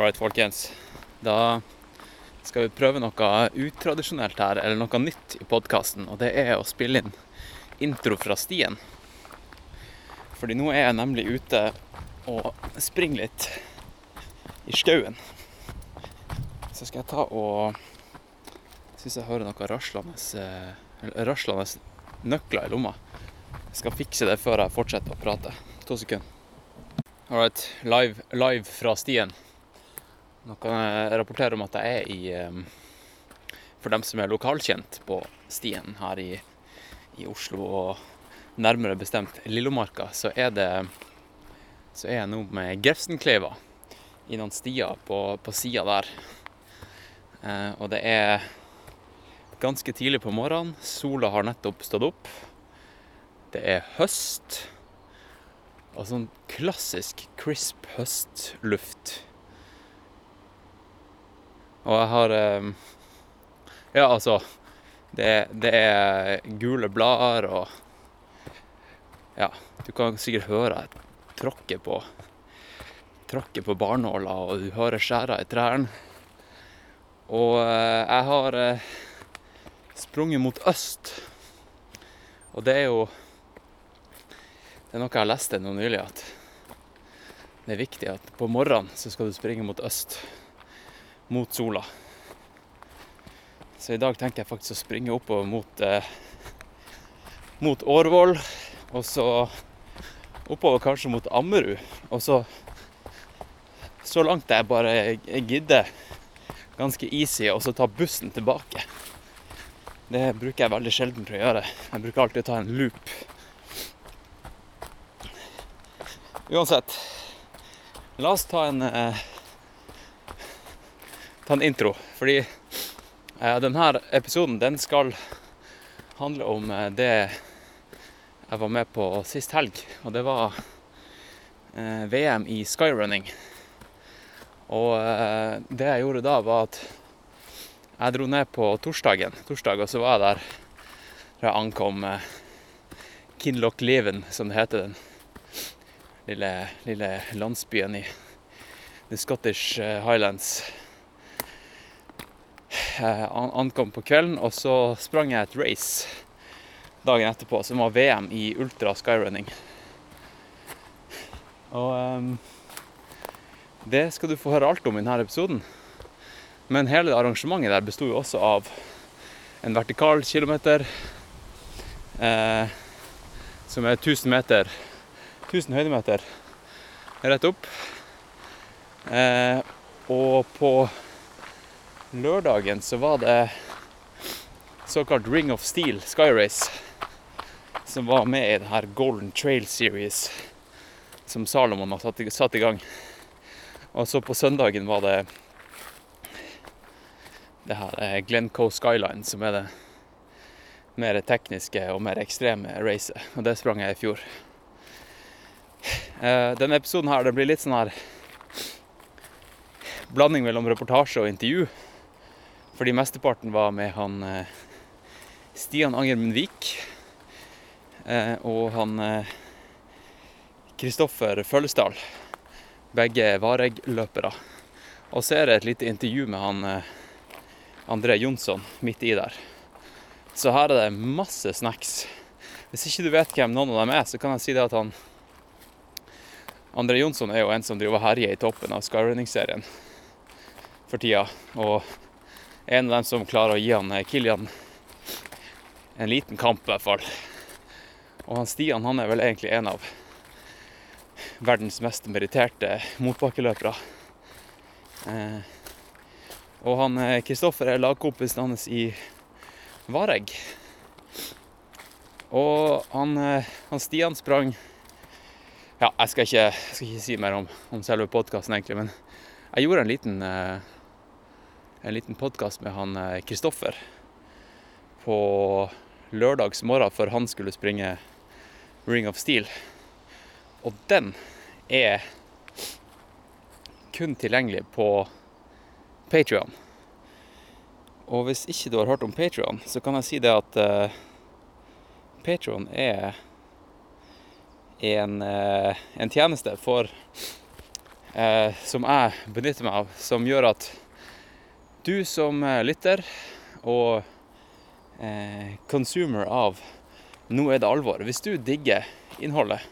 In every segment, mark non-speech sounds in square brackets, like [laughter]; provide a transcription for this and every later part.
Alright, folkens. Da skal vi prøve noe utradisjonelt her, eller noe nytt i podkasten. Og det er å spille inn intro fra stien. Fordi nå er jeg nemlig ute og springer litt i skauen. Så skal jeg ta og Syns jeg hører noe raslende, eh, raslende nøkler i lomma. Jeg skal fikse det før jeg fortsetter å prate. To sekunder. Alright, live, live fra stien. Nå kan jeg rapportere om at jeg er i For dem som er lokalkjent på stien her i, i Oslo, og nærmere bestemt Lillomarka, så er det Så er jeg nå med Grefsenkleiva i noen stier på, på sida der. Eh, og det er ganske tidlig på morgenen. Sola har nettopp stått opp. Det er høst. Og sånn klassisk crisp høstluft. Og jeg har eh, Ja, altså det, det, er gule blader og Ja, du kan sikkert høre jeg tråkker på Tråkker på barnåla, og du hører skjæra i trærne. Og eh, jeg har eh, sprunget mot øst. Og det er jo Det er noe jeg leste nå nylig, at det er viktig at på morgenen så skal du springe mot øst. Mot sola. Så i dag tenker jeg faktisk å springe oppover mot eh, mot Årvoll. Og så oppover kanskje mot Ammerud. Og så så langt jeg bare gidder, ganske easy, og så ta bussen tilbake. Det bruker jeg veldig sjelden til å gjøre. Jeg bruker alltid å ta en loop. Uansett, la oss ta en eh, ta en intro. Fordi eh, denne episoden den skal handle om eh, det jeg var med på sist helg. Og det var eh, VM i skyrunning. Og eh, det jeg gjorde da, var at jeg dro ned på torsdagen, torsdag, og så var jeg der da jeg ankom eh, Kinlochleven, som det heter. Den lille, lille landsbyen i The Scottish eh, Highlands. Jeg ankom på kvelden, og så sprang jeg et race dagen etterpå, som var VM i ultra skyrunning. Og um, det skal du få høre alt om i denne episoden. Men hele arrangementet der besto jo også av en vertikal kilometer eh, som er 1000 meter 1000 høydemeter rett opp. Eh, og på lørdagen så var det såkalt Ring of Steel Sky Race som var med i det her Golden Trail Series som Salomon har satt i, gang. Og så på søndagen var det det her er Glencoe Skyline, som er det mer tekniske og mer ekstreme racet. Og det sprang jeg i fjor. Eh, denne episoden her, det blir litt sånn her blanding mellom reportasje og intervju. Fordi mesteparten var med han eh, Stian Angermund Vik eh, og han Kristoffer Føllesdal. Begge Vareg-løpere. Og så er det et lite intervju med han André Jonsson midt i der. Så her er det masse snacks. Hvis ikke du vet hvem noen av dem er, så kan jeg si det at han André Jonsson er jo en som driver og herjer i toppen av skyrunning-serien for tida. Og en av dem som klarer å gi han eh, Kilian en liten kamp, i hvert fall. Og han Stian han er vel egentlig en av verdens mest meritterte motbakkeløpere. Eh, og han Kristoffer er lagkompisen hans i Vareg. Og han, han Stian sprang Ja, jeg skal ikke, jeg skal ikke si mer om, om selve podkasten, egentlig, men jeg gjorde en liten, en liten podkast med han Kristoffer på lørdags morgen før han skulle springe Ring of Steel. Og den er kun tilgjengelig på Patrion. Og hvis ikke du har hørt om Patrion, så kan jeg si det at uh, Patrion er en, uh, en, tjeneste for eh, som jeg benytter meg av, som gjør at du som eh, lytter og eh, consumer av Nå er det alvor. Hvis du digger innholdet,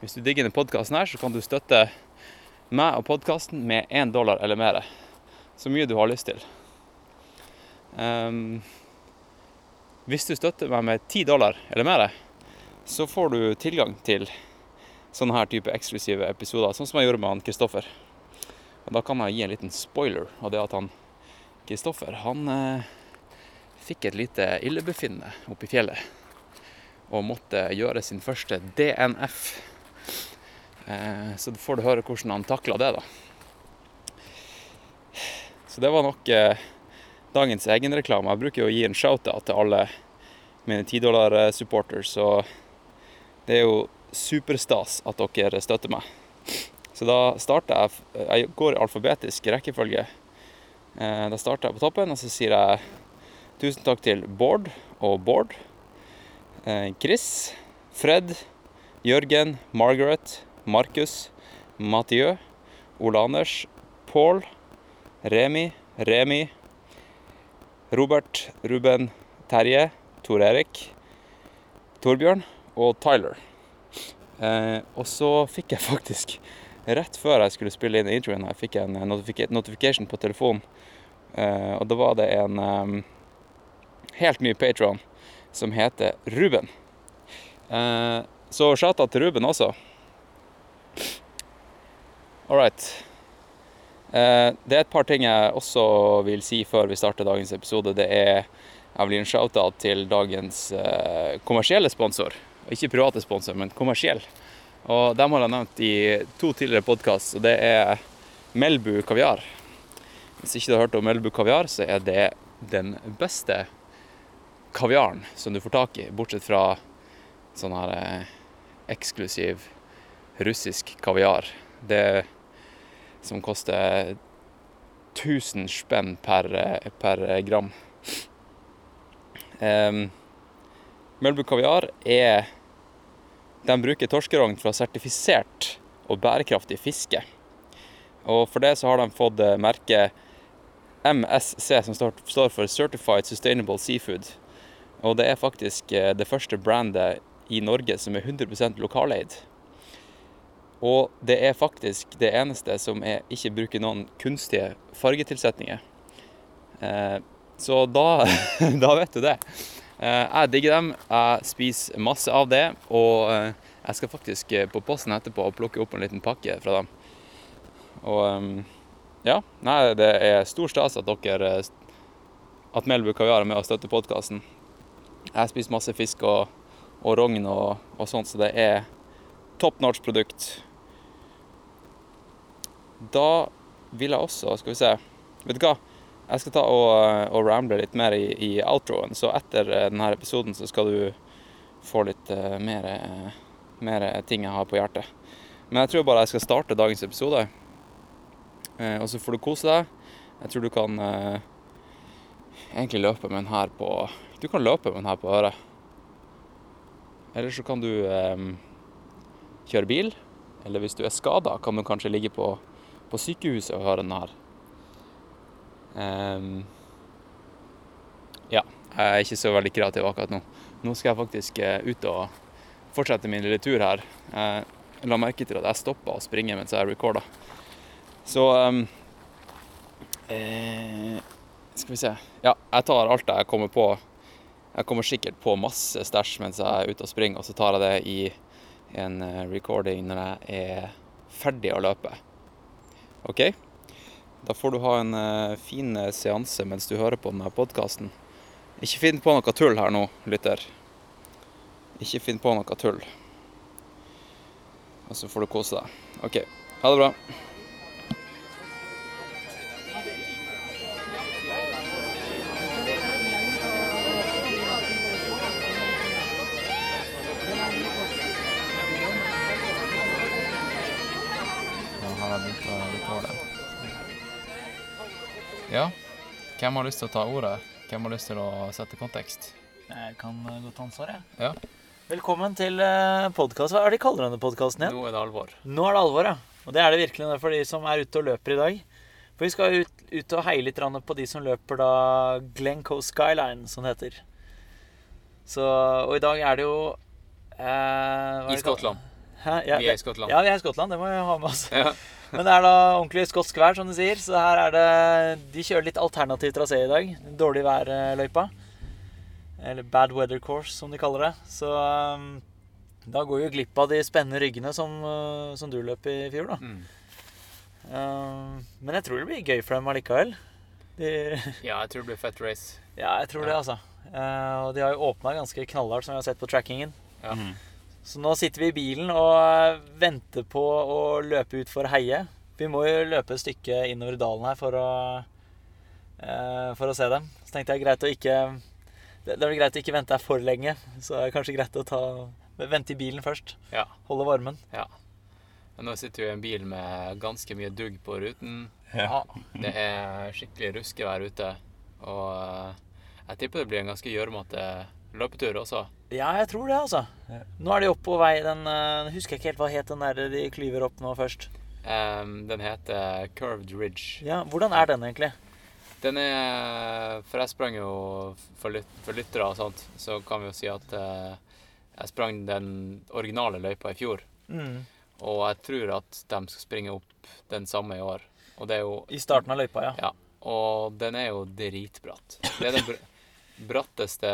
hvis du digger denne podkasten her, så kan du støtte meg og podkasten med én dollar eller mer. Så mye du har lyst til. Um, hvis du støtter meg med ti dollar eller mer, så får du tilgang til sånne her type eksklusive episoder, sånn som jeg gjorde med han Kristoffer. Og da kan jeg gi en liten spoiler, og det at han Kristoffer, han eh, fikk et lite illebefinnende oppe i fjellet og måtte gjøre sin første DNF. Eh, så får du høre hvordan han takla det, da. Så det var nok eh, dagens egenreklame. Jeg bruker jo å gi en shout-out til alle mine 10-dollar-supporters, og det er jo superstas at dere støtter meg. Så da starter jeg Jeg går i alfabetisk rekkefølge. Eh, da starter jeg på toppen, og så sier jeg tusen takk til Bård og Bård. Eh, Chris, Fred, Jørgen, Margaret, Markus, Mathieu, Ole Anders, Pål, Remi, Remi, Robert, Ruben, Terje, Tor Erik, Torbjørn og Tyler. Eh, og så fikk jeg [laughs] faktisk, rett før jeg skulle spille inn introen, jeg fikk en notifika notification på telefonen. Eh, og da var det en helt ny patron som heter Ruben. Eh, så shout-out til Ruben også. All right. Eh, det er et par ting jeg også vil si før vi starter dagens episode. Det er jeg vil gi en shout-out til dagens kommersielle sponsor. Ikke private sponsor, men kommersiell. Og dem har jeg nevnt i to tidligere podkast, og det er Melbu kaviar. Hvis ikke du har hørt om Melbu kaviar, så er det den beste kaviaren som du får tak i, bortsett fra sånn her eh, eksklusiv russisk kaviar. Det som koster 1000 spenn per, eh, per gram. Um, Mølbu kaviar er De bruker torskerogn fra sertifisert og bærekraftig fiske. Og for det så har de fått eh, merket MSC, som står for Certified Sustainable Seafood. Og det er faktisk eh, det første brandet i Norge som er 100% lokaleid. Og det er faktisk det eneste som er, ikke bruker noen kunstige fargetilsetninger. Eh, så da, [laughs] da, vet du det. Eh, jeg digger dem. Jeg spiser masse av det. Og jeg skal faktisk på posten etterpå og plukke opp en liten pakke fra dem. Og ehm, ja, nei, det er stor stas at dere at Melbu Kaviar er med og støtter podkasten. Jeg spiser masse fisk og, og rogn og, og, sånt, så det er top notch produkt. Da vil jeg også Skal vi se. Vet du hva? Jeg skal ta og, og ramble litt mer i, i, outroen, så etter eh, denne episoden så skal du få litt mer, mer, ting jeg har på hjertet. Men jeg tror bare jeg skal starte dagens episode. Uh, og så får du kose deg. Jeg tror du kan uh, egentlig løpe med den her på du kan løpe med den her på øret. Eller så kan du eh, kjøre bil. Eller hvis du er skada, kan du kanskje ligge på, på sykehuset og høre den her. Um, ja, jeg er ikke så veldig kreativ akkurat nå. Nå skal jeg faktisk ut og fortsette min lille tur her. Jeg la merke til at jeg stoppa å springe mens jeg recorda. Så um, eh, Skal vi se. Ja, jeg tar alt jeg kommer på jeg kommer sikkert på masse stæsj mens jeg er ute og springer, og så tar jeg det i en eh, recording når jeg er ferdig å løpe. OK? Da får du ha en uh, fin eh, seanse mens du hører på denne podkasten. Ikke finn på noe tull her nå, lytter. Ikke finn på noe tull. Og så får du kose deg. OK. Ha det bra. Ja, hvem har lyst til å ta ordet? Hvem har lyst til å sette kontekst? Jeg kan godt ta ansvar, jeg. Ja. Velkommen til eh, podkast. Hva er det de kaller denne podkasten igjen? Nå er det alvor. Nå er det alvor, ja. Og det er det virkelig det for de som er ute og løper i dag. For vi skal ut, ut og heie litt på de som løper da Glencoe Skyline, som det heter. Så, og i dag er det jo eh, I Skottland. Hæ? Ja, Vi er i Skottland. ja, vi er i Skottland. Det må vi ha med oss. Ja. Men det er da ordentlig skotsk vær, som de sier. Så her er det De kjører litt alternativ trasé i dag. Dårlig vær-løypa. Eller bad weather course, som de kaller det. Så um, da går jo glipp av de spennende ryggene som, uh, som du løp i fjor, da. Mm. Um, men jeg tror det blir gøy for dem allikevel. De, [laughs] ja, jeg tror det blir fett race. ja, jeg tror det, altså. Uh, og de har jo åpna ganske knallhardt, som vi har sett på trackingen. Ja. Mhm. Så nå sitter vi i bilen og eh, venter på å løpe ut for Heie. Vi må jo løpe et stykke innover dalen her for å, eh, for å se dem. Så tenkte jeg greit å ikke Det det er greit å ikke vente her for lenge. Så det er kanskje greit å ta, vente i bilen først. Ja. Holde varmen. Men nå sitter vi i en bil med ganske mye dugg på ruten. Ja. Det er skikkelig ruskevær ute. Og eh, jeg tipper det blir en ganske gjørmete løpetur også. Ja, jeg tror det, altså. Nå er de oppe på vei den uh, Husker jeg ikke helt hva het den der de klyver opp nå først. Um, den heter Curved Ridge. Ja, Hvordan er den egentlig? Den er For jeg sprang jo for, lyt, for lyttere og sånt, så kan vi jo si at uh, jeg sprang den originale løypa i fjor. Mm. Og jeg tror at de skal springe opp den samme i år. Og det er jo I starten av løypa, ja. Ja. Og den er jo dritbratt. Det er br bratteste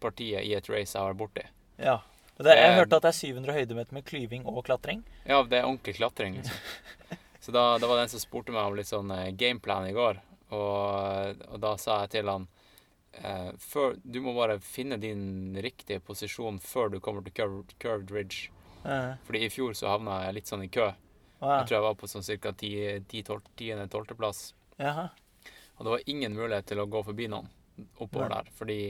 partiet i et race jeg har vært borti. ja. Det, jeg hørte at det er 700 høydemeter med klyving og klatring. Ja, det er ordentlig klatring, liksom. [laughs] Så da, da var det en som spurte meg om litt sånn eh, gameplan i går, og, og da sa jeg til han eh, før, Du må bare finne din riktige posisjon før du kommer til curved, curved ridge. Eh, Fordi i fjor så havna jeg litt sånn i kø. ja. Jeg tror jeg var på sånn ca. 10.-12.-plass. Jaha. Og det var ingen mulighet til å gå forbi noen oppover der, fordi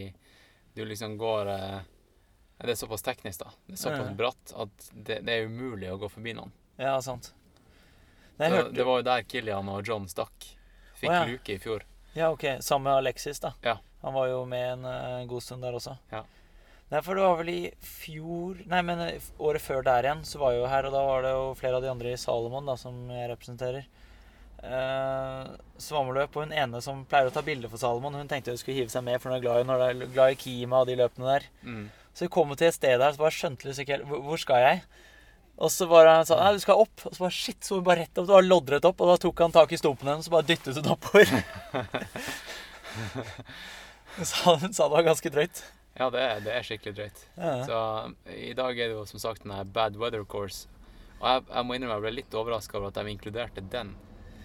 du liksom går eh, Det er såpass teknisk, da. Det er såpass bratt at det, det er umulig å gå forbi noen. Ja, sant. Nei, Så det var jo der Kilian og John stakk. Fikk oh, ja. luke i fjor. Ja, ok. Sammen med Alexis, da. Ja. Han var jo med en eh, god stund der også. Ja. Nei, for det var vel i fjor Nei, men eh, året før der igjen, så var jeg jo her, og da var det jo flere av de andre i Salomon, da, som jeg representerer. Uh, Svammeløp, og hun ene som pleier å ta bilder for Salomon, hun tenkte hun skulle hive seg med, for hun er glad i, når er glad i Kima og de løpene der. Mm. Så vi kom til et sted der, så bare skjønte hun ikke helt hvor, skal jeg? Og så bare han sa nei, du skal opp. Og så bare shit, så hun bare rett opp. Det var loddrett opp. Og da tok han tak i stumpen hennes og bare dyttet hun oppover. [laughs] Sa, hun sa det var ganske drøyt. Ja, det er, det er skikkelig drøyt. Ja. Så i dag er det jo som sagt den her Bad Weather Course. Og jeg, jeg må innrømme jeg ble litt overraska over at de inkluderte den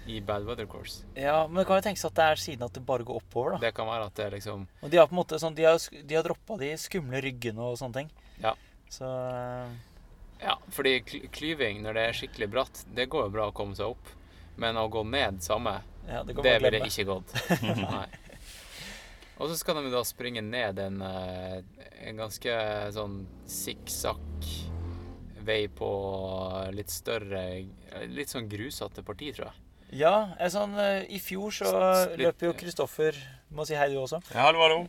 i Bad Weather Course. ja, men det kan jo tenkes at det er siden at det bare går oppover, da. Det kan være at det er liksom Og de har på en måte sånn De har, de har droppa de skumle ryggene og sånne ting. Ja. Så Ja, fordi kly- klyving når det er skikkelig bratt, det går jo bra å komme seg opp. Men å gå ned samme, ja, det det, ville glemme. ikke gått. [laughs] Nei. Og så skal de da springe ned en, eh, en ganske sånn sikksakk vei på litt større Litt sånn grusete parti, tror jeg. Ja, sånn, eh, I fjor så løp jo Kristoffer Må si hei, du også. Ja, hallo, hallo.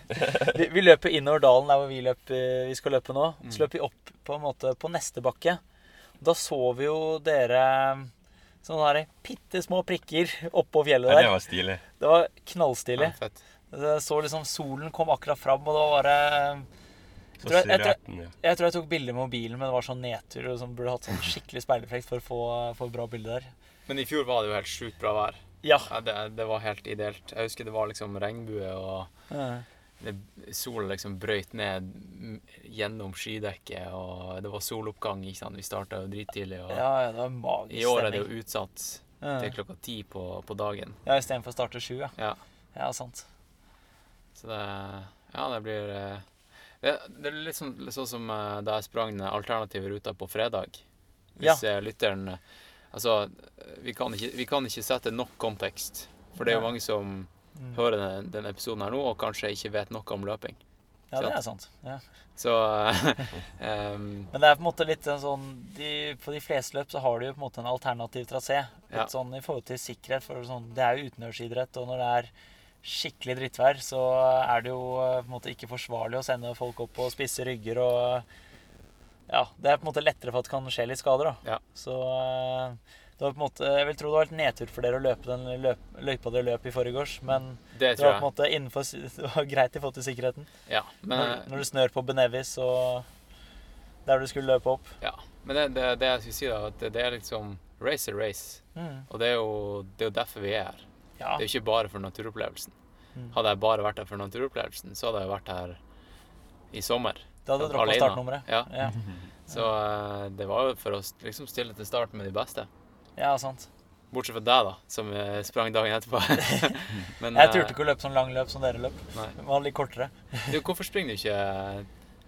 [laughs] Vi, vi løper innover dalen der hvor vi, løp, eh, vi skal løpe nå. Mm. Så løper vi opp på en måte på neste bakke. Da så vi jo dere sånne der bitte små prikker oppå fjellet Ja, det der. var stilig. Det var knallstilig. Ja, fett. Det så liksom Solen kom akkurat fram, og da var det jeg tror jeg- jeg tror- Jeg tror jeg tok bilde med mobilen, men det var sånn nedtur. Og sånn, burde hatt sånn skikkelig speilrefleks for å få, få bra bilde der. Men i fjor var det jo helt sjukt bra vær. Ja. Ja, det, det var helt ideelt. Jeg husker det var liksom regnbue, og Ja. sola liksom brøyt ned gjennom skydekket, og det var soloppgang. ikke sant? Vi starta jo drittidlig. Og Ja, ja, det var magisk I år er det jo utsatt til klokka ti på, på dagen. ja istedenfor å starte sju, ja. Ja. Ja, sant. Så det Ja, det blir eh, Det, det er litt sånn, sånn som eh, da jeg sprang den alternative ruta på fredag. Hvis ja. lytteren eh, Altså, vi kan, ikke, vi kan ikke sette nok kontekst. For det er jo mange som Mm. hører denne, denne episoden her nå, og kanskje ikke vet noe om løping. Ja, det er sant. Ja. Så um, [laughs] Men det er på en måte litt en sånn de, På de fleste løp så har du jo på en måte en alternativ trasé. Litt Ja. sånn i forhold til sikkerhet. For sånn, det er jo utendørsidrett, og når det er skikkelig drittvær, så er det jo eh, på en måte ikke forsvarlig å sende folk opp på spisse rygger og ja, det er på en måte lettere for at det kan skje litt skader. da. Ja. Så eh, det var på en måte, jeg vil tro det var litt nedtur for dere å løpe den løp, løypa dere løp i forgårs, men Det det var på en måte innenfor, [laughs] det var greit i forhold til sikkerheten. Ja, men, når, når du snør på Benevis og der du skulle løpe opp. ja. men det, det, det jeg skulle si, da, at det, det er liksom race er race. Mm. Og det er, jo, det er jo derfor vi er her. Ja. Det er jo ikke bare for naturopplevelsen. Mm. Hadde jeg bare vært her for naturopplevelsen, så hadde jeg vært her i sommer. Da hadde du droppa startnummeret. Ja. Ja. [laughs] Så eh, det var jo for å liksom stille til start med de beste. ja, sant. Bortsett fra deg, da, som eh, sprang dagen etterpå. [laughs] Men Jeg eh, turte ikke å løpe sånn lang løp som dere løp. Nei. Det var litt kortere. Du, hvorfor springer du ikke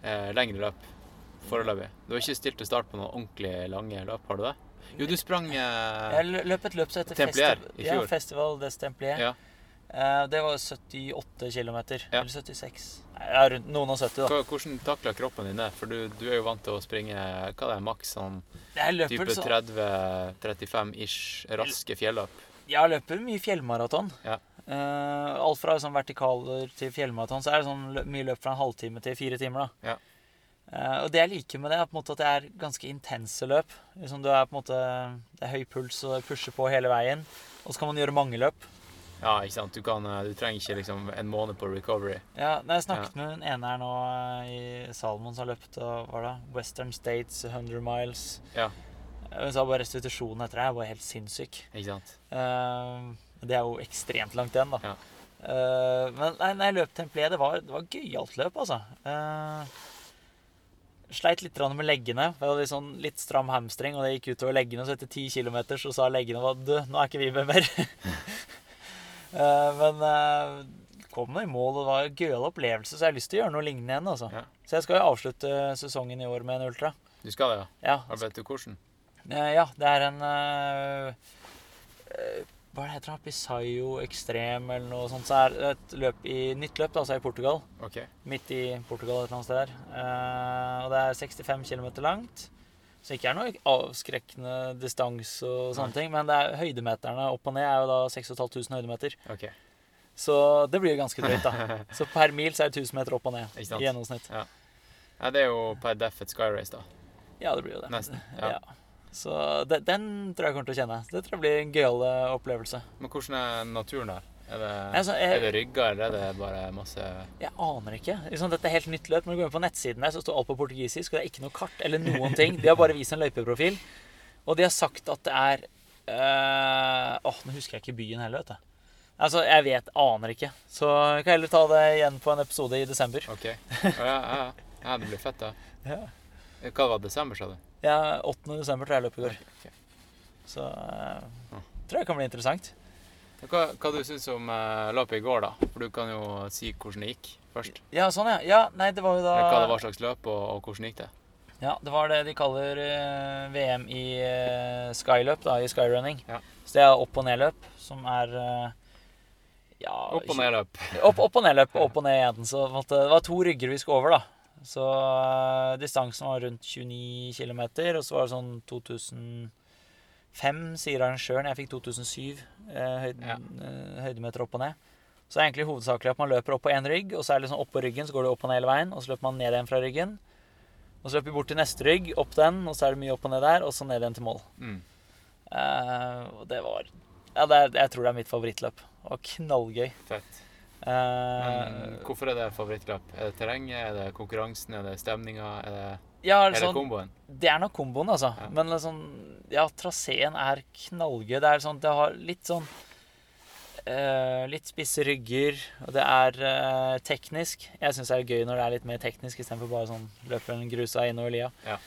eh, lengre løp foreløpig? Du har ikke stilt til start på noen ordentlig lange løp, har du det? Jo, du sprang eh, Jeg løp et løp som heter Templier Festi- i Ja. Festival des Templier. Ja. Eh, Det var 78 km. Ja. Eller 76. Ja, rundt noen og 70, da. Hvordan takler kroppen din det? For du, du er jo vant til å springe hva det er, maks sånn type 30-35-ish raske fjelløp? jeg løper mye fjellmaraton. Ja. Uh, alt fra sånn vertikaler til fjellmaraton. Så er det sånn mye løp fra en halvtime til fire timer. da. Ja. Uh, og det jeg liker med det, er på en måte at det er ganske intense løp. Liksom du er på en måte, Det er høy puls og pusher på hele veien. Og så kan man gjøre mange løp. Ja, ikke sant. Du, kan, eh, du trenger ikke liksom en måned på recovery. Ja, Jeg snakket med en ene her nå eh, i Salmon som har løpt og, hva da? Western States 100 miles. Ja. Hun sa bare restitusjonen etter det er bare helt sinnssyk. Ikke sant? Uh, det er jo ekstremt langt igjen, da. Ja. Uh, men nei, nei, løp Templier, det var, det var gøyalt løp, altså. Uh, sleit litt med leggene. Jeg hadde litt sånn litt stram hamstring, og det gikk utover leggene. Så etter 10 km så sa leggene at du, nå er ikke vi med mer. [laughs] Eh, men uh, kom nå i mål, det var en gøyal opplevelse, så jeg har lyst til å gjøre noe lignende igjen. altså. Ja. Så jeg skal jo avslutte sesongen i år med en ultra. Du skal det, ja? Ja, vet du hvordan? Eh, ja, det er en eh, eh, Hva er heter det? Pisayo Extreme eller noe sånt. Så er det et løp i, nytt løp, altså i Portugal. Okay. Midt i Portugal et eller annet sted der. Eh, og det er 65 km langt. Så ikke er noe avskrekkende distanse og sånne ting. Men det er høydemeterne opp og ned er jo da 6500 høydemeter. ok. Så det blir jo ganske drøyt, da. [laughs] Så per mil så er det 1000 meter opp og ned i gjennomsnitt. Ja, det er jo per def et skyrace, da. Ja, det blir jo det. Nesten. Ja. Ja. Så det, den tror jeg kommer til å kjenne. Det tror jeg blir en gøyal eh, opplevelse. Men hvordan er naturen der? Er det, Altså, jeg- er det rygger, eller er det bare masse Jeg aner ikke. Liksom, dette er helt nytt løp. Når du går inn på nettsiden der, så står alt på portugisisk, og det er ikke noe kart eller noen ting. De har bare vist en løypeprofil. Og de har sagt at det er øh, Åh, nå husker jeg ikke byen heller, vet du. Altså, jeg vet, aner ikke. Så vi kan heller ta det igjen på en episode i desember. OK. Ja, ja, ja. ja det blir fett, da. [laughs] Ja. Hva var desember, sa du? Ja, 8. desember tror jeg løpet går. Ok, ok. Så øh, tror jeg kan bli interessant. Hva, hva du syns om uh, løpet i går, da? For du kan jo si hvordan det gikk først. Ja, sånn, ja. Ja, nei, det var jo da Hva det var slags løp, og, og hvordan gikk det? Ja, det var det de kaller uh, VM i uh, skyløp, da, i skyrunning. Ja. Så det er opp- og nedløp, som er uh, ja, Opp og nedløp. [laughs] Opp, opp og nedløp, opp og ned igjen. Så det var to rygger vi skulle over, da. Så eh, distansen var rundt 29 km, og så var det sånn 2005, sier arrangøren. Jeg fikk 2007 eh, høyde, Ja. eh, høydemeter opp og ned. Så det er egentlig hovedsakelig at man løper opp på én rygg, og så er det liksom oppå ryggen, så går du opp og ned hele veien, og så løper man ned igjen fra ryggen. Og så løper vi bort til neste rygg, opp den, og så er det mye opp og ned der, og så ned igjen til mål. Mm. Eh, og det var Ja, det er, jeg tror det er mitt favorittløp. Det var knallgøy. Fett. Eh, Men hvorfor er det favorittløp? Er det terrenget, er det konkurransen, er det stemninga, er det, ja, hele sånn, komboen? det er nok komboen, altså. Ja. Men liksom, ja, traseen er knallgøy. Det er sånn, det har litt sånn uh, Litt spisse rygger, og det er uh, teknisk. Jeg syns det er gøy når det er litt mer teknisk istedenfor bare sånn løperen grusa innover lia. Ja.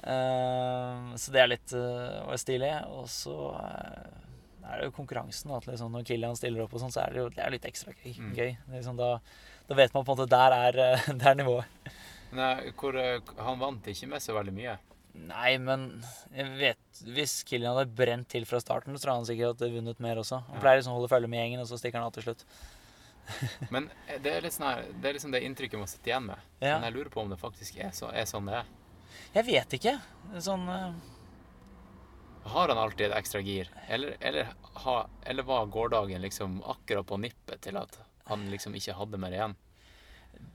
Uh, så det er litt eh, stilig. Og så eh, er det jo konkurransen. At liksom, når Kilian stiller opp, og sånn, så er det jo det er litt ekstra gøy. Mm. gøy. Liksom, da, da vet man på en måte der er, eh, der er nivået. Nei, hvor, eh, han vant ikke med så veldig mye. Nei, men jeg vet Hvis Kilian hadde brent til fra starten, så tror jeg han sikkert hadde vunnet mer også. Han Ja. pleier liksom å holde følge med gjengen, og så stikker han av til slutt. [laughs] Men eh, det er litt sånn her, det er liksom det inntrykket man sitter igjen med. Ja. Men jeg lurer på om det faktisk er, så, er sånn det er. Jeg vet ikke. Sånn eh, Har han alltid et ekstra gir? Eller, eller, ha, eller var gårdagen liksom akkurat på nippet til at han liksom ikke hadde mer igjen?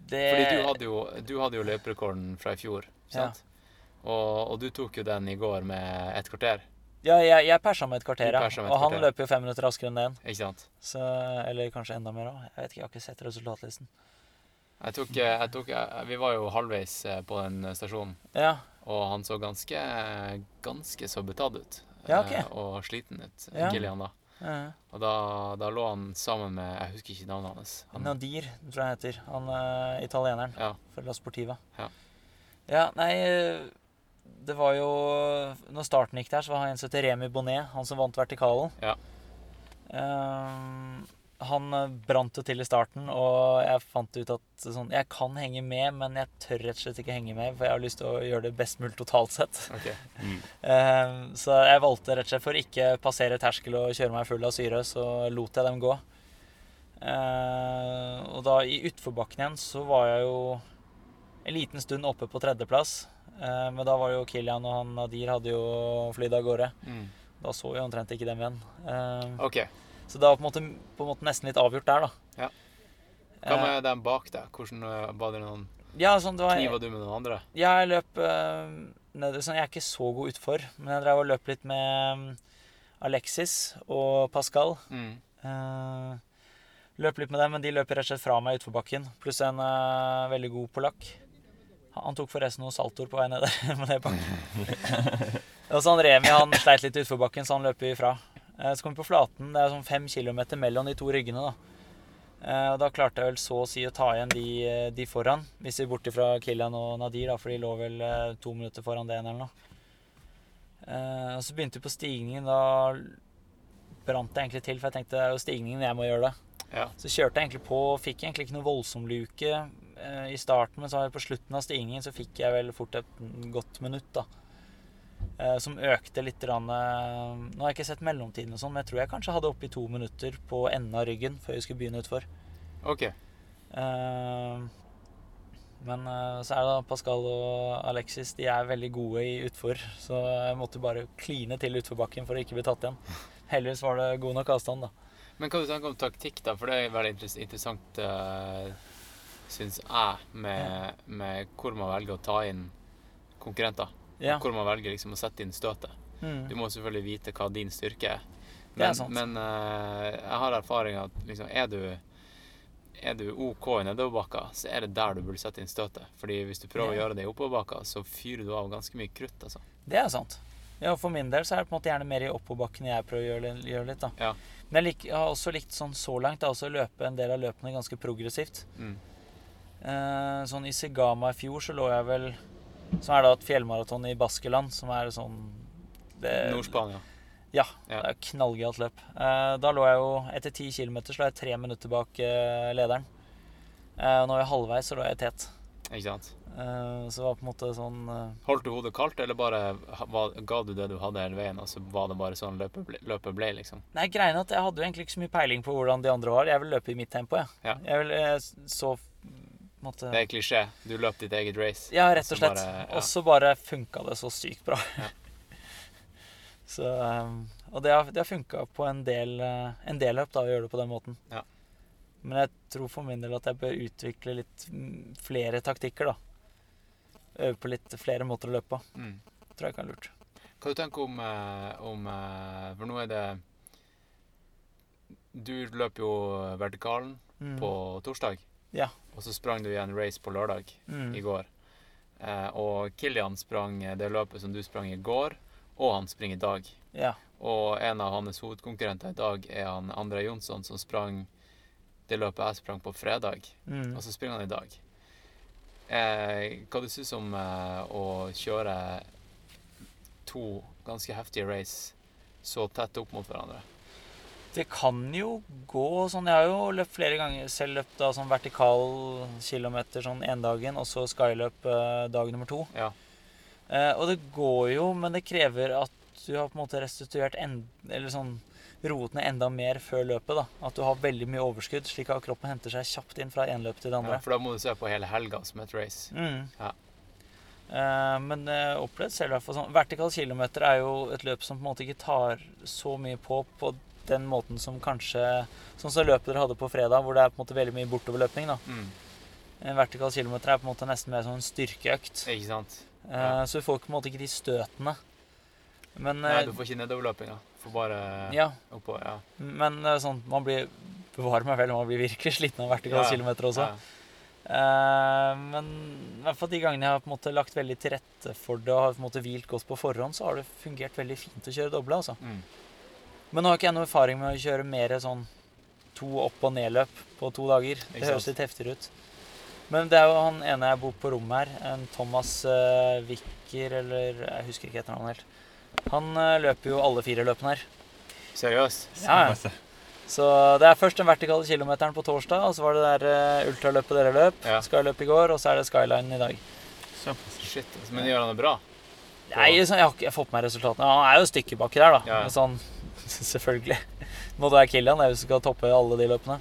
det Fordi du hadde jo, du hadde jo løperekorden fra i fjor, sant? Og, og du tok jo den i går med et kvarter, Ja, jeg, jeg persa med et kvarter, ja. et Og han løper jo fem minutter raskere enn den. ikke sant? Så, eller kanskje enda mer òg. Jeg vet ikke, jeg har ikke sett resultatlisten. Jeg tok, jeg tok, vi var jo halvveis eh, på den stasjonen, Ja, og han så ganske, ganske så betatt ut. Ja, ok. eh, Og sliten ut, Ja. Gillian, da. ja. Og da, da lå han sammen med Jeg husker ikke navnet hans. Han, Nadir, tror jeg han heter. Han eh, italieneren ja, for La Sportiva. Ja. Ja, nei eh, Det var jo Når starten gikk der, så var han en som heter Remi Bonnet, han som vant vertikalen. Ja. Eh, han eh, brant jo til i starten, og jeg fant ut at sånn, jeg kan henge med, men jeg tør rett og slett ikke henge med, for jeg har lyst til å gjøre det best mulig totalt sett. ok. [laughs] Eh, så jeg valgte rett og slett for å ikke passere terskel og kjøre meg full av syre, så lot jeg dem gå. Eh, og da i utforbakken igjen så var jeg jo en liten stund oppe på tredjeplass. Eh, men da var jo Kilian og han Nadir hadde jo flydd av gårde. Mm. Da så jeg omtrent ikke dem igjen. Eh, OK. Så det var på en, måte, på en måte nesten litt avgjort der, da. Ja. Hva Eh, med dem bak deg? Hvordan eh, Var det noen ja, sånn, det var, Kniva du med noen andre? Ja, jeg løp øh, ned, sånn, Jeg er ikke så god utfor, men jeg drev og løp litt med mm, Alexis og Pascal. Mm. Uh, løp litt med dem, men de løper rett og slett fra meg utforbakken. Pluss en uh, veldig god polakk. Han, tok forresten noen saltoer på vei ned der. [laughs] med det bakken. [laughs] og så han Remi han sleit litt i utforbakken, så han løp ifra. Eh, så kom vi på Flaten. Det er sånn fem kilometer mellom de to ryggene. da. Eh, og da klarte jeg vel så å si å ta igjen de, eh, de foran. Hvis vi bort fra Kilian og Nadir, da, for de lå vel to minutter foran det ene eller noe. Og så begynte vi på stigningen. Da brant det egentlig til, for jeg tenkte det er jo stigningen jeg må gjøre det. Ja. Så kjørte jeg egentlig på, fikk egentlig ikke noe voldsom luke i starten, men så på slutten av stigningen så fikk jeg vel fort et godt minutt, da. Eh, som økte litt eh, Nå har jeg ikke sett mellomtiden og sånn, men jeg tror jeg kanskje hadde oppi to minutter på enden av ryggen før jeg skulle begynne utfor. OK. Eh, men så er det da Pascal og Alexis, de er veldig gode i utfor, så jeg måtte bare kline til utforbakken for å ikke bli tatt igjen. [laughs] Heldigvis var det god nok avstand, da. Men hva du tenker om taktikk, da? For det er veldig interessant, uh, syns jeg, med, med hvor man velger å ta inn konkurrenter. Ja. Hvor man velger liksom å sette inn støtet. Mm. Du må selvfølgelig vite hva din styrke er. Men, er Men, uh, jeg har erfaring at liksom, er du er du OK i nedoverbakka, så er det der du burde sette inn støtet. Fordi hvis du prøver å gjøre det i oppoverbakka, så fyrer du av ganske mye krutt, altså. Det er sant. Ja, For min del så er det på en måte gjerne mer i oppoverbakken jeg prøver å gjøre, gjøre litt. da. Ja. Men jeg, lik, jeg har også likt sånn så langt da, også løpe en del av løpene ganske progressivt. Mm. Eh, sånn I Sigama i fjor så lå jeg vel Som er da et fjellmaraton i Baskeland, som er sånn Nord-Spania. Ja. Det er knallgøyalt løp. Eh, da lå jeg jo Etter ti kilometer så lå jeg tre minutter bak eh, lederen. Eh, og nå er jeg halvveis, så lå jeg tet. Ikke sant? Eh, så det var på en måte sånn eh, Holdt du hodet kaldt, eller bare ga du det du hadde hele veien, og så var det bare sånn løpet ble, løpet ble liksom? Nei, greien er at jeg hadde jo egentlig ikke så mye peiling på hvordan de andre var. Jeg vil løpe i mitt tempo, jeg. Ja. Jeg vil jeg så på måte, Det er klisjé. Du løp ditt eget race. Ja, rett og slett. Og så bare funka det så sykt bra. Ja. [laughs] så um, Og det har, det har funka på en del, eh, en del løp, da, å gjøre det på den måten. Ja. Men jeg tror for min del at jeg bør utvikle litt mm, flere taktikker, da. Øve på litt flere måter å løpe på. Mm. Tror jeg kan være lurt. Hva du tenker om, eh, om eh, For nå er det Du løper jo vertikalen Mm. på torsdag. Ja. Og så sprang du i en race på lørdag Mm. i går. Eh, og Kilian sprang det løpet som du sprang i går, og han springer i dag. Ja. Og en av hans hovedkonkurrenter i dag er han André Jonsson, som sprang det løpet jeg sprang på fredag. Mm. Og så springer han i dag. Eh, hva du syns om eh, å kjøre to ganske heftige race så tett opp mot hverandre? Det kan jo gå sånn. Jeg har jo løpt flere ganger. Selv løpt da sånn vertikal kilometer sånn dagen, og så skyløp eh, dag nummer to. Ja. Eh, og det går jo, men det krever at du har på en måte restituert en, eller sånn roet ned enda mer før løpet. da. At du har veldig mye overskudd, slik at kroppen henter seg kjapt inn fra én løp til det andre. ja. For da må du se på hele helga som et race. Mm. Ja. Uh, men uh, opplevd selv i hvert fall sånn Vertikal kilometer er jo et løp som på en måte ikke tar så mye på på den måten som kanskje Sånn som løpet dere hadde på fredag, hvor det er på en måte veldig mye bortoverløpning. da. Mm. En vertikal kilometer er på en måte nesten mer sånn en styrkeøkt. Ikke sant? Eh, Ja. Så du får på en måte ikke de støtene. Men, Nei, eh, du får ikke nedoverløpinga. Får bare ja, oppå. Ja. men eh, sånn, man blir Bevare meg vel, man blir virkelig sliten av vertikale Ja. kilometer også. Ja. Men i hvert fall de gangene jeg har på en måte lagt veldig til rette for det og har på en måte hvilt godt på forhånd, så har det fungert veldig fint å kjøre doble. altså. Mm. Men nå har ikke jeg noe erfaring med å kjøre mer sånn to opp- og nedløp på to dager. Det høres litt heftigere ut. Men det er jo han ene jeg bor på rommet her, en Thomas uh, Wicker, eller jeg husker ikke etternavnet helt. Han uh, løper jo alle fire løpene her. Seriøst? Ja, ja. Så det er først den vertikale kilometeren på torsdag, og så var det der uh, ultraløpet dere løp. Ja. Skyløp i går, og så er det Skyline i dag. Så. Shit. altså, Men gjør han det bra? Nei, jeg har ikke fått med meg resultatene. Han er jo et stykke baki der, da. Ja. Sånn, [laughs] selvfølgelig. Må det være Kilian det, hvis du skal toppe alle de løpene.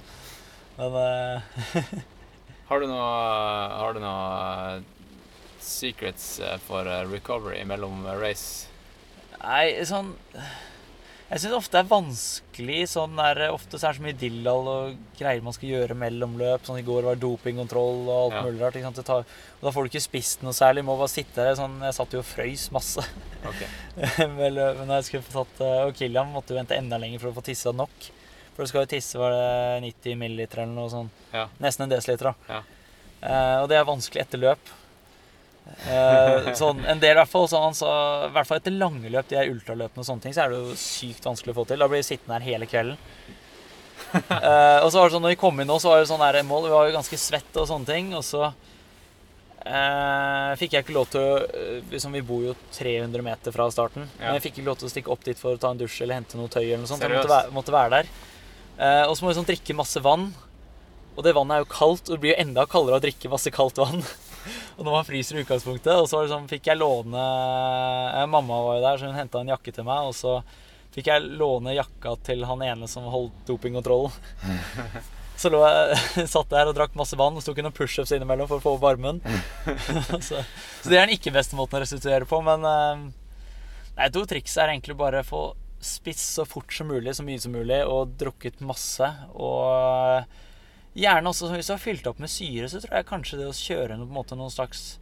Men eh, [laughs] Har du noe, har du noe secrets eh, for eh, recovery mellom eh, race? Nei, sånn Jeg syns ofte det er vanskelig sånn der Ofte så er det så mye dillal og greier man skal gjøre mellomløp. Sånn i går var dopingkontroll og alt Ja. mulig rart. Ikke? Tar, og da får du ikke spist noe særlig. Må bare sitte der sånn Jeg satt jo og frøys masse. Okay. [laughs] Men når jeg skulle få tatt eh, Og Kilian måtte jo vente enda lenger for å få tissa nok. For du skal jo tisse var det 90 milliliter eller noe sånt. Ja. Nesten en desiliter, da. Ja. Eh, og det er vanskelig etter løp. Eh, sånn, en del i hvert fall. Så han sa, I hvert fall etter lange løp, de her ultraløpene og sånne ting, så er det jo sykt vanskelig å få til. Da blir vi sittende her hele kvelden. Eh, og så var det sånn, når vi kom inn nå, så var det sånn her mål. Vi var jo ganske svette og sånne ting. Og så eh, fikk jeg ikke lov til å eh, liksom, Vi bor jo 300 meter fra starten. Ja. Men jeg fikk ikke lov til å stikke opp dit for å ta en dusj eller hente noe tøy. eller noe sånt. Jeg Seriøst? måtte være, måtte være der. Eh, og så må vi sånn drikke masse vann. Og det vannet er jo kaldt, og det blir jo enda kaldere å drikke masse kaldt vann. [laughs] og når man fryser i utgangspunktet. Og så var det sånn, fikk jeg låne eh, Mamma var jo der, så hun henta en jakke til meg. Og så fikk jeg låne jakka til han ene som holdt dopingkontrollen. [laughs] Så lå jeg, [laughs] satt der og drakk masse vann og sto ikke noen pushups innimellom for å få opp varmen. [laughs] så, så det er den ikke beste måten å restituere på, men eh, Nei, to triks er egentlig bare få spiss så fort som mulig, så mye som mulig, og drukket masse. Og gjerne også, hvis du har fylt opp med syre, så tror jeg kanskje det å kjøre noe, på en måte, noen slags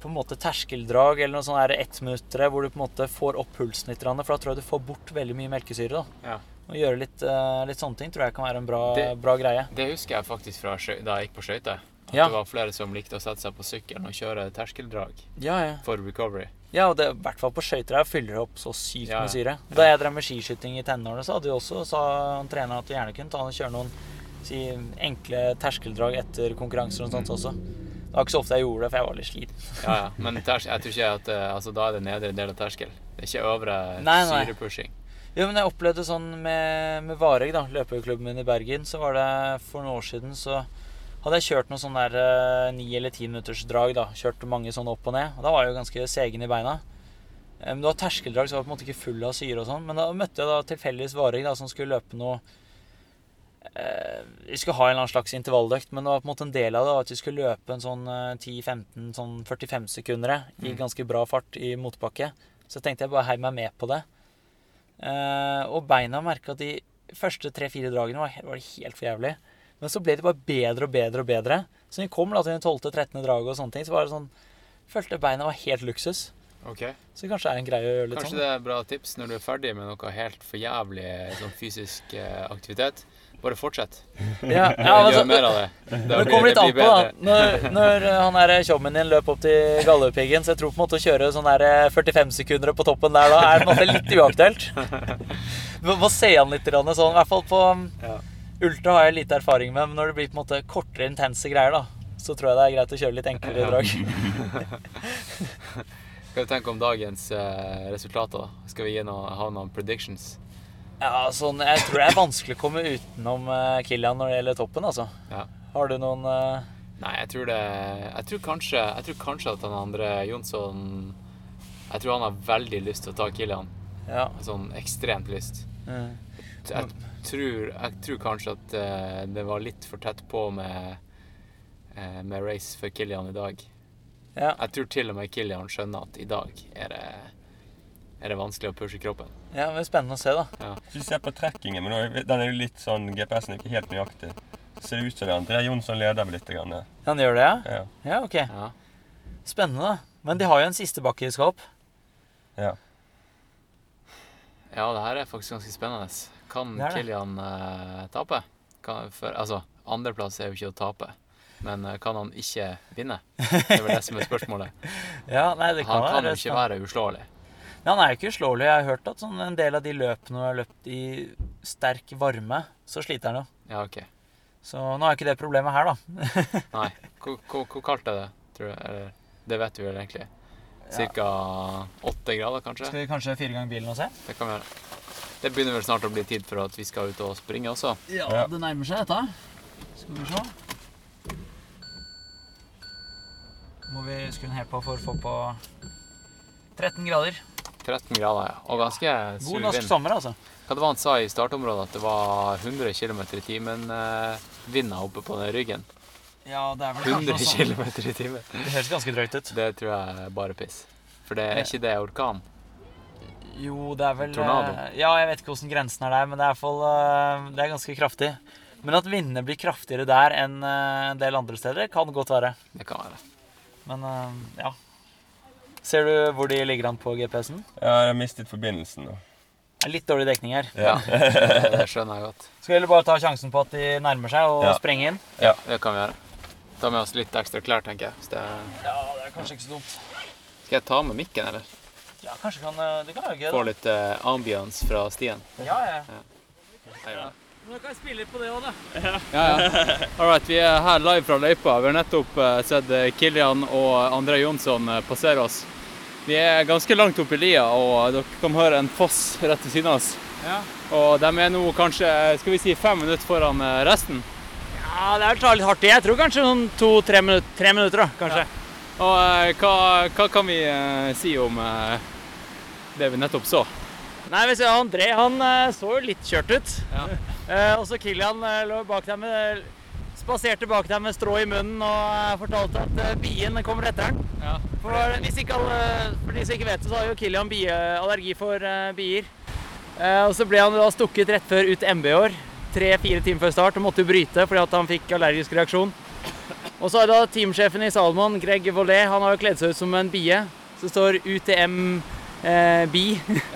på en måte terskeldrag eller noe sånn ettminuttere hvor du på en måte får opp pulsen litt, for da tror jeg du får bort veldig mye melkesyre. da. Ja. Å gjøre litt, eh, litt sånne ting tror jeg kan være en bra, Det- bra greie. Det husker jeg faktisk fra da jeg gikk på skøyter. At Ja. det var flere som likte å sette seg på sykkelen og kjøre terskeldrag Ja, ja. for recovery. Ja, og det, i hvert fall på skøyter her fyller det opp så sykt med syre. Da jeg drev med skiskyting i tenårene, så hadde vi også, sa han treneren at du gjerne kunne ta og kjøre noen si, enkle terskeldrag etter konkurranser og sånt Mm. også. Det var ikke så ofte jeg gjorde det, for jeg var litt sliten. Ja, ja. Men ters jeg tror ikke at eh, altså, da er det nedre del av terskel. Det er ikke øvre syrepushing. Jo, men jeg opplevde sånn med, med Vareg, da, løpeklubben min i Bergen, så var det for noen år siden så hadde jeg kjørt noen sånn der eh, ni eller ti minutters drag, da. Kjørt mange sånn opp og ned. Og da var jeg jo ganske segen i beina. Eh, Men det var terskeldrag, så jeg var på en måte ikke full av syre og sånn. Men da møtte jeg da tilfeldigvis Vareg, da, som skulle løpe noe Vi skulle ha en eller annen slags intervalløkt, men det var på en måte en del av det at vi skulle løpe en sånn eh, 10-15, sånn 45 sekunder i Mm. ganske bra fart i motbakke. Så tenkte jeg bare heiv meg med på det. Eh, og beina merka at de første tre-fire dragene var, var det helt for jævlig. Men så ble de bare bedre og bedre og bedre. Så når vi kom da til det 12.-13. draget og sånne ting, så var det sånn Følte beina var helt luksus. Okay. Så kanskje det er en greie å gjøre litt Kanskje sånn. det er bra tips når du er ferdig med noe helt for jævlig sånn fysisk eh, aktivitet. Bare fortsett. [laughs] Ja, ja, men Gjør mer av det. Det, det kommer litt an på, da. Når, når eh, han der tjommen din løp opp til Galdhøpiggen, så jeg tror på en måte å kjøre sånn eh, 45 sekunder på toppen der da er på en måte litt uaktuelt. Du må se an litt, sånn, i hvert fall på Ja. Ultra har jeg lite erfaring med, men når det blir på en måte kortere, intense greier, da, så tror jeg det er greit å kjøre litt enklere drag. [laughs] Hva tenker du om dagens eh, resultater? Skal vi noe, ha noen predictions? Ja, sånn, Jeg tror det er vanskelig å komme utenom eh, Kilian når det gjelder toppen, altså. Ja. Har du noen uh... Nei, jeg tror det Jeg tror kanskje, jeg tror kanskje at han andre Jonsson Jeg tror han har veldig lyst til å ta Kilian. Ja. Sånn ekstremt lyst. mm. Jeg tror, jeg tror kanskje at uh, det var litt for tett på med, uh, med race for Kilian i dag. ja. Jeg tror til og med Kilian skjønner at i dag er det, er det vanskelig å pushe kroppen. Ja, men det er spennende å se, da. Hvis du ser på trekkingen, men den er jo litt sånn GPS-en er ikke helt nøyaktig. Så ser det ut som det er André Jonsson leder med litt. Grann, ja. Han gjør det, ja? ja. Ja, ok. Ja. Spennende. Men de har jo en siste bakke de skal opp. Ja. Ja, det her er faktisk ganske spennende. Kan Det det. Kilian uh, tape? Kan, for, altså, andreplass er jo ikke å tape. Men eh, kan han ikke vinne? Det er vel det som er spørsmålet. [laughs] Ja, nei, det kan Han kan jo ikke være uslåelig. Ja, han er jo ikke uslåelig. Jeg har hørt at sånn en del av de løpene har løpt i sterk varme, så sliter han jo. Ja, OK. Så nå er ikke det problemet her, da. Nei. [laughs] Hvor, hvor, hvor kaldt er det, tror du? Eller, det vet vi vel egentlig. Cirka åtte grader, kanskje? Skal vi kanskje fire ganger gang bilen og se? Det kan vi gjøre. Det begynner vel snart å bli tid for at vi skal ut og springe også. Ja, Ja. det nærmer seg dette. Skal vi se. Må vi skru den helt på for å få på 13 grader. 13 grader, ja. Og ganske sur God norsk vind. sommer, altså. Hva det var han sa i startområdet? At det var 100 km i timen eh, oppe på den ryggen. Ja, det er vel 100 kanskje noe sånn. km i timen. Det høres ganske drøyt ut. Det tror jeg er bare piss. For det er ikke det orkan. Jo, det er vel Tornado. eh, Ja, jeg vet ikke hvordan grensen er der, men det er fall eh, Det er ganske kraftig. Men at vindene blir kraftigere der enn en del andre steder, kan godt være. Det kan være. Men ja. Ser du hvor de ligger an på GPS-en? Ja, jeg har mistet forbindelsen nå. Er litt dårlig dekning her. [laughs] Ja, det, skjønner jeg godt. Skal vi heller bare ta sjansen på at de nærmer seg og Ja. sprenge inn? Det kan vi gjøre. Ta med oss litt ekstra klær, tenker jeg. Hvis det Ja, det er kanskje ikke så dumt. Skal jeg ta med mikken, eller? Ja, kanskje kan eh, Det kan være gøy. Få da. litt uh, ambience fra stien. Ja, ja. Jeg gjør det. Men kan kan spille litt på det òg, da. Ja, ja. All right, vi er her live fra løypa. Vi har nettopp eh, sett eh, Kilian og André Jonsson eh, passere oss. Vi er ganske langt oppe i lia, og dere kan høre en foss rett ved siden av oss. Ja. Og de er nå kanskje skal vi si, fem minutter foran resten. ja, det er litt hardt i. Jeg tror kanskje noen to-tre minutter, tre minutter, da. Kanskje. Og eh, hva, hva kan vi eh, si om eh, det vi nettopp så? Nei, vi ser André han så jo litt kjørt ut. Ja. Eh, og så Kilian eh, lå bak der med Spaserte bak der med strå i munnen og eh, fortalte at bien kommer etter den. Ja. For, hvis ikke alle, for de som ikke vet det, så har jo Kilian bie, allergi for eh, bier. Eh, og så ble han da stukket rett før ut MB i år. Tre-fire timer før start og måtte bryte fordi at han fikk allergisk reaksjon. Og så har da teamsjefen i Salomon, Greg Vollet, han har jo kledd seg ut som en bie. Så står UTM eh, Bi.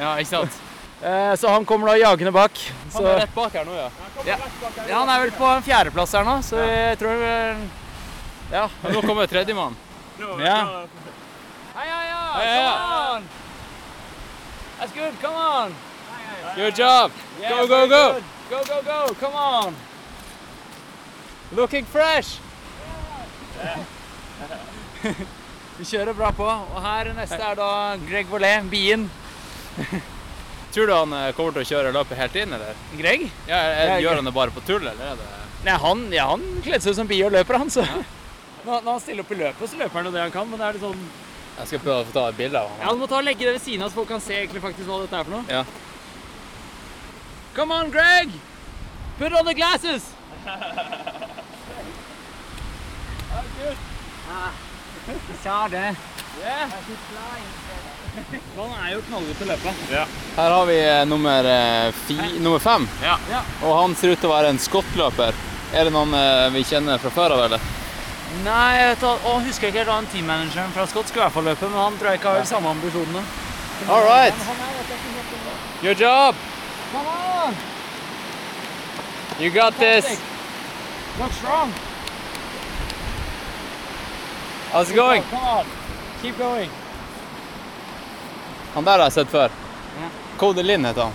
ja, ikke sant? [laughs] Eh, så han kommer da jagende bak. Så, Han er rett bak her nå, ja. ja, han er vel på en fjerdeplass her nå, så jeg tror eh, Ja. Nå kommer tredjemann. ja. Hei, hei! Hei, ja. Come on! That's good, come on! Good job! Go, go, go! Go, go, go! Come on! Looking fresh! [laughs] Vi kjører bra på. Og her neste er da Greg Vollet, bien. [laughs] Tror du han eh, kommer til å kjøre løpet helt inn, eller? Greg? Ja, er, Ja, gjør han det bare på tull, eller er det Nei, han, ja, han kledde seg ut som bi og løper, han, så når, når han stiller opp i løpet, så løper han jo det han kan, men det er litt sånn Jeg skal prøve å få ta et bilde av Ja, han. du må ta og legge det ved siden av, så folk kan se egentlig faktisk hva dette er for noe. Ja. Come on, Greg! Put on the glasses! [laughs] Sa det. Han er jo knallgod til å løpe. Her har vi eh, nummer, eh, fi, nummer fem, Ja. og han ser ut til å være en skottløper. Er det noen eh, vi kjenner fra før av, eller? Nei, jeg vet, og husker ikke helt hva han teammanageren fra Scott skulle i hvert fall løpe, men han tror jeg ikke har de samme ambisjonene. All right. Good job. Come on! You got this. Look strong! How's it going? Come on! Keep going! Han der har jeg sett før. Ja. Cody Linn heter han.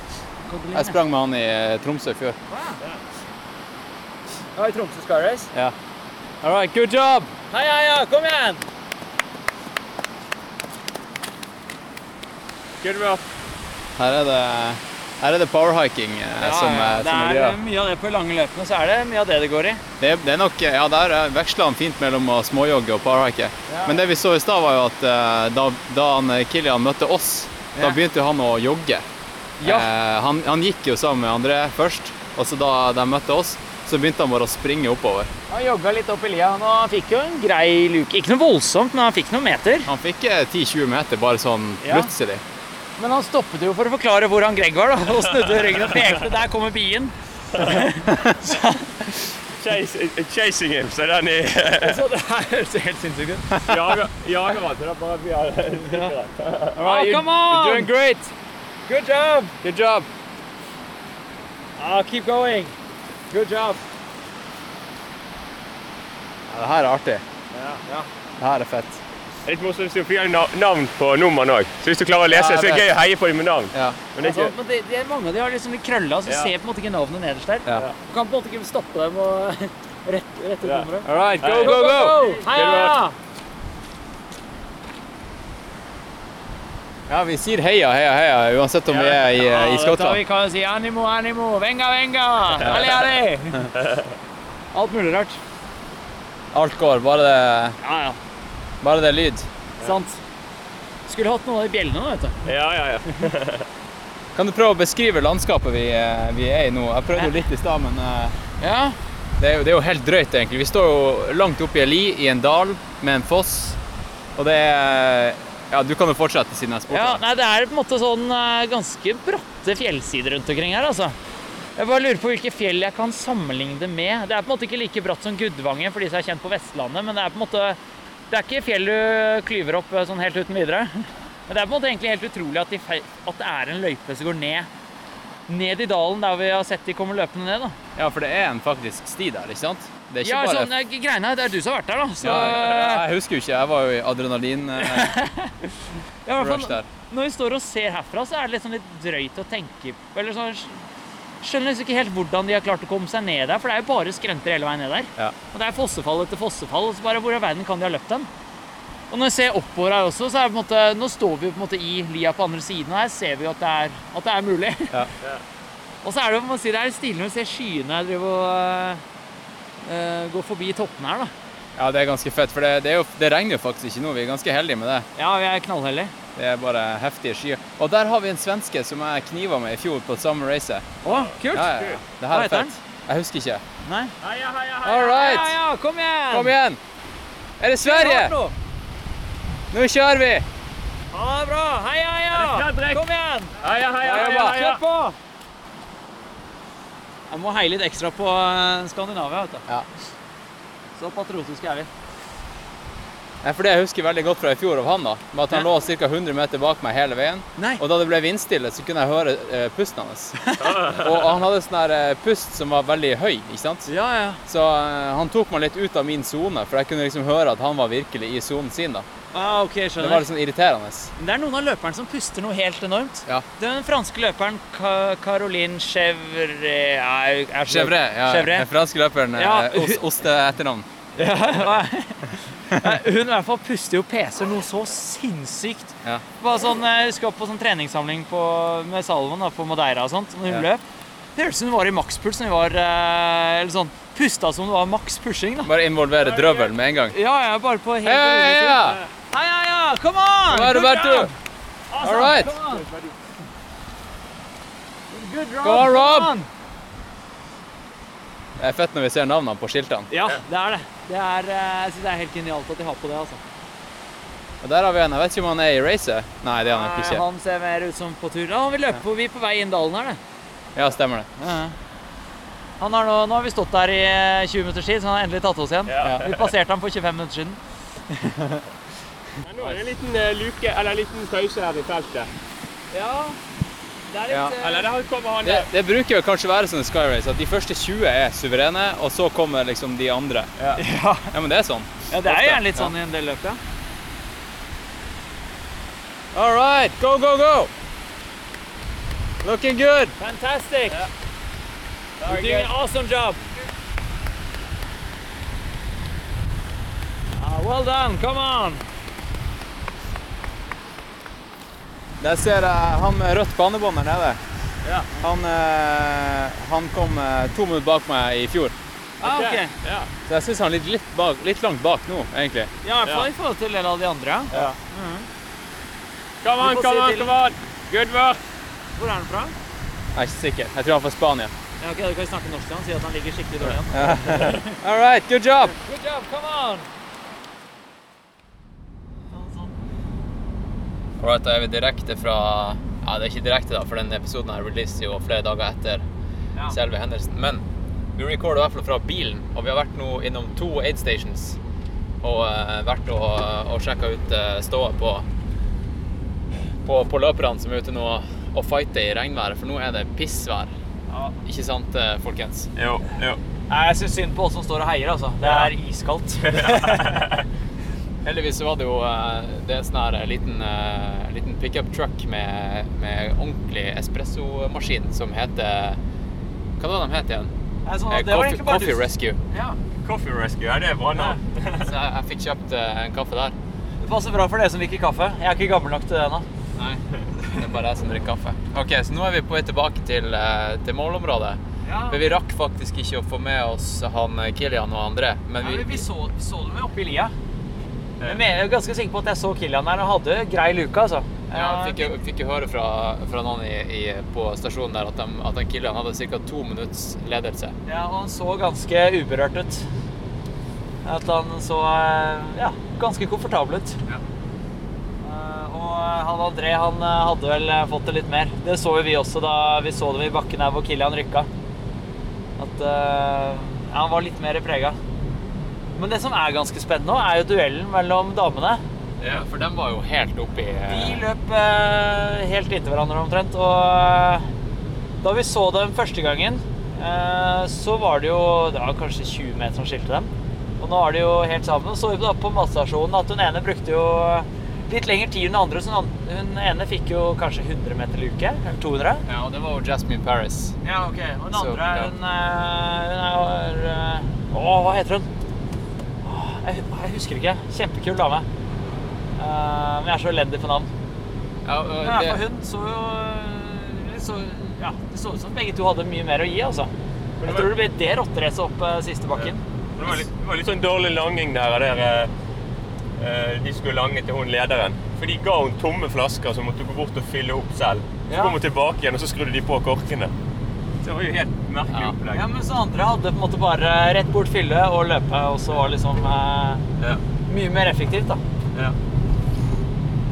Jeg sprang med han i eh, Tromsø i fjor. Ja, i Tromsø Sky Race. Ja. All right, good job. Hei, hei, kom igjen! Good job. Her er det, her er det powerhiking eh, som, ja, det som er greia. mye av det på lange løpene, så er det mye av det det går i. Det, det er nok, ja, der eh, veksler han fint mellom å småjogge og powerhike. Ja. Men det vi så i stad, var jo at eh, da, da han, eh, Kilian møtte oss, da begynte han å jogge. Ja. Eh, han, han gikk jo sammen med André først, og så da de møtte oss, så begynte han bare å springe oppover. Han jogga litt opp i lia, og han fikk jo en grei luke. Ikke noe voldsomt, men han fikk noen meter. Han fikk eh, 10-20 meter bare sånn Ja. plutselig. Men han stoppet jo for å forklare hvor han Greg var, da, og snudde ryggen og pekte. Der kommer bien. [laughs] så, chasing him, så den er Så det her høres helt sinnssykt ut. jager, jager han. Oh, come on! You're doing great. Good job! Good job. Ah, keep going. Good job. Ja, det her er artig. Ja, ja. Det her er fett. Er litt morsomt hvis du na- navn på nummeren òg. Så hvis du klarer å lese, Ja, så er det gøy å heie på dem med navn. Ja. Men det er Altså, men det, det er mange av de har liksom litt krølla, så Ja. ser på en måte ikke navnet nederst der. Ja. Du kan på en måte ikke stoppe dem og [laughs] rett, rette ut Ja. nummeret. All right, go, go, go, go. Heia! Ja, vi sier heia, heia, heia, uansett om vi er i, Ja, i du Skottland. Vi kan si animo, animo, venga, venga, alle, alle! [laughs] Alt mulig rart. Alt går, bare det, Ja, ja. Bare det er lyd. Sant. Skulle hatt noen av de bjellene vet du. Ja, ja, ja. [laughs] Kan du prøve å beskrive landskapet vi, eh, vi er i nå? Jeg prøvde jo litt i stad, men eh, Ja. det er, jo, det er jo helt drøyt, egentlig. Vi står jo langt oppe i en li, i en dal, med en foss. Og det er Ja, du kan jo fortsette siden jeg spurte. ja. Nei, det er på en måte sånn eh, ganske bratte fjellsider rundt omkring her, altså. Jeg bare lurer på hvilke fjell jeg kan sammenligne det med. Det er på en måte ikke like bratt som Gudvangen for de som er kjent på Vestlandet, men det er på en måte Det er ikke fjell du klyver opp eh, sånn helt uten videre. Men det er på en måte egentlig helt utrolig at, de, at det er en løype som går ned ned i dalen der vi har sett de kommer løpende ned. da. Ja, for det er en faktisk sti der, ikke sant? Det er ikke Ja, bare sånn, eh, greiene Det er du som har vært der, da. Så, ja, Jeg husker jo ikke, jeg var jo i adrenalin eh, [laughs] Ja, der. når vi står og ser herfra, så er det liksom litt drøyt å tenke på. Eller sånn, skjønner liksom ikke helt hvordan de har klart å komme seg ned der, for det er jo bare skrenter hele veien ned der. Ja. Og det er fossefall etter fossefall, så bare hvor i verden kan de ha løpt den? Og når jeg ser oppover her også, så er det på en måte Nå står vi jo på en måte i lia på andre siden, og her ser vi jo at det er, at det er mulig. Ja. [laughs] og så er det jo, man si, det er stilig vi ser skyene drive og uh, gå forbi toppene her, da. Ja, det er ganske fett, for det, det, jo, det regner jo faktisk ikke nå. Vi er ganske heldige med det. Ja, vi er knallheldige. Det er bare heftige skyer. Og der har vi en svenske som jeg kniva med i fjor på samme race. Å, kult! Ja, ja. Det her er fett. Jeg husker ikke. Nei? Heia, heia, All Ja, right, kom igjen! kom igjen! Er det Sverige? Nå kjører vi! Ha det bra! Heia, heia! Kom igjen! Heia, heia, heia, heia. Kjør på! Jeg må heie litt ekstra på eh, Skandinavia, vet du. Ja. Så patriotiske er vi. For Det jeg husker veldig godt fra i fjor av han, da, var at han Ja. lå ca. 100 meter bak meg hele veien. Nei. Og da det ble vindstille, så kunne jeg høre eh, pusten hans. [laughs] og han hadde sånn der eh, pust som var veldig høy, ikke sant? Ja, ja. Så eh, han tok meg litt ut av min sone, for jeg kunne liksom høre at han var virkelig i sonen sin. da. Ah, ok, Det var litt sånn irriterende. Men Det er noen av løperne som puster noe helt enormt. Ja. Den franske løperen Ka Caroline Chevre... Chevre, ja, Chevre. den franske løperen. Ja. os, Osteetternavn. [laughs] Ja, Nei, hun i hvert fall puster jo peser noe så sinnssykt. Ja. Bare sånn, Jeg husker på sånn treningssamling på, med Salomon da, på Madeira og sånt. Når hun Ja. løp. Det hørtes ut som hun var i makspuls. når hun var, eh, eller sånn, Pusta som det var maks pushing. da. Bare involvere drøvelen med en gang. Ja, ja, bare på helt Heia, ja. Hei, hei, ja! Come on! Her, Good Roberto! Awesome, All right. come on. Good job, Go on, Rob! come on. Det er fett når vi ser navnene på skiltene. Ja, det er det. Det er, eh, jeg synes det er helt genialt at de har på det. altså. Og der har vi en. Jeg vet ikke om han er i racet. Nei, det er han nok Eh, ikke. Han ser mer ut som på tur. Ja, han vil løpe er på vei inn dalen her, det. Ja, stemmer det. Han har nå, nå har vi stått der i eh, 20 minutters tid, så han har endelig tatt oss igjen. Ja. Vi passerte ham for 25 minutter siden. [laughs] Men Nå er det en liten eh, luke, eller en liten pause her i feltet. Ja, det Ja. Eller der kommer han Det, der. det bruker jo kanskje være sånn i Sky Race at de første 20 er suverene, og så kommer liksom de andre. Ja. [laughs] Ja, Ja, men det er sånn. ja det er gjerne litt ja. sånn i en del løp, ja. All right, go, go, go! Looking good! Fantastic! You're doing an awesome job. Uh, well done, come on! Der ser jeg han med rødt banebånd der nede. Ja. Han, eh, han kom eh, to minutter bak meg i fjor. Ah, ok. Ja. Så jeg syns han ligger litt, bak, litt langt bak nå, egentlig. Ja, i hvert fall i forhold til en del av de andre. Ja. Mhm. Come on, Vi come on, come on! Good work! Hvor er han fra? Jeg er ikke sikker. Jeg tror han er fra Spania. Ja, ok, Du kan snakke norsk til han, si at han ligger skikkelig dårlig an. [laughs] All right, good job! Good job, come on! All right, da er vi direkte fra Ja, det er ikke direkte, da, for den episoden her releases jo flere dager etter Ja. selve hendelsen. Men Vi recorder i hvert fall fra bilen, og vi har vært nå innom to aid stations. Og uh, vært og, og sjekka ut uh, ståa på, på, på løperne som er ute nå og fighter i regnværet, for nå er det pissvær. Ja. Ikke sant, eh, folkens? Jo, jo. Jeg syns synd på oss som står og heier, altså. Det er iskaldt. [laughs] [laughs] Heldigvis så var det jo eh, det er en sånn her liten, eh, liten pickup truck med, med ordentlig espressomaskin som heter Hva var det de het igjen? Sånn, Eh, Coffee, Coffee du- Rescue. Ja. Coffee Rescue, ja, det er bra navn. [laughs] Så jeg, jeg fikk kjøpt eh, en kaffe der. Det passer bra for dere som liker kaffe. Jeg er ikke gammel nok til det ennå. Nei, det er bare jeg som drikker kaffe. Ok, Så nå er vi på vei tilbake til, eh, til målområdet. Ja. Men vi rakk faktisk ikke å få med oss han eh, Kilian og André. Men Ja, vi, men vi så, så dem jo oppe i lia. Jeg jeg er ganske sikker på at jeg så Kilian der. Han hadde grei luke, altså. ja, fikk, jeg fikk jo høre fra, fra noen i, i, på stasjonen der at, de, at Kilian hadde ca. to minutts ledelse. Ja, og han så ganske uberørt ut. At han så eh, ja, ganske komfortabel ut. Ja. Eh, Og han André han eh, hadde vel eh, fått det litt mer. Det så jo vi også da vi så dem i bakken her hvor Kilian rykka. At eh, ja, han var litt mer prega. Men det som er ganske spennende nå, er jo duellen mellom damene. Ja, for de var jo helt oppi eh, De løp eh, helt inntil hverandre omtrent. Og eh, da vi så dem første gangen, eh, så var det jo Det var kanskje 20 meter som skilte dem. Og nå er de jo helt sammen. Så vi da på matstasjonen at hun ene brukte jo litt lengre tid enn den andre. Så hun ene fikk jo kanskje 100 meter luke. Eller 200. Ja, og det var jo Jasmine Paris. Ja, ok. Og den Så, andre, ja. hun, hun er Å, hva heter hun? Jeg, jeg husker ikke. Kjempekul dame. Uh, men jeg er så elendig på navn. Ja, og Men det, hun så jo så, ja, det så ut som begge to hadde mye mer å gi, altså. Jeg tror det ble det rotteracet opp uh, siste bakken. Det var, litt, det var litt sånn dårlig langing der av dere eh, de skulle lange til hun lederen. For de ga hun tomme flasker som måtte gå bort og fylle opp selv. Så Ja. kom hun tilbake igjen, og så skrudde de på korkene. Det var jo helt merkelig Ja. opplegg. Ja, mens andre hadde på en måte bare rett bort fylle og løpe, og så var det liksom eh, Ja. mye mer effektivt, da. Ja.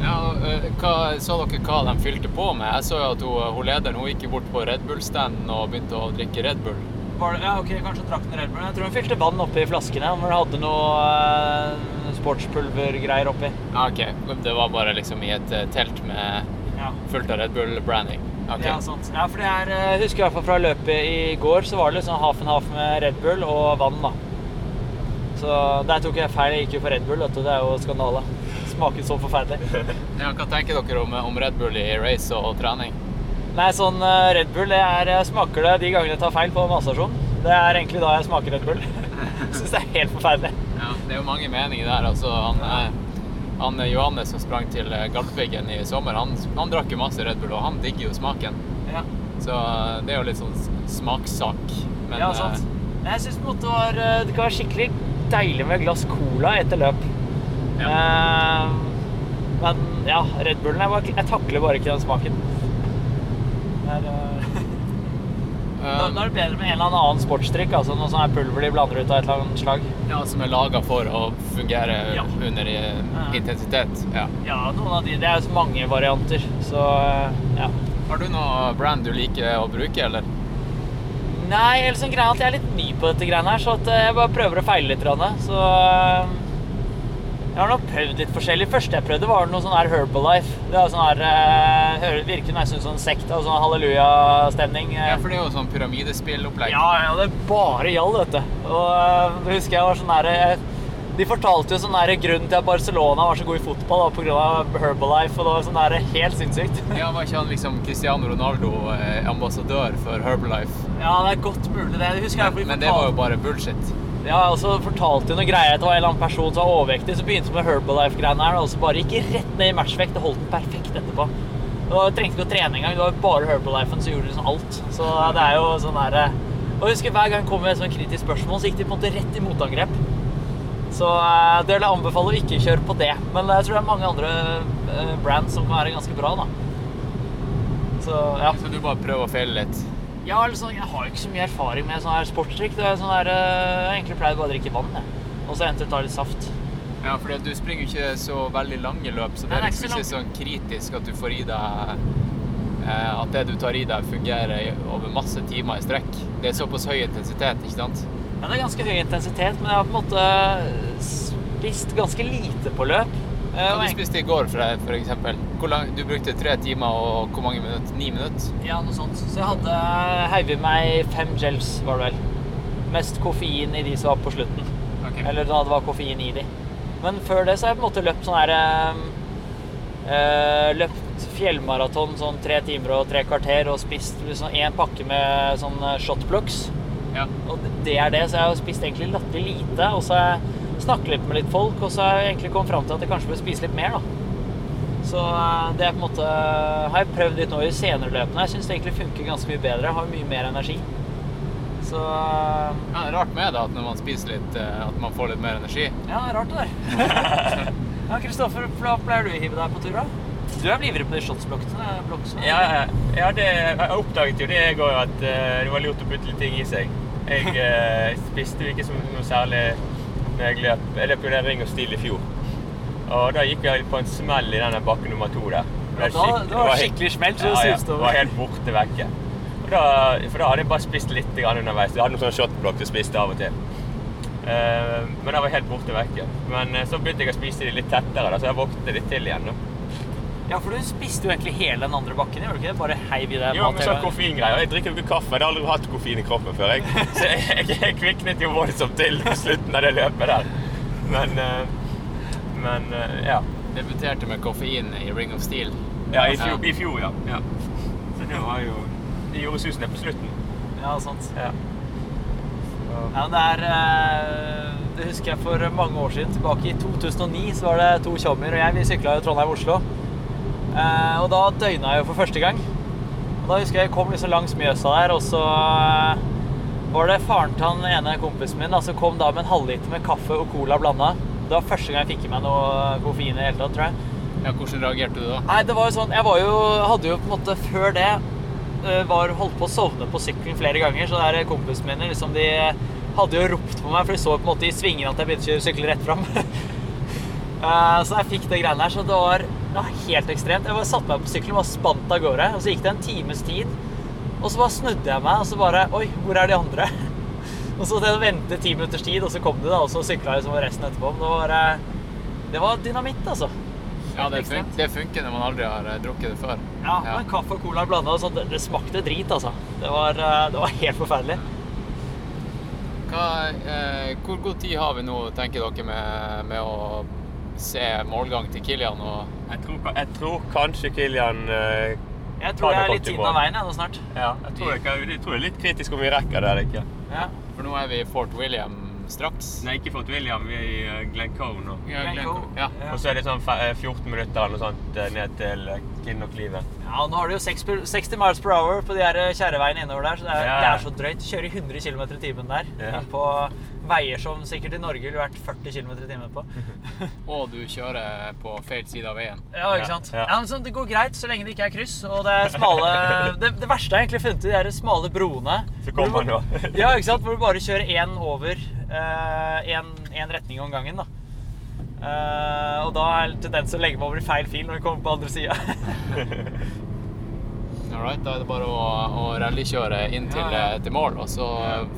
ja, eh, hva, så dere hva de fylte på med? Jeg så jo at hun, hun lederen hun gikk bort på Red Bull-standen og begynte å drikke Red Bull. Var det, ja, ok, kanskje drakk den Red Bull. Jeg tror hun fylte vann oppi flaskene, Om hun hadde noe eh, sportspulvergreier oppi. Ja, ok. Det var bare liksom i et eh, telt med Ja. fullt av Red Bull-branding. Ok. Ja, sant. Ja, for det er, eh, jeg husker i hvert fall fra løpet i går, så var det liksom half and half med Red Bull og vann, da. Så der tok jeg feil. Jeg gikk jo for Red Bull, vet du. Det er jo skandale. Smaker så forferdelig. [laughs] Ja, hva tenker dere om, om Red Bull i race og, trening? Nei, sånn eh, Red Bull, det er, jeg smaker det de gangene jeg tar feil på matstasjonen. Det er egentlig da jeg smaker Red Bull. [laughs] Syns det er helt forferdelig. Ja, det er jo mange meninger der. Altså, han, eh, han eh, Johannes som sprang til eh, Galdhøpiggen i sommer, han, han drakk jo masse Red Bull, og han digger jo smaken. Ja, Så eh, det er jo litt sånn smakssak. Men ja sant. eh, Jeg syns det var Det kan være skikkelig deilig med glass cola etter løp. Eh, men ja, Red Bullen jeg, bare, jeg takler bare ikke den smaken. Det er, Da, eh, da er det bedre med en eller annen sportsdrikk, altså noe sånn pulver de blander ut av et eller annet slag. ja, som er laga for å fungere Ja. under intensitet. Ja. Ja, noen av de. Det er jo så mange varianter, så eh, ja. Har du noe brand du liker å bruke, eller? Nei, eller sånn greia at jeg er litt ny på dette greiene her, så eh, jeg bare prøver å feile litt. Så jeg har nok prøvd litt forskjellig. første jeg prøvde, var noe sånn her Herbalife. Det er sånn her eh, hører- Virker nesten som en sekt Altså sånn hallelujastemning. eh. Ja, for det er jo sånn pyramidespillopplegg. Ja, ja, det er bare gjald, vet du. Og øh, det husker jeg var sånn der øh, De fortalte jo sånn der grunnen til at Barcelona var så god i fotball, da, på grunn av Herbalife, og det var sånn der helt sinnssykt. [laughs] Ja, Var ikke han liksom Cristiano Ronaldo eh, ambassadør for Herbalife? Ja, det er godt mulig, det. Det husker jeg. Men, men det var jo bare bullshit. Ja, altså fortalte noen greier at det var en eller annen person som var overvektig, så begynte med Herbalife-greiene her, og så bare gikk rett ned i matchvekt og holdt den perfekt etterpå. Det var, trengte ikke å trene engang, det var bare Herbalifen som gjorde liksom alt. Så det er jo sånn der øh, Og jeg husker hver gang det kom et sånn kritisk spørsmål, så gikk de på en måte rett i motangrep. Så eh, det vil jeg anbefale å ikke kjøre på det. Men jeg tror det er mange andre eh, brands som kan være ganske bra, da. Så ja. Så du bare prøver å feile litt? Ja sånn, jeg har jo ikke så mye erfaring med sånn her sportsdrikk. Det er sånn her, eh, Jeg har egentlig pleid bare å drikke vann, jeg. Og så eventuelt ta litt saft. Ja, for du springer jo ikke så veldig lange løp, så det er liksom ikke sånn kritisk at du får i deg eh, At at det du tar i deg, fungerer over masse timer i strekk. Det er såpass høy intensitet, ikke sant? Ja, det er ganske høy intensitet, men jeg har på en måte spist ganske lite på løp. Eh, Hva du spiste i går, for, eksempel? Du brukte tre timer og hvor mange minutter? Ni minutter? Ja, noe sånt. Så jeg hadde heiv i meg fem gels, var det vel. Mest koffein i de som var på slutten. Eller da det var koffein i de. Men før det så har jeg på en måte løpt sånn her eh, eh, Løpt fjellmaraton sånn tre timer og tre kvarter og spist liksom én pakke med sånn eh, shotblocks. Ja. Og det- det er det, så jeg har spist egentlig latterlig lite. Og så har jeg snakket litt med litt folk, og så har jeg egentlig kommet fram til at jeg kanskje bør spise litt mer, da. Så eh, det er på en måte har jeg prøvd litt nå i senere løpene. Jeg syns det egentlig funker ganske mye bedre. Jeg har mye mer energi. Så eh, Ja, det er rart med det at når man spiser litt, eh, at man får litt mer energi. ja, det er rart det der. [laughs] ja, Kristoffer, hva pleier du å hive deg på tur, da? Du er vel ivrig på de shotsblokkene? blokkene? Ja, ja det, jeg oppdaget jo det i går at eh, det var lurt å putte litt ting i seg. Jeg [laughs] eh, spiste jo ikke som noe særlig når jeg løp. Jeg løp jo den Ring og Stil i fjor. Og da gikk jeg på en smell i denne bakke nummer to der. Ja, da- det var skikkelig smell, så det ja, ja, det var helt borte vekke. Da, for da hadde jeg bare spist litt underveis. Jeg hadde noen sånne shotblokk jeg spiste av og til. Eh, men da var jeg helt borte vekke. Men eh, så begynte jeg å spise de litt tettere, da, så jeg våknet litt til igjen. Da. Ja, for du spiste jo egentlig hele den andre bakken, gjorde du ikke det? Bare heiv i deg Jo, men så sånn koffeingreier. Jeg drikker jo ikke kaffe. Jeg har aldri hatt koffein i kroppen før. Jeg. [laughs] Så jeg, jeg, jeg kviknet jo voldsomt til på slutten av det løpet der. Men, eh, men eh, ja. Debuterte med koffein i Ring of Steel. ja. I fjor, i fjor ja. ja. Så det var jo Det gjorde susen på slutten. Ja, sant. Ja. Ja, det er eh, Det husker jeg for mange år siden. Tilbake i 2009 så var det to tjommier og jeg. Vi sykla jo Trondheim-Oslo. Eh, og da døgna jeg jo for første gang. Og da husker jeg jeg kom liksom langs Mjøsa der, og så eh, var det faren til han ene kompisen min da, som kom da med en halvliter med kaffe og cola blanda. Det var første gang jeg fikk i meg noe koffein i det hele tatt, tror jeg. Ja, hvordan reagerte du da? Nei, det var jo sånn Jeg var jo, hadde jo på en måte før det eh, var holdt på å sovne på sykkelen flere ganger. Så der kompisene mine liksom, de hadde jo ropt på meg, for de så på en måte i svingene at jeg begynte å sykle rett fram. [laughs] Så jeg fikk det greiene her. Så det var, det var helt ekstremt. Jeg bare satte meg på sykkelen og bare spant av gårde. Og så gikk det en times tid. Og så bare snudde jeg meg, og så bare Oi, hvor er de andre? [laughs] Og så til å vente ti minutters tid, og så kom de, da, og så sykla jeg som resten etterpå. Men det var, eh, det var dynamitt, altså. Ja, det, fun det funker når man aldri har eh, drukket det før. Ja, men kaffe og cola blanda, så det, det smakte drit, altså. Det var, eh, det var helt forferdelig. Hva, eh, hvor god tid har vi nå, tenker dere, med, med å se målgang til Kilian? Og, Jeg, tror, jeg tror kanskje Kilian eh, Jeg tror jeg det er litt tiden av veien jeg, nå snart. Ja, jeg tror, jeg, kan- jeg tror det er litt kritisk om vi rekker det eller ikke. Ja. for nå er vi i Fort William straks. Nei, ikke Fort William. Vi er i eh, Glencoe nå. Ja, Glencoe. Ja. Ja. Og så er det sånn fe- eh, 14 minutter eller noe sånt eh, ned til Kinnock-livet. Ja, nå har du jo 6 60 miles per hour på de her kjæreveiene innover der, så det er, Ja. det er så drøyt. Kjøre i 100 km i timen der. Ja. På veier som sikkert i Norge ville vært 40 km i timen på. [laughs] Og du kjører på feil side av veien. Ja, ikke sant? ja. Ja, men sånn, det går greit så lenge det ikke er kryss. Og det er smale [laughs] Det, det verste jeg egentlig funnet i de smale broene. Så kommer man nå. [laughs] Ja, ikke sant? Hvor du bare kjører én over én retning om gangen. da. Uh, og da er tendens til å legge meg over i feil fil når vi kommer på andre sida. Alright, da er det bare å, å rallykjøre inn til, Ja, ja. eh, til mål, og så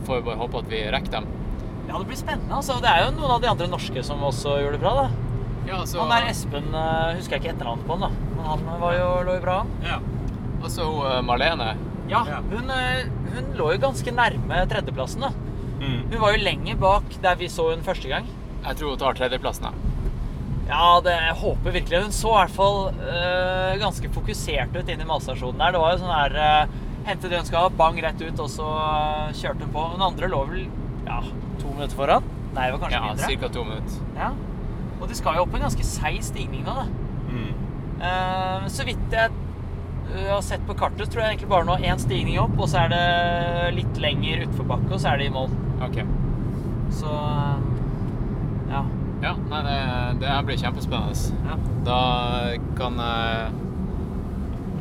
får vi bare håpe at vi rekker dem. Ja, det blir spennende. altså. Det er jo noen av de andre norske som også gjør det bra. da. Ja, så, Han der Espen eh, husker jeg ikke etternavnet på han, da. Men han var jo, lå jo bra, an. Ja. og så hun, eh, Marlene. Ja, hun, eh, hun lå jo ganske nærme tredjeplassen. da. Mm. Hun var jo lenger bak der vi så hun første gang. Jeg tror hun tar tredjeplassen. da. Ja, det, jeg håper virkelig. Hun så i hvert fall eh, ganske fokusert ut inn i matstasjonen der. Det var jo sånn her uh, Hente det hun skal ha, bang rett ut, og så kjørte hun på. Hun andre lå vel ja, to minutter foran? Nei, det var kanskje Ja, mindre. Cirka to minutter. Ja. Og de skal jo opp en ganske seig stigning nå, da. Mm. Uh, så vidt jeg eh, har sett på kartet, tror jeg egentlig bare nå én stigning opp, og så er det litt lenger utforbakke, og så er det i mål. Okay. Så eh, ja. Ja, nei, det, det her blir kjempespennende. ja. Da kan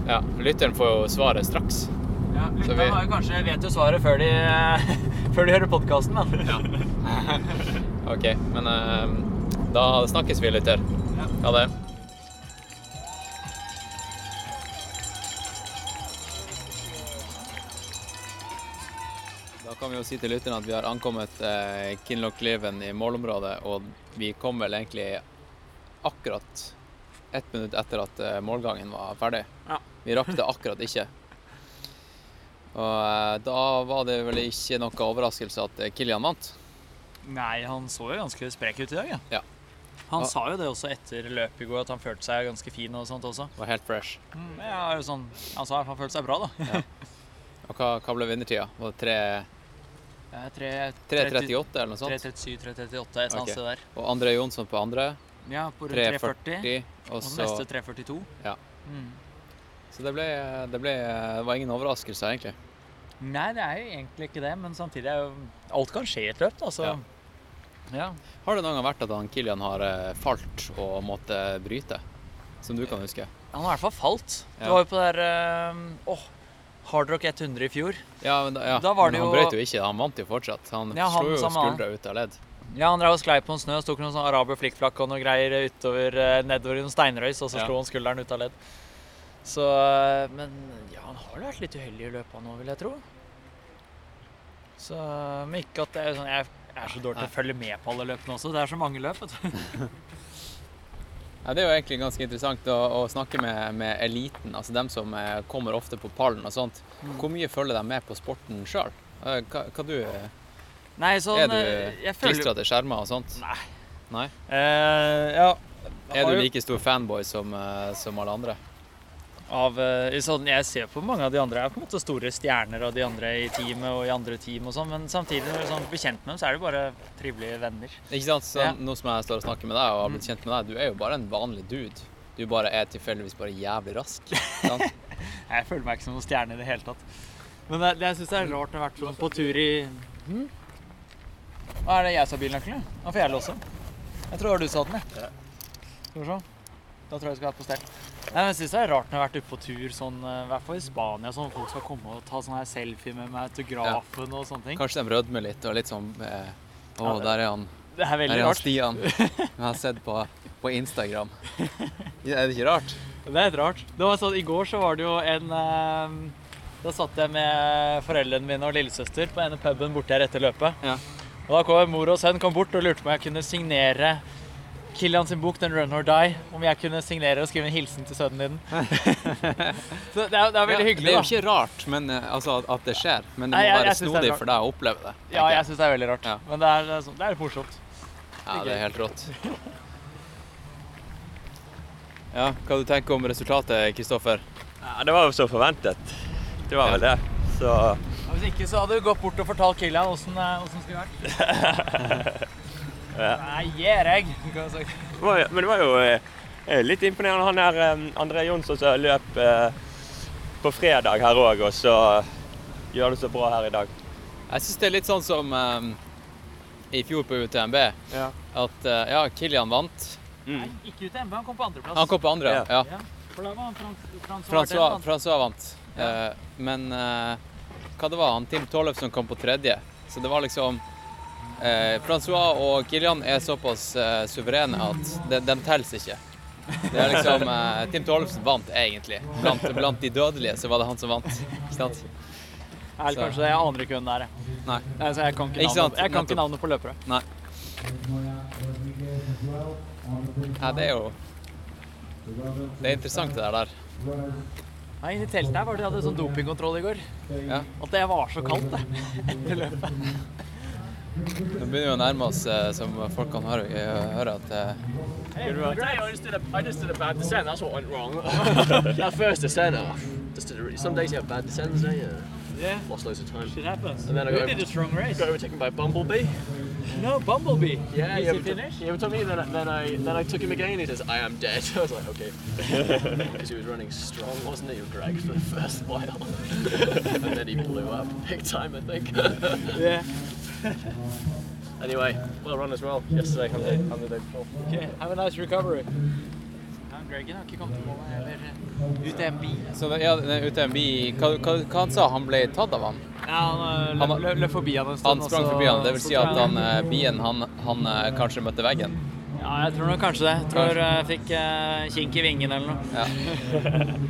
Ja, lytteren får jo svaret straks. Ja, Lytterne har jo kanskje vet jo svaret før de, [laughs] før de hører podkasten, da. Ja. [laughs] ok, men ehm, da snakkes vi, lytter. Ja. Ha det. Da kan vi jo si til lytterne at vi har ankommet eh, Kinlochkliven i målområdet, og vi kom vel egentlig akkurat ett minutt etter at eh, målgangen var ferdig. Ja. Vi rakk det akkurat ikke. Og eh, da var det vel ikke noe overraskelse at eh, Kilian vant. Nei, han så jo ganske sprek ut i dag, ja. Ja. Han Ja. sa jo det også etter løpet i går, at han følte seg ganske fin og sånt også. Var helt fresh. Mm, ja, jo sånn, han sa at han følte seg bra, da. Og hva, hva ble vinnertida? Var det Ja, 3.38 eller noe sånt? 3.37-3.38, et eller annet sted der. Og André Jonsson på andre. Ja, på rundt 3.40. 3.40. Og Og neste 3.42. Ja. Mm. Så det ble, det ble Det var ingen overraskelse, egentlig. Nei, det er jo egentlig ikke det, men samtidig er jo Alt kan skje i et løp, da, så Ja. ja. Har det noen gang vært at han Kilian har eh, falt og måtte bryte? Som du kan huske? Han har i hvert fall falt. Ja. Det var jo på det der eh, Åh, Hardrock 100 i fjor. Ja, men, da, ja. Da var men han jo- brøt jo ikke. Han vant jo fortsatt. Han Ja, han slo jo skuldra ut av ledd. Ja, han drev og sklei på en snø, sto ikke noen sånn araber flikkflakk og noe greier utover, eh, nedover i noen steinrøys, og så slo han skulderen ut av ledd. Så eh, Men ja, han har vært litt uheldig i løpet nå, vil jeg tro. Så Men ikke at det er sånn Jeg er så dårlig til å følge med på alle løpene også. Det er så mange løp, vet du. [laughs] Ja, det er jo egentlig ganske interessant å, å snakke med, med eliten, altså dem som eh, kommer ofte på pallen og sånt. Mm. Hvor mye følger de med på sporten sjøl? Hva, hva du Nei, sånn Er du eh, jeg føler- klistra til skjermer og sånt? Nei. Nei? Eh, ja. Er du like stor fanboy som, eh, som alle andre? Av eh, sånn, Jeg ser på mange av de andre er på en måte store stjerner av de andre i teamet og i andre team og sånn, men samtidig når du er sånn, blir kjent med dem, så er de bare trivelige venner. Ikke sant? Så Ja. Nå som jeg står og snakker med deg og har blitt kjent med deg, du er jo bare en vanlig dude. Du bare er tilfeldigvis bare jævlig rask. Sant? [laughs] Jeg føler meg ikke som noen stjerne i det hele tatt. Men det, det, jeg syns det er rart å ha vært sånn på tur i hm? Hva er det jeg sa bilnøkkelen? Da får jeg låse. Jeg tror det var du sa den, jeg. Skal vi se. Da tror jeg jeg skal være på stell. Nei, Jeg syns det er rart når jeg har vært ute på tur, sånn, eh, i hvert fall i Spania, sånn folk skal komme og ta sånn her selfie med meg, autografen og sånne ting. Kanskje de rødmer litt og litt sånn eh, Å, Ja, det- der er han. Det er Der veldig er han rart. Stian. [laughs] Jeg har sett på, på Instagram. Er det ikke rart? Det er helt rart. Det var sånn, I går så var det jo en eh, Da satt jeg med foreldrene mine og lillesøster på ene puben borte her etter løpet. Ja. Og da kom mor og sønn kom bort og lurte på om jeg kunne signere Kilian sin bok 'Den Run or Die'. Om jeg kunne signere og skrive en hilsen til sønnen din. [laughs] så det er, det er veldig Ja, hyggelig, det er jo ikke rart men, eh, altså, at- det skjer, men det Nei, må jeg- være jeg snodig for deg å oppleve det. Ja, tenker jeg syns det er veldig rart. Ja. Men det er, det er, sånn, det er morsomt. Ja, det er helt rått. Ja, hva du tenker om resultatet, Kristoffer? Ja, det var jo så forventet. Det var vel det. Så Ja, hvis ikke så hadde du gått bort og fortalt Kilian åssen det skulle vært. [laughs] Ja. Nei, gir jeg. kan jeg Men det var jo eh, litt imponerende han der eh, André Jonsson som løp eh, på fredag her òg, og så gjør det så bra her i dag. Jeg syns det er litt sånn som um, i fjor på UTMB, Ja. at uh, ja, Kilian vant. Mm. Nei, ikke UTMB, han kom på andreplass. Han kom på andre, Ja. ja. Ja, for da var han Frans, Frans Francois, Francois vant. Ja. Eh, men uh, hva det var? Han Tim Tollefsen kom på tredje. Så det var liksom eh, Francois og Kilian er såpass eh, suverene at de, de telles ikke. Det er liksom eh, Tim Tollefsen vant egentlig. Blant, blant de dødelige så var det han som vant. Ikke sant? Eller kanskje det. Jeg aner ikke hvem det er. Nei. Altså, jeg kan ikke navnet, jeg kan ikke navnet på løpere. Nei. Ja, det er jo Det er interessant det der. Nei, I teltet her var det de hadde sånn dopingkontroll i går. Ja. At det var så kaldt, det. [laughs] Etter løpet. Nå begynner vi å nærme oss, eh, som folk kan høre, eh, høre at eh, I just did a, I just did a bad descent. That's what went wrong. [laughs] [laughs] that first descent, I just did a, some days you have bad descents, don't you? Yeah, Lost loads of time. shit happens. And then I You got did a strong race. got overtaken by Bumblebee. No, Bumblebee. Yeah, Did he he overtook, finish? he overtook me. Then, I- then I then I took him again. He says, "I am dead." [laughs] I was like, "Okay," because he was running strong, wasn't he, Greg, for the first while, and then he blew up big time, I think. Yeah. [laughs] anyway, well run as well yesterday and the, and the day before. Okay, have a nice recovery. Gregen har ikke kommet til målet heller. UTMB. Så ja, UTMB hva, hva, hva han sa han ble tatt av han? Ja, han øh, løp, løp, løp forbi han en stund. Han sprang forbi han. Det vil si at han, eh, bien han, han eh, kanskje møtte veggen. Ja, jeg tror nok kanskje det. Jeg tror jeg fikk uh, kink i vingen eller noe. Ja. [laughs]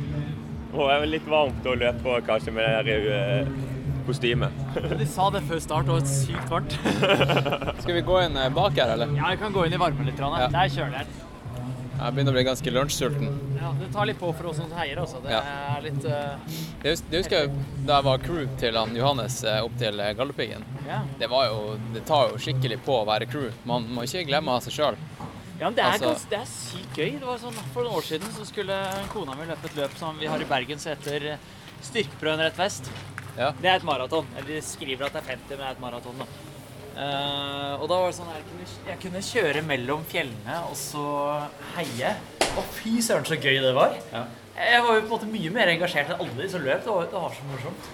Det er vel litt varmt å løpe på kanskje med det der, eh, kostyme. [laughs] De sa det før start, og sykt varmt. [laughs] Skal vi gå inn eh, bak her, eller? Ja, vi kan gå inn i varmen litt. Ja. Der kjøler jeg. Jeg begynner å bli ganske lunsjsulten. Ja, det tar litt på for oss som heier, altså. Det Ja. er litt uh... Det hus- det husker jeg da jeg var crew til han Johannes eh, opp til Galdhøpiggen. ja. Det, var jo, det tar jo skikkelig på å være crew. Man må ikke glemme av seg sjøl. Ja, men det er, Altså- det er sykt gøy. Det var sånn, For noen år siden så skulle kona mi løpe et løp som vi har i Bergen som heter Styrkeprøven rett vest. Ja. Det er et maraton. Eller de skriver at det er 50, men det er et maraton. da. Uh, og da var det sånn jeg kunne, jeg kunne kjøre mellom fjellene og så heie. Å, fy søren, så gøy det var. Ja. Jeg var jo på en måte mye mer engasjert enn alle de som løp. Det var, det var så morsomt.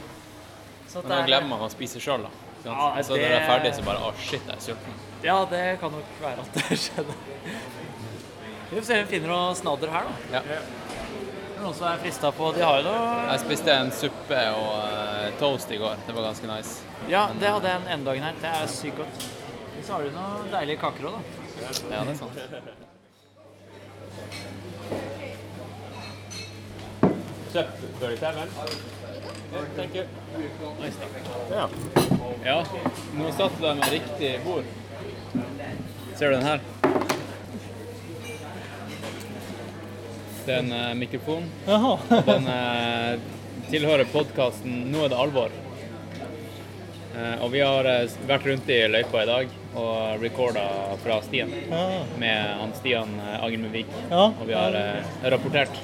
Så Men da er- glemmer man å spise sjøl, da. Ja, det... Så når det- det er ferdig, så bare Å, shit, jeg er sulten. Ja, det kan nok være at det skjedde. Vi får se om vi finner noe snadder her, da. Ja. Noen som er frista på De har jo noe Jeg spiste en suppe og eh, toast i går. Det var ganske nice. Ja, det hadde jeg en ene dagen her. Det er sykt godt. Så har du noen deilige kaker òg, da. Ja, det er sant. 37. Thank you. Ja. ja. Nå satte de med riktig bord. Ser du den her? Det er en uh, mikrofon. Jaha. Den eh, tilhører podkasten 'Nå er det alvor'. Eh, og vi har vært rundt i løypa i dag og recorda fra stien med han Stian Agermundvik. Ja. Og vi har rapportert.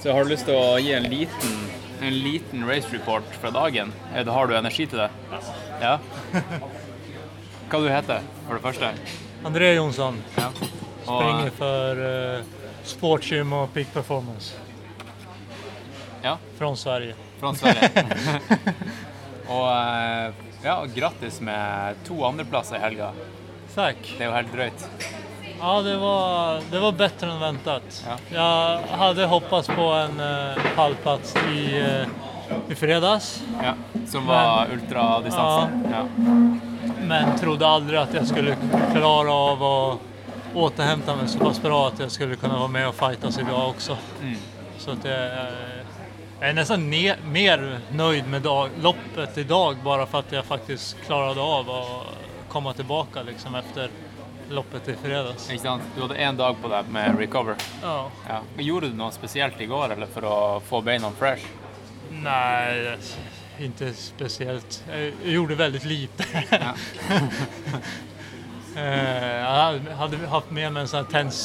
Så har du lyst til å gi en liten, en liten race report fra dagen? Har du energi til det? Ja? Hva du heter for det første? André Jonsson Ja. springer for uh, Sportgym og Peak Performance ja, från Sverige. fra Sverige. [laughs] og eh, ja, grattis med to andreplasser i helga. Takk. Det er jo helt drøyt. Ja, det var, det var bedre enn ventet. Ja. Jeg hadde hoppet på en uh, halvplass i, uh, i fredags, Ja, som var ultradistansen. Ja. men trodde aldri at jeg skulle klare av att återhämta mig så pass bra att jag skulle kunna vara med och fightas idag också. Mm. Så att jag, jag är nästan ne- mer nöjd med dag, loppet idag bara för att jag faktiskt klarade av att komma tillbaka liksom efter loppet i fredags. Ikke sant? Du hadde én dag på deg med recover. Ja. Ja. Gjorde du noe spesielt i går eller for å få beina fresh? Nej, inte speciellt. Jag gjorde väldigt lite. [laughs] Ja. hadde hatt med meg en sånn tens...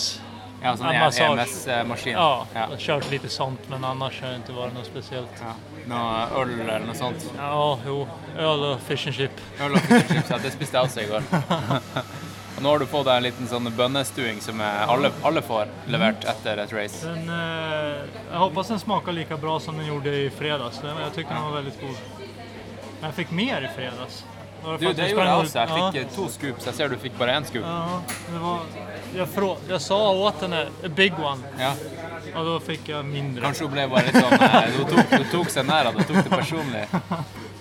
Ja, sånn MS-maskin. Ja, Ja. Kjørt litt lite sånt men annars har det ikke vært noe spesielt. Ja. Noe øl eller noe sånt? Ja, jo. Øl og fish and chip. Øl og chips, ja, det spiste jeg også i går. Og nå har du fått deg en liten sånn bønnestuing som alle, alle får levert etter et race. Den, eh, jeg hoppas den smaker like bra som den gjorde i fredags. Den, jag tycker den var veldig god. Men jeg fikk mer i fredags. Du, det gjorde jeg også. Jeg fikk ja. to scoops. Jeg ser du fikk bare én scoop. Ja, det var, jeg, fra, jeg, sa åt henne a big one Ja. og da fikk jeg mindre. Kanskje hun ble bare litt sånn Du Hun tok, hun tok seg nær av det, tok det personlig.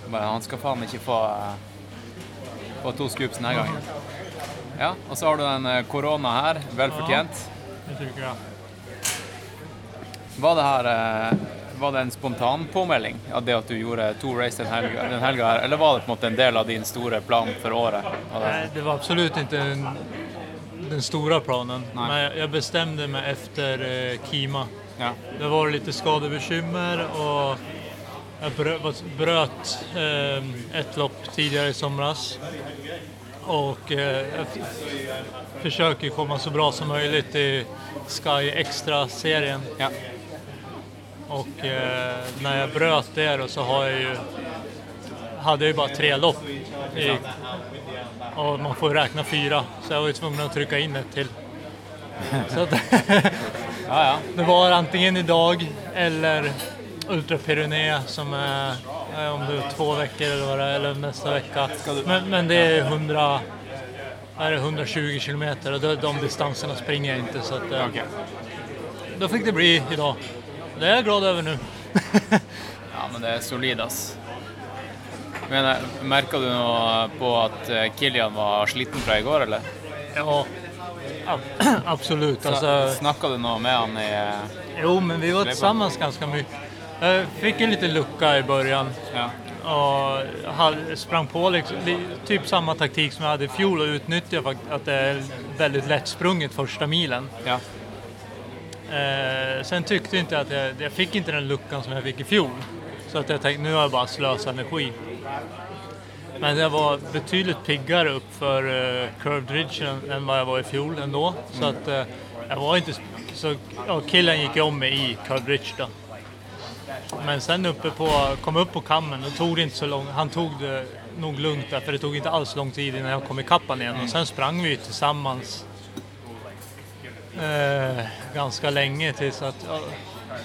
Bare, han skal faen ikke få, eh, få to scoops denne gangen. Ja, og så har du den eh, korona her. Vel fortjent. Det tycker jag. Var det her eh, var det en spontan påmelding av det at du gjorde to race den helga, den helga her, eller var det på en måte en del av din store plan for året? Nei, det- var absolutt ikke en, den store planen. Nei. Men jeg bestemte meg etter efter eh, Kima. Ja. Det var litt skadebekymmer og jeg brøt eh, et lopp tidligere i somras. Og eh, jeg forsøker å komme så bra som mulig i Sky Extra-serien. ja. Och eh, när jag bröt det då så har jag ju, hade jag ju bara tre lopp. I, och man får räkna fyra, så jag var ju tvungen att trycka in ett till. Så att, [laughs] Ja, ja. det var antingen idag eller Ultra Pyrenée som är eh, om det är två veckor eller vad det är, eller nästa vecka. Men, men det är 100, är det 120 kilometer och de, de distanserna springer jag inte. Så att, okay. Då fick det bli idag. Det er jeg glad over nå. [laughs] Ja, men det er solid, ass. Men eh, Merka du noe på at eh, Kilian var sliten fra i går, eller? Ja, ab- [clears throat] absolut. Alltså, Snakka du noe med han i eh, jo, men vi var sammen ganske mye. Jeg fikk en liten lukke i begynnelsen. Ja. og sprang på liksom, li- typ samme taktikk som jeg hadde i fjor og utnyttjade at att det er veldig lettsprunget første milen. Ja. Eh, sen tyckte inte att jag, jag fick inte den luckan som jag fick i fjol. Så att jag tänkte nu har jag bara slösat energi. Men jag var betydligt piggare upp för eh, Curved Ridge än, än vad jag var i fjol ändå. Så att eh, jag var inte... Så, ja, killen gick om mig i Curved Ridge då. Men sen uppe på, kom upp på kammen, och tog det inte så långt. han tog det nog lugnt där för det tog inte alls lång tid innan jag kom i kappan igen. Och sen sprang vi tillsammans eh, ganske lenge til at,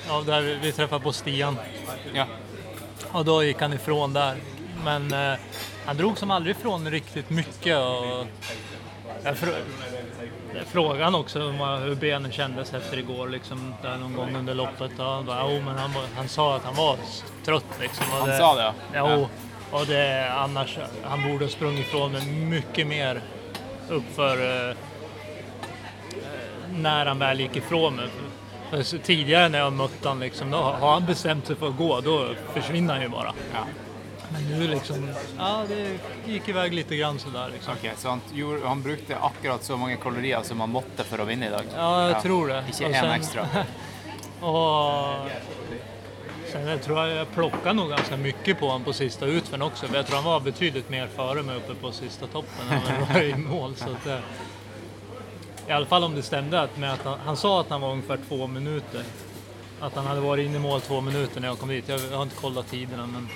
ja, der vi, traff på Stian. Ja. Og da gikk han ifrån der. Men eh, han drog som aldri ifrån riktig mye. Og jeg frå frågade han också om, hur benen kändes efter igår, liksom, där någon gång under loppet. Han, bara, jo, men han, han sa att han var trøtt trött. Liksom, Han sa det ja. Jo, och det, annars, han borde ha sprungit ifrån mig mycket mer uppför eh, när han väl gick ifrån mig. För Tidigare när jag mött honom, liksom, då har han bestämt sig för att gå, då försvinner han ju bara. Ja. Men nu liksom, ja det gick iväg lite grann sådär liksom. Okay, Så han, gjorde, han brukte akkurat så mange kalorier som han måtte for å vinne i dag? Ja, jag tror det. Ikke én ekstra? Och sen jag tror jag jag plockade nog ganska mycket på honom på sista utfören också. För jag tror han var betydligt mer före mig uppe på sista toppen än vad han var i mål. Så att, I alla fall om det stämde att, med att han, han sa att han var ungefär två minuter. Att han hade varit inne i mål två minuter när jag kom dit. Jag, jag har inte kollat tiderna men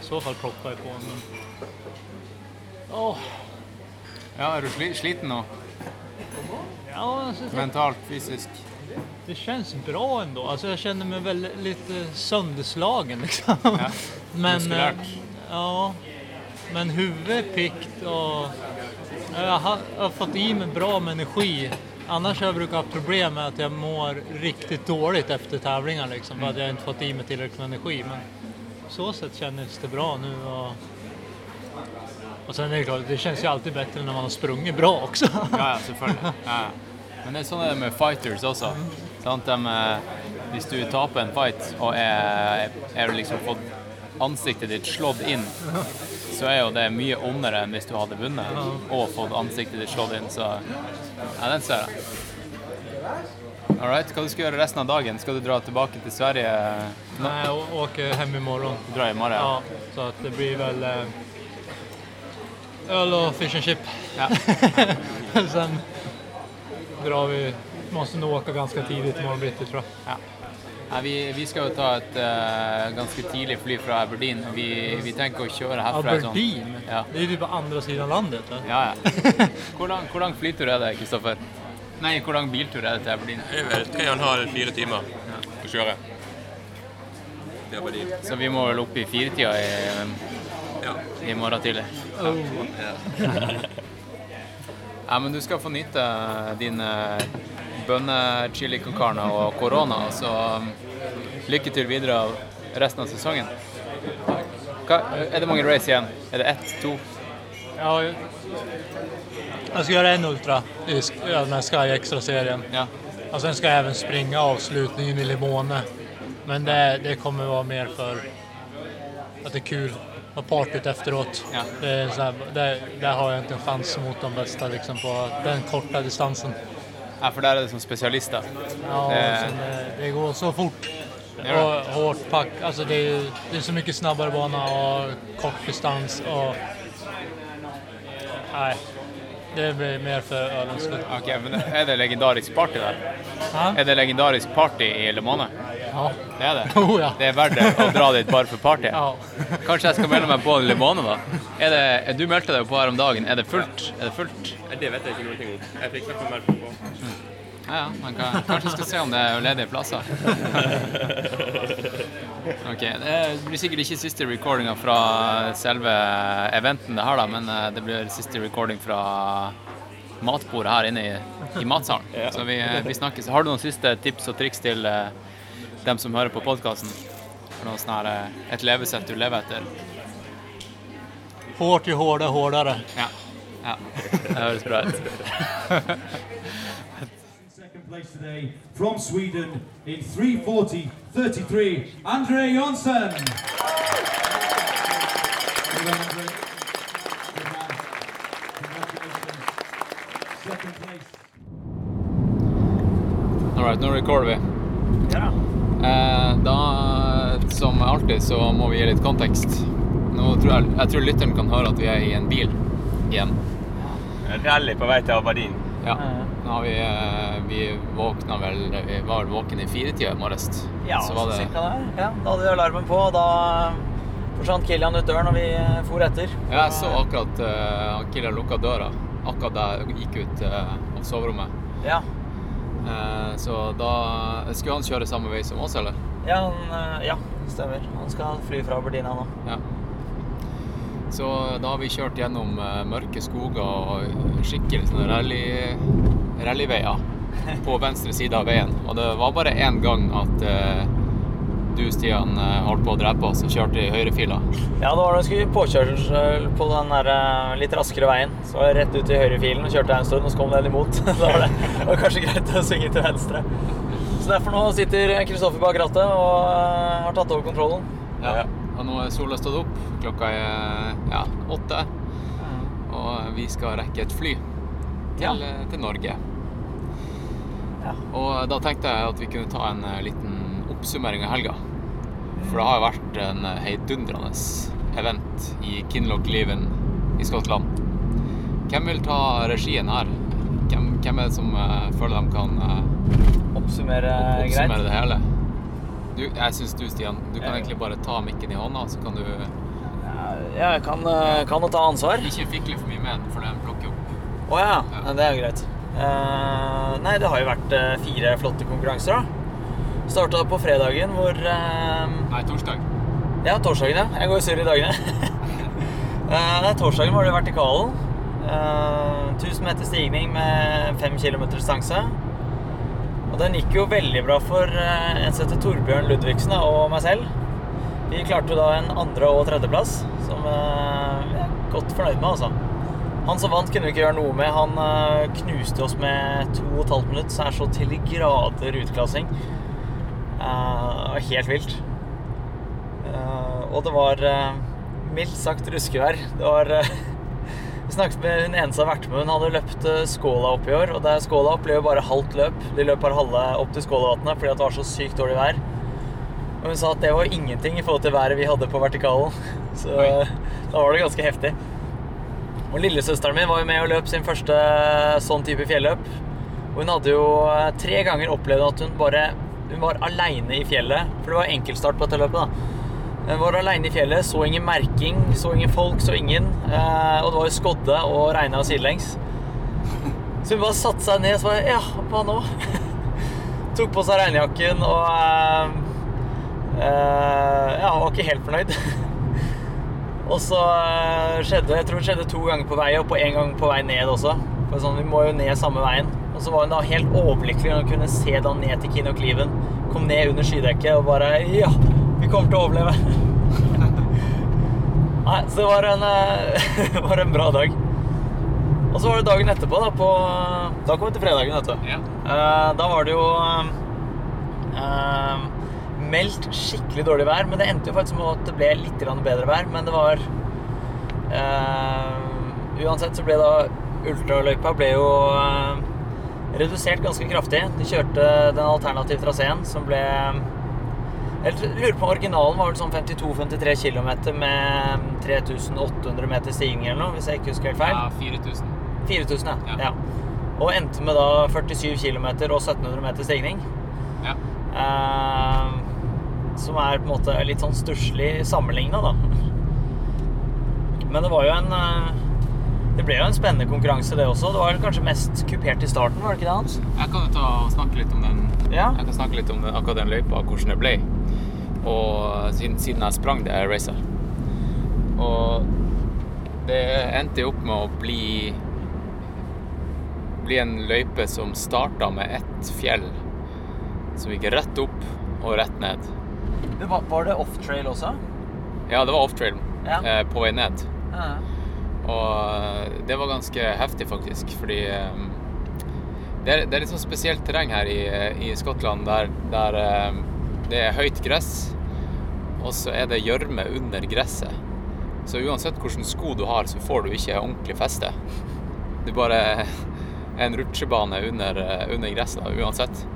i så fall plockade jag på honom. Åh, Ja, er du sli, sliten nå? ja, alltså, Mentalt, fysisk? Det känns bra ändå. Alltså jag känner mig väldigt lite sönderslagen liksom. men, muskulärt. eh, ja, men huvudet är piggt och jag har, fått i mig bra med energi. Annars har jag brukat ha problem med att jag mår riktigt dåligt efter tävlingar liksom. För att jag inte fått i mig tillräckligt med energi. Men så sätt känns det bra nu. Och, och sen är det klart, det känns ju alltid bättre när man har sprungit bra också. Ja, ja, selvfølgelig. Ja. Men det er sånn det er med fighters også. Sant? De, eh, hvis du taper en fight og er, er liksom fått ansiktet ditt slått inn, så er jo det mye ondere enn hvis du hadde vunnet og fått ansiktet ditt slått inn. Så ja, den ser jeg. All right, hva du skal gjøre resten av dagen? Skal du dra tilbake til Sverige? Jag å- åker hem imorgon. du drar i morgen? Ja, så att det blir vel eh, øl og fish and chip. Ja. [laughs] Sen drar vi, måste nog åka ganska tidigt imorgon bitti tror jag. Nei, vi, vi skal jo ta et uh, ganske tidlig fly fra Aberdeen. og Vi, vi tenker å kjøre herfra. sånn- Aberdeen? Ja. Det er jo på andre siden av landet. Da. Ja, ja. [laughs] Hvor lang, hvor lang flytur er det, Kristoffer? Nei, hvor lang biltur er det til Aberdeen? Det er vel tre og en halv, fire timer å kjøre. Det er Aberdeen. Så vi må vel opp i firetida i, Ja. i morgen tidlig. [laughs] Ja, men du skal få nyte din uh, bønne-chili con carne og korona, så um, lykke til videre resten av sesongen. Hva, er det mange race igjen? Er det ett, to? Ja, jag- skal ska göra en ultra i den Sky Extra-serien. Ja. Och sen ska jag även springa avslutningen i Limone. Men det, det kommer vara mer för att det är kul. Och partyt efteråt. Ja. Det är så här, det, där har jag inte en chans mot de bästa liksom, på den korta distansen. Ja, for der er det som spesialister. Ja, Det- det, det går så fort. og hårdt Och hårt pack. Alltså det, är, det är så mycket snabbare bana och kort distans. Och, nej, det blir mer for ölens Okay, Ok, men Er det legendarisk party der? Hæ? Er det legendarisk party i Le Mane? Ja. Det er det? [laughs] Oh, ja. Det er verdt det å dra dit bare for party? Ja. Kanskje jeg skal melde meg på Le Mane, da? Er det, er du meldte deg på her om dagen. Er det fullt? Er det fullt? Det vet jeg ikke noe om. Jeg fikk ikke meldt meg på. Ja, ja. Man kan, kanskje skal se om det er ledige plasser. [laughs] Ok, Det blir sikkert ikke siste recordinga fra selve eventen, det her da, men eh, det blir siste recording fra matbordet her inne i, i matsalen. Så vi, vi snakkes. Har du noen siste tips og triks til eh, dem som hører på podkasten? Sånn eh, et levesett du lever etter? Hårt hår, hårdare, hårdere. Ja. ja. Det høres bra ut. [laughs] place today from Sweden in 340.33, Andre Jonsson. Alright, nå recorder vi. Ja. Eh, da, som alltid, så må vi gi litt kontekst. Nå tror jeg, jeg tror lytteren kan høre at vi er i en bil igjen. Rally på vei til Aberdeen. Ja. Har vi, eh, vi våkna vel Vi var våkne i firetida i morges. Ja, så var det cirka der. Ja, da hadde vi alarmen på, og da forsvant Kilian ut døren, og vi eh, for etter. Ja, jeg så akkurat uh, Kilian lukka døra akkurat da jeg gikk ut uh, av soverommet. Ja, Uh, så da Skulle han kjøre samme vei som oss, eller? ja, han, eh, ja, stemmer. Han skal fly fra Berdina nå. Ja. Så da har vi kjørt gjennom eh, mørke skoger og skikkelig sånne rally, rallyveier [laughs] på venstre side av veien. Og det var bare én gang at eh, du, Stian, eh, holdt på å drepe oss og kjørte i høyrefila. Ja, da var det skulle vi påkjørsel på den der litt raskere veien. Så var jeg rett ut i høyrefilen og kjørte jeg en stund, og så kom det en imot. [laughs] da var det, det var kanskje greit å svinge til venstre. Så derfor nå sitter Kristoffer bak rattet og har tatt over kontrollen. Ja. Og nå er sola stått opp. Klokka er ja, åtte. Og vi skal rekke et fly til, Ja. eh, til Norge. Ja. Og da tenkte jeg at vi kunne ta en eh, liten oppsummering av helga. For det har jo vært en heidundrende event i Kinloch-liven i Skottland. Hvem vil ta regien her? Hvem, hvem er det som eh, føler de kan oppsummere, Oppsummere greit. det hele? Du, jeg syns du, Stian, du kan egentlig bare ta mikken i hånda, så kan du Ja, jeg kan, eh, kan ta ansvar. ikke fikle for mye med den, for den plukker opp. Å oh, Ja. ja, det er jo greit. Uh, nei, det har jo vært eh, fire flotte konkurranser, da. Starta på fredagen hvor uh, Nei, torsdag. Ja, torsdagen, ja. Jeg går jo surr i dagene. uh, [laughs] nei, torsdagen var det vertikalen. Uh, 1000 meter stigning med 5 km distanse. Den gikk jo veldig bra for eh, en som heter Torbjørn Ludvigsen og meg selv. Vi klarte jo da en andre- og tredjeplass, som eh, vi er godt fornøyd med, altså. Han som vant, kunne vi ikke gjøre noe med. Han eh, knuste oss med to og et halvt minutt, så er så til de grader utklassing. Eh, helt vilt. Eh, og det var eh, mildt sagt ruskevær. Det var eh, [laughs] Vi snakket med hun eneste som har vært med. Hun hadde løpt eh, Skåla opp i år. Og der Skåla opp ble jo bare halvt løp. De løp bare halve opp til Skålavatnet fordi det var så sykt dårlig vær. Og hun sa at det var ingenting i forhold til været vi hadde på vertikalen. [laughs] Så Oi. eh, da var det ganske heftig. Og lillesøsteren min var jo med og løp sin første sånn type fjelløp. Og hun hadde jo eh, tre ganger opplevd at hun bare Hun var aleine i fjellet. For det var enkeltstart på dette løpet, da. Hun var aleine i fjellet, så ingen merking, så ingen folk, så ingen. Eh, og det var jo skodde og regna sidelengs. [laughs] Så hun bare satte seg ned og så bare Ja, hva nå? [laughs] Tok på seg regnjakken og eh, eh, Ja, var ikke helt fornøyd. [laughs] og så eh, skjedde Jeg tror det skjedde to ganger på vei og på én gang på vei ned også. For sånn, Vi må jo ned samme veien. Og så var hun da helt overlykkelig når hun kunne se da ned til Kino Kliven. Kom ned under skydekket og bare Ja, kommer til å overleve. [laughs] Nei, så det var en, eh, [laughs] var en bra dag. Og så var det dagen etterpå, da, på Da kom vi til fredagen, vet du. Ja. Eh, da var det jo eh, meldt skikkelig dårlig vær, men det endte jo faktisk med at det ble litt bedre vær. Men det var eh, Uansett så ble da ultraløypa ble jo eh, redusert ganske kraftig. De kjørte den alternative traseen som ble Jeg lurer på originalen var vel sånn 52-53 km med 3800 meter stigning eller noe, hvis jeg ikke husker helt feil. Ja, 4000. 4000, ja. Ja. ja. Og endte med da 47 km og 1700 meter stigning. Ja. Eh, som er på en måte litt sånn stusslig sammenligna, da. [laughs] Men det var jo en eh, Det ble jo en spennende konkurranse, det også. Det var kanskje mest kupert i starten, var det ikke det, Hans? Jeg kan jo ta og snakke litt om den Ja. Jeg kan snakke litt om den, akkurat den løypa, hvordan det ble. Og siden, siden jeg sprang det racet. Og det endte jo opp med å bli bli en løype som starta med ett fjell som gikk rett opp og rett ned. Det var, var det off-trail også? Ja, det var off-trail Ja. eh, på vei ned. Ja. Og det var ganske heftig, faktisk, fordi eh, det, er, det er litt sånn spesielt terreng her i, i Skottland der, der eh, det er høyt gress, og så er det gjørme under gresset. Så uansett hvilke sko du har, så får du ikke ordentlig feste. Du bare en rutsjebane under, eh, under gresset uansett.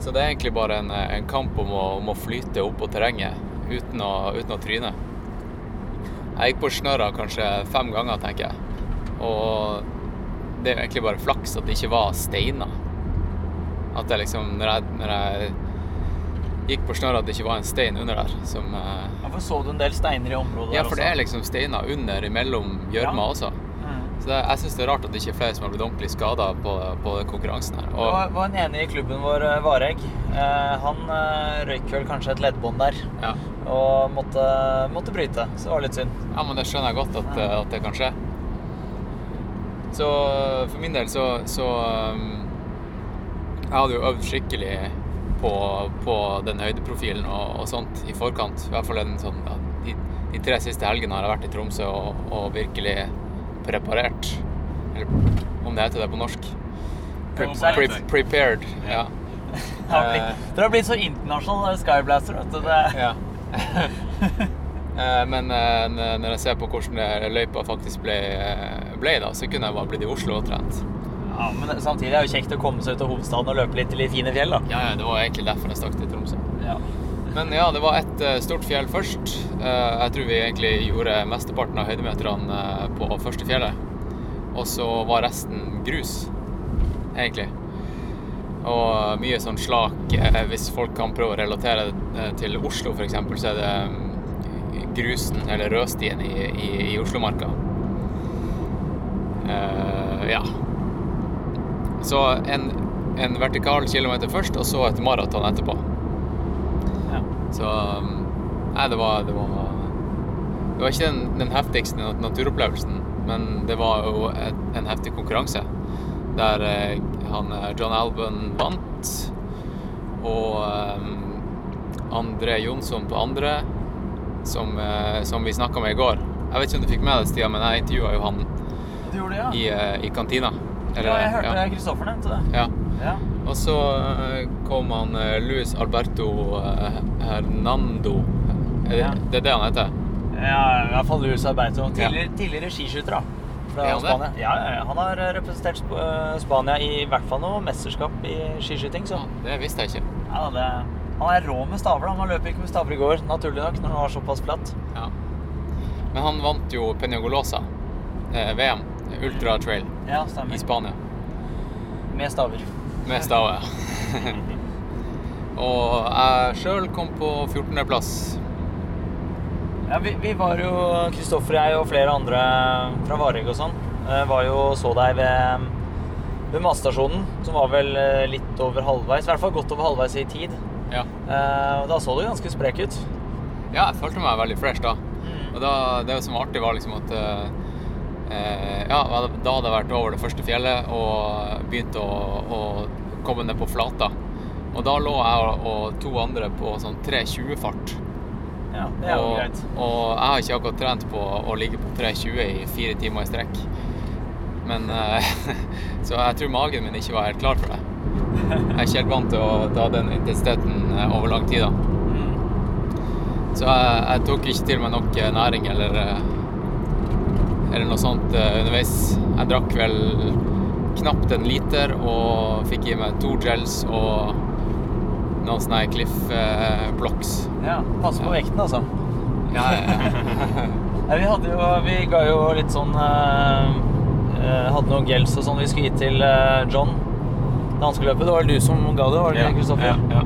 Så det er egentlig bare en, en kamp om å, om å flyte opp på terrenget uten å, uten å tryne. Jeg gikk på snørra kanskje fem ganger, tenker jeg. Og det er jo egentlig bare flaks at det ikke var steiner. At det liksom, når jeg, når jeg gikk på snørra, at det ikke var en stein under der som eh, Ja, for så du en del steiner i området Ja, der for det er liksom steiner under imellom gjørma også. Så det, jeg syns det er rart at det ikke er flere som har blitt ordentlig skada på, på konkurransen her. Det Og, var, var en enig i klubben vår, Vareg. Varegg. Eh, han eh, røyk vel kanskje et leddbånd der ja. og måtte, måtte bryte. Så det var litt synd. ja, men det skjønner jeg godt at, ja. at det kan skje. Så for min del så, så Jeg hadde jo øvd skikkelig på, på den høydeprofilen og, og sånt i forkant. I hvert fall en sånn ja, de, de tre siste helgene har jeg vært i Tromsø og, og virkelig preparert. Eller om det heter det på norsk. Pre, pre, prepared. Ja. [laughs] Det har blitt- Dere har blitt så internasjonal Skyblaster, vet du. Det, Ja. [laughs] Eh, Men eh, når jeg ser på hvordan det løypa faktisk ble, eh, ble da, så kunne jeg bare blitt i Oslo og trent. ja, men samtidig er det jo kjekt å komme seg ut av hovedstaden og løpe litt til de fine fjell, da. Ja, ja, det var egentlig derfor jeg stakk til Tromsø. Ja. Men ja, det var et eh, stort fjell først. Eh, Jeg tror vi egentlig gjorde mesteparten av høydemeterne eh, på første fjellet. Og så var resten grus, egentlig. Og mye sånn slak Hvis folk kan prøve å relatere det til Oslo, f.eks., så er det mm, grusen, eller rødstien, i, i, i Oslomarka. Uh, ja. Så en, en vertikal kilometer først, og så et maraton etterpå. Så um, Nei, det var Det var, det var ikke den, den heftigste naturopplevelsen, men det var jo et, en heftig konkurranse. Der eh, han eh, John Alban vant, og um, André Jonsson på andre, som, eh, som vi snakka med i går. Jeg vet ikke om du fikk med deg Stian, men jeg intervjua jo han det, ja? i, i kantina. Eller, ja, jeg hørte ja. Kristoffer nevnte det. Ja. Ja. Og så eh, kom han eh, Luis Alberto eh, Hernando. Er det, Ja. det er det han heter? ja, i hvert fall Luis Alberto. Tidligere, tidligere skiskytter, da. Fra han? Spania. Ja, ja, ja. Han har representert Sp Spania i hvert fall noe mesterskap i skiskyting, så Ja, det visste jeg ikke. ja, det, Han er rå med staver, da. Han løp ikke med staver i går, naturlig nok, når han var såpass flatt. Ja. Men han vant jo Peñagolosa, eh, VM, Ultra Trail, Ja, i. Spania. Med staver. Med stave. [laughs] og jeg sjøl kom på 14.-plass. Ja, vi, vi var jo, Kristoffer og jeg og flere andre fra Vareg og sånn, eh, var jo og så deg ved, ved matstasjonen, som var vel eh, litt over halvveis, i hvert fall godt over halvveis i tid. Ja. Eh, og Da så du ganske sprek ut. ja, jeg følte meg veldig fresh da. Og da, det som var artig, var liksom at Ja, da hadde jeg vært over det første fjellet og begynt å, å komme ned på flata. Og da lå jeg og, to andre på sånn 3.20-fart. Ja, det er jo og, greit. og jeg har ikke akkurat trent på å ligge på 3.20 i fire timer i strekk. Men eh, [laughs] Så jeg tror magen min ikke var helt klar for det. Jeg er ikke helt vant til å ta den intensiteten eh, over lang tid, da. Mm. Så jeg, jeg tok ikke til meg nok eh, næring eller eh, eller noe sånt eh, underveis. Jeg drakk vel knapt en liter og fikk i meg to gels og noen sånne Cliff blocks. Ja, Passe på vekten, altså. Ja, ja. [laughs] Vi hadde jo Vi ga jo litt sånn eh, eh, Hadde noen gels og sånn vi skulle gi til John. Danskeløpet. Det var vel du som ga det, var det ikke, Kristoffer? Ja, ja.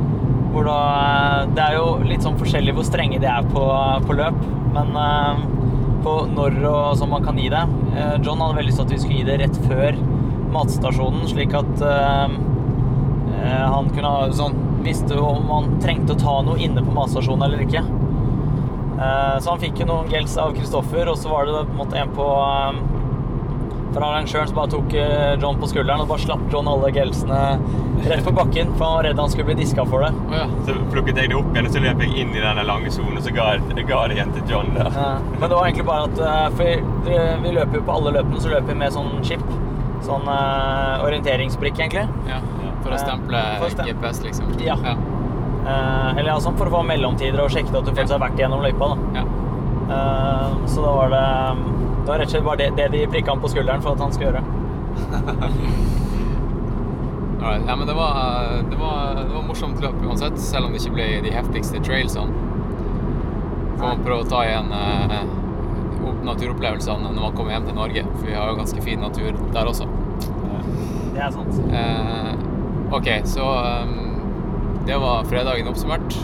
Da Det er jo litt sånn forskjellig hvor strenge de er på, på løp, men eh, på når og sånn man kan gi det. Eh, John hadde veldig lyst til at vi skulle gi det rett før matstasjonen, slik at eh, eh, han kunne sånn Visste om han trengte å ta noe inne på matstasjonen eller ikke. Så han fikk jo noen gels av Kristoffer, og så var det på en på eh, han arrangøren som bare tok eh, John på skulderen og bare slapp John alle gelsene rett på bakken, for han var redd han skulle bli diska for det. Ja. Så plukket jeg det opp igjen, og så løp jeg inn i den lange sonen, og så ga jeg, ga det igjen til John der. Ja. Men det var egentlig bare at eh, For vi, vi løper jo på alle løpene, så løper vi med sånn chip. Sånn uh, orienteringsbrikke, egentlig. ja. For å stemple For stem- GPS, liksom. Ja. Eh, eller ja, sånn for å få mellomtider og sjekke at du faktisk har vært gjennom løypa. da. ja. Eh, så da var det Det var rett og slett bare det, det de prikka han på skulderen for at han skulle gjøre. [laughs] Alright. Ja, men det var, det var, det var morsomt løp uansett, selv om det ikke ble de heftigste trailsene. Får man prøve å ta igjen eh, opp naturopplevelsene når man kommer hjem til Norge, for vi har jo ganske fin natur der også. Det er sant. Eh, ok, så um, det var fredagen oppsummert.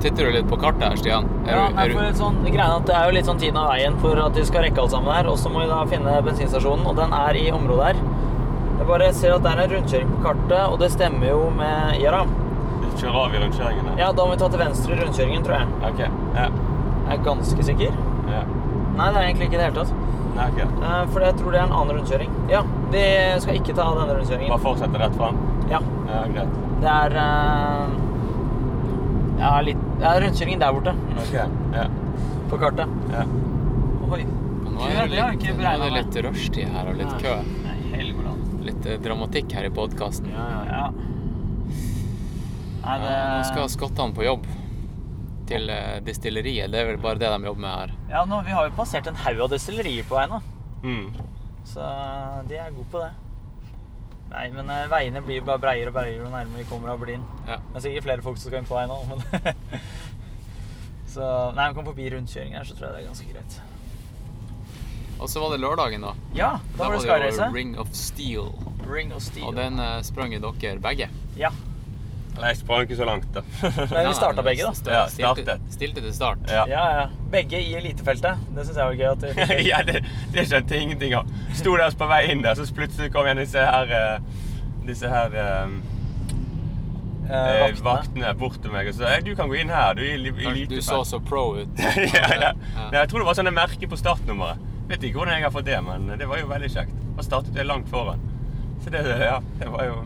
Titter du litt på kartet her, Stian. Er Ja, du, nei, er for sånn, er Det er jo litt sånn tiden av veien for at vi skal rekke alt sammen her. Og så må vi da finne bensinstasjonen, og den er i området her. Jeg bare ser at det er en rundkjøring på kartet, og det stemmer jo med Ja. Vi kjører av i rundkjøringen. Ja, da må vi ta til venstre i rundkjøringen, tror jeg. Ok. Ja. Jeg er ganske sikker. ja. Nei, det er egentlig ikke i det hele tatt. Nei, ok. Eh, For jeg tror det er en annen rundkjøring. Ja, vi skal ikke ta denne rundkjøringen. Bare fortsette rett fram? Ja, Ja, greit. det er eh, Ja, litt Ja, rundkjøringen der borte Okay. Ja. på kartet. ja. Oi. nå er det litt, nå er det litt rushtid her og litt kø. Litt eh, dramatikk her i podkasten. Ja, ja, ja. Det Nå skal skottene på jobb til destilleriet. distilleriet. Det er vel bare det de jobber med her. Ja, nå, vi har jo passert en haug av destillerier på vei nå. Mm. Så de er gode på det. Nei, men eh, veiene blir bare breiere og breiere jo nærmere vi kommer Aberdeen. Ja. Det er sikkert flere folk som skal inn på vei nå, men [laughs] Så Nei, vi kom forbi rundkjøringen her, så tror jeg det er ganske greit. Og så var det lørdagen, da. Ja, da, var det Skyrace. Ring of Steel. Ring of Steel. Og den eh, sprang jo dere begge. Ja. Nei, jeg sprang ikke så langt, da. [laughs] Men vi starta begge, da. Ja, stilte, startet. stilte til start. ja. Ja, ja. Begge i elitefeltet. Det syns jeg var gøy. at vi fikk. [laughs] ja, det, det skjønte jeg ingenting av. Sto der på vei inn der, så plutselig kom igjen disse her eh, Disse her um, vaktene. vaktene bort til meg og sa «Hei, du kan gå inn her. Du er i Du så så pro ut. [laughs] ja, ja. Ja. Nei, Jeg tror det var sånne merker på startnummeret. Vet ikke hvordan jeg har fått det, men det var jo veldig kjekt. Da startet jeg langt foran. Så det, ja, det var jo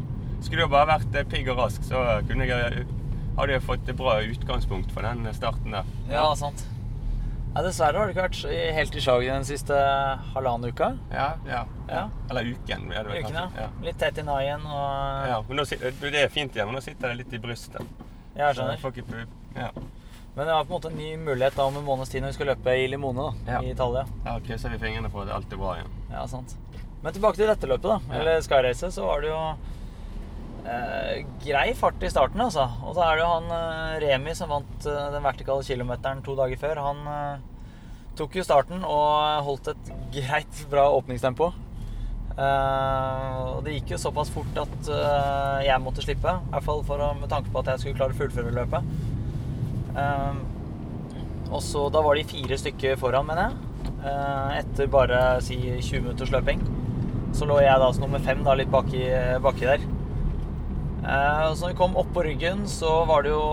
Skulle jo bare vært eh, pigg og rask, så kunne jeg hadde jeg fått et bra utgangspunkt for den starten der. Ja, sant. Ja, dessverre har du ikke vært helt i slaget den siste halvannen uka. Ja, ja. Ja. Eller uken. er det kanskje. Ja. Litt tett i naien og Ja, men nå, det er fint igjen, men nå sitter det litt i brystet. Jeg Så jeg skjønner. får ikke ja. Men det var på en måte en ny mulighet da om en måneds tid når vi skal løpe i Limone da, Ja. i Italia. ja, krysser vi fingrene for at alt er bra igjen. Ja, sant. Men tilbake til dette løpet, da. Ja. Eller Skyracet, så var det jo eh, grei fart i starten, altså. Og så er det jo han eh, Remi som vant eh, den vertikale kilometeren to dager før. Han eh, tok jo starten og holdt et greit bra åpningstempo. Eh, og det gikk jo såpass fort at eh, jeg måtte slippe. I hvert fall for med tanke på at jeg skulle klare å fullføre løpet. Og så Da var de fire stykker foran, mener jeg. Etter bare si 20 minutters løping. Så lå jeg da som nummer fem, da, litt baki, baki der. Eh, så når vi kom opp på ryggen, så var det jo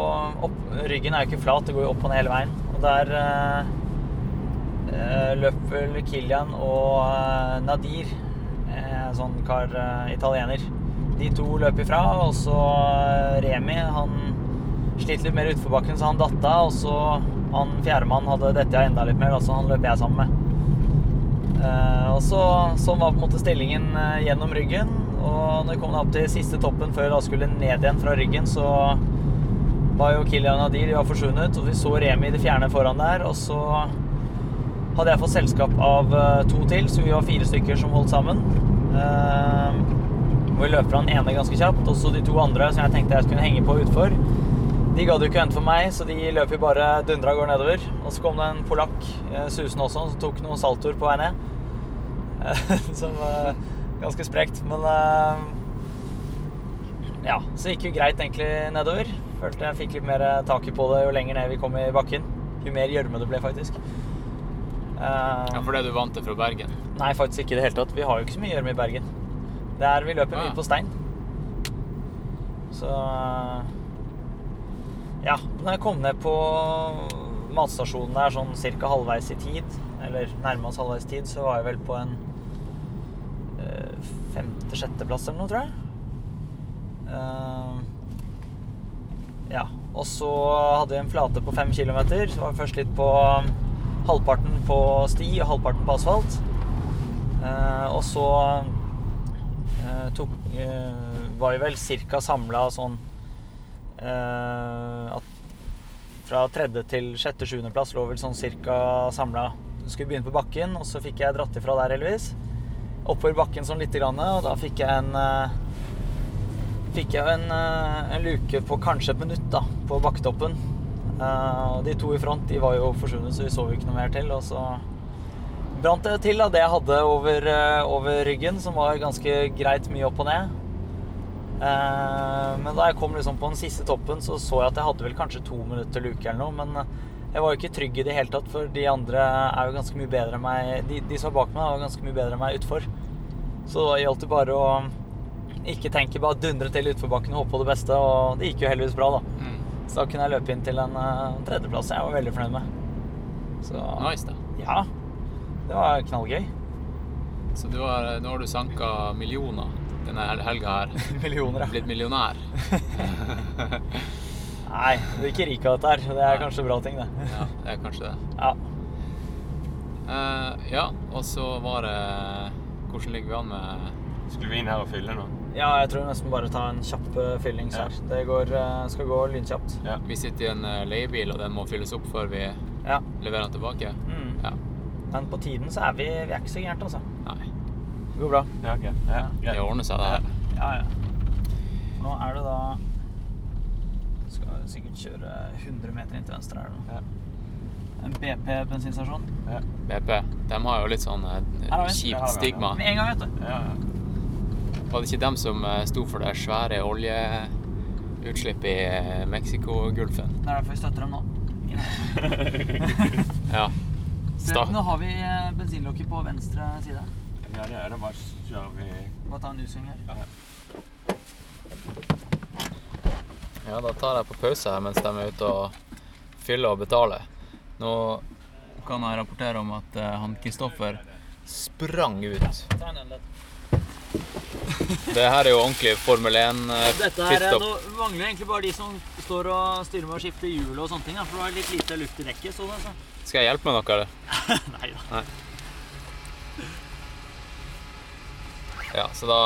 opp, Ryggen er jo ikke flat, det går jo opp og ned hele veien. Og der eh, eh, løp vel Kilian og eh, Nadir, eh, sånn kar italiener. De to løp ifra, og så Remi, han slitt litt mer utforbakken, så han datta. Og så han fjerdemann hadde dette enda litt mer, så han løp jeg sammen med. Og så Sånn var på en måte stillingen gjennom ryggen. Og når jeg kom opp til siste toppen før jeg skulle ned igjen fra ryggen, så var jo Kilian og de var forsvunnet. Og vi så Remi i det fjerne foran der. Og så hadde jeg fått selskap av eh, to til, så vi var fire stykker som holdt sammen. Eh, og vi løp fra den ene ganske kjapt. Og så de to andre som jeg tenkte jeg skulle henge på utfor. De gadd jo ikke vente for meg, så de løp jo bare dundra av gårde nedover. Og så kom det en polakk eh, susende også, som tok noen saltoer på vei ned. [laughs] som var ganske sprekt. Men eh, ja, så gikk jo greit egentlig nedover. Følte jeg fikk litt mer taket på det jo lenger ned vi kom i bakken. Jo mer gjørme det ble, faktisk. Eh, Ja, for det du vant til fra Bergen. Nei, faktisk ikke i det hele tatt. Vi har jo ikke så mye gjørme i Bergen. Det er, vi løper Ah. mye på stein. Så Ja. Når jeg kom ned på matstasjonen der sånn cirka halvveis i tid, eller nærmest halvveis tid, så var jeg vel på en eh, femte-sjetteplass eller noe, tror jeg. Uh, ja. Og så hadde vi en flate på fem kilometer. Så var vi først litt på um, halvparten på sti og halvparten på asfalt. Uh, og så uh, tok, eh, var vi vel cirka samla sånn eh, at fra tredje til sjette, sjuendeplass lå vel sånn cirka samla. Skulle begynne på bakken, og så fikk jeg dratt ifra der, heldigvis. Oppover bakken sånn lite grann, og da fikk jeg en eh, fikk jeg en, eh, en luke på kanskje et minutt da, på bakketoppen. Eh, og de to i front de var jo forsvunnet, så vi så jo ikke noe mer til. Og så brant det til, da, det jeg hadde over, over ryggen, som var ganske greit mye opp og ned. Men da jeg kom liksom på den siste toppen, så så jeg at jeg hadde vel kanskje to minutter luke eller noe. Men jeg var jo ikke trygg i det hele tatt, for de andre er jo ganske mye bedre enn meg. De, de som var bak meg, var ganske mye bedre enn meg utfor. Så da gjaldt det bare å ikke tenke, bare dundre til utforbakken og håpe på det beste. Og det gikk jo heldigvis bra, da. Mm. Så da kunne jeg løpe inn til en uh, tredjeplass jeg var veldig fornøyd med. Så Nice, da. ja, det var knallgøy. Så du har, nå har du sanka millioner denne hel- helga her. [laughs] Millioner, ja. Blitt millionær. [laughs] [laughs] Nei, du er ikke rik av dette her. Det er Nei. kanskje bra ting, det. Ja, det er kanskje det. Ja. Uh, ja, og så var det Hvordan ligger vi an med Skulle vi inn her og fylle nå? ja, jeg tror nesten bare ta en kjapp fyllings her. Ja. Det går, eh, skal gå lynkjapt. Vi sitter i en eh, leiebil, og den må fylles opp før vi Ja. leverer den tilbake. Mm. Ja. Men på tiden så er vi, vi er ikke så gærent, altså. Nei, Det går bra. Ja, okay. Ja, det ordner seg, det her. Ja, ja. Nå er det da Skal sikkert kjøre 100 meter inn til venstre her. nå. Ja. En BP bensinstasjon. Ja. BP. De har jo litt sånn eh, kjipt stigma. Med en gang, vet du. Ja, ja. Var det ikke dem som eh, sto for det svære oljeutslippet i eh, Mexicogolfen? Det er derfor vi støtter dem nå. [laughs] Ja. Se, nå har vi eh, bensinlokket på venstre side. ja, det er det. Bare kjører vi Bare ta en U-sving her. Ja, da tar jeg på pause her mens de er ute og fyller og betaler. Nå kan jeg rapportere om at eh, han Kristoffer sprang ut. [laughs] Det her er jo ordentlig Formel Dette her, er- 1-pitstop. Nå mangler egentlig bare de som står og styrer med å skifte hjul og sånne ting. Da, for det var litt lite luft i dekket. Så det, så. Skal jeg hjelpe med noe, eller? [laughs] Nei da. Ja, så da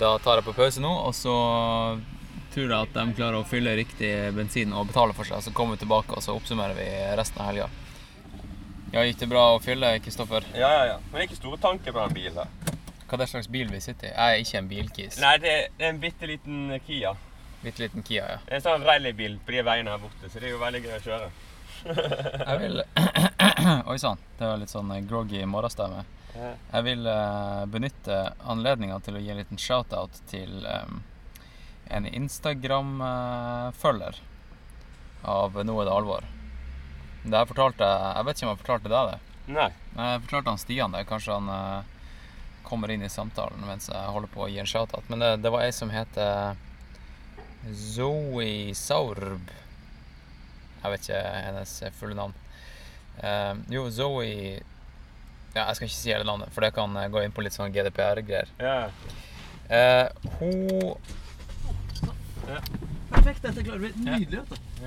Da tar jeg på pause nå, og så tror at de klarer å fylle riktig bensin og betale for seg. Så kommer vi tilbake, og så oppsummerer vi resten av helga. Ja, Gikk det bra å fylle, Kristoffer? Ja, ja, ja. Men det er ikke store tanker på den bilen. her. Hva er det slags bil vi sitter i? Jeg er ikke en bilkis. Nei, det er, en bitte liten Kia. Bitte liten Kia, ja. Det er en sånn rallybil på de veiene her borte, så det er jo veldig gøy å kjøre. [laughs] Jeg vil [clears throat] Oi sann, det var litt sånn groggy morgenstemme. Jeg vil eh, benytte anledninga til å gi en liten shout-out til em, en Instagram-følger av Nå er det alvor. Det her fortalte jeg vet ikke om jeg fortalte deg det. Nei. Jeg fortalte han Stian det. Kanskje han eh, kommer inn i samtalen mens jeg holder på å gi en shout-out. Men det, det var ei som heter Zoe Saurb. Jeg vet ikke hennes fulle navn. Uh, jo, Zoe Ja, jeg skal ikke si hele navnet, for det kan eh, gå inn på litt sånn GDPR-greier. Yeah. Uh, hun Perfekt. Dette klarer vi. Nydelig. du.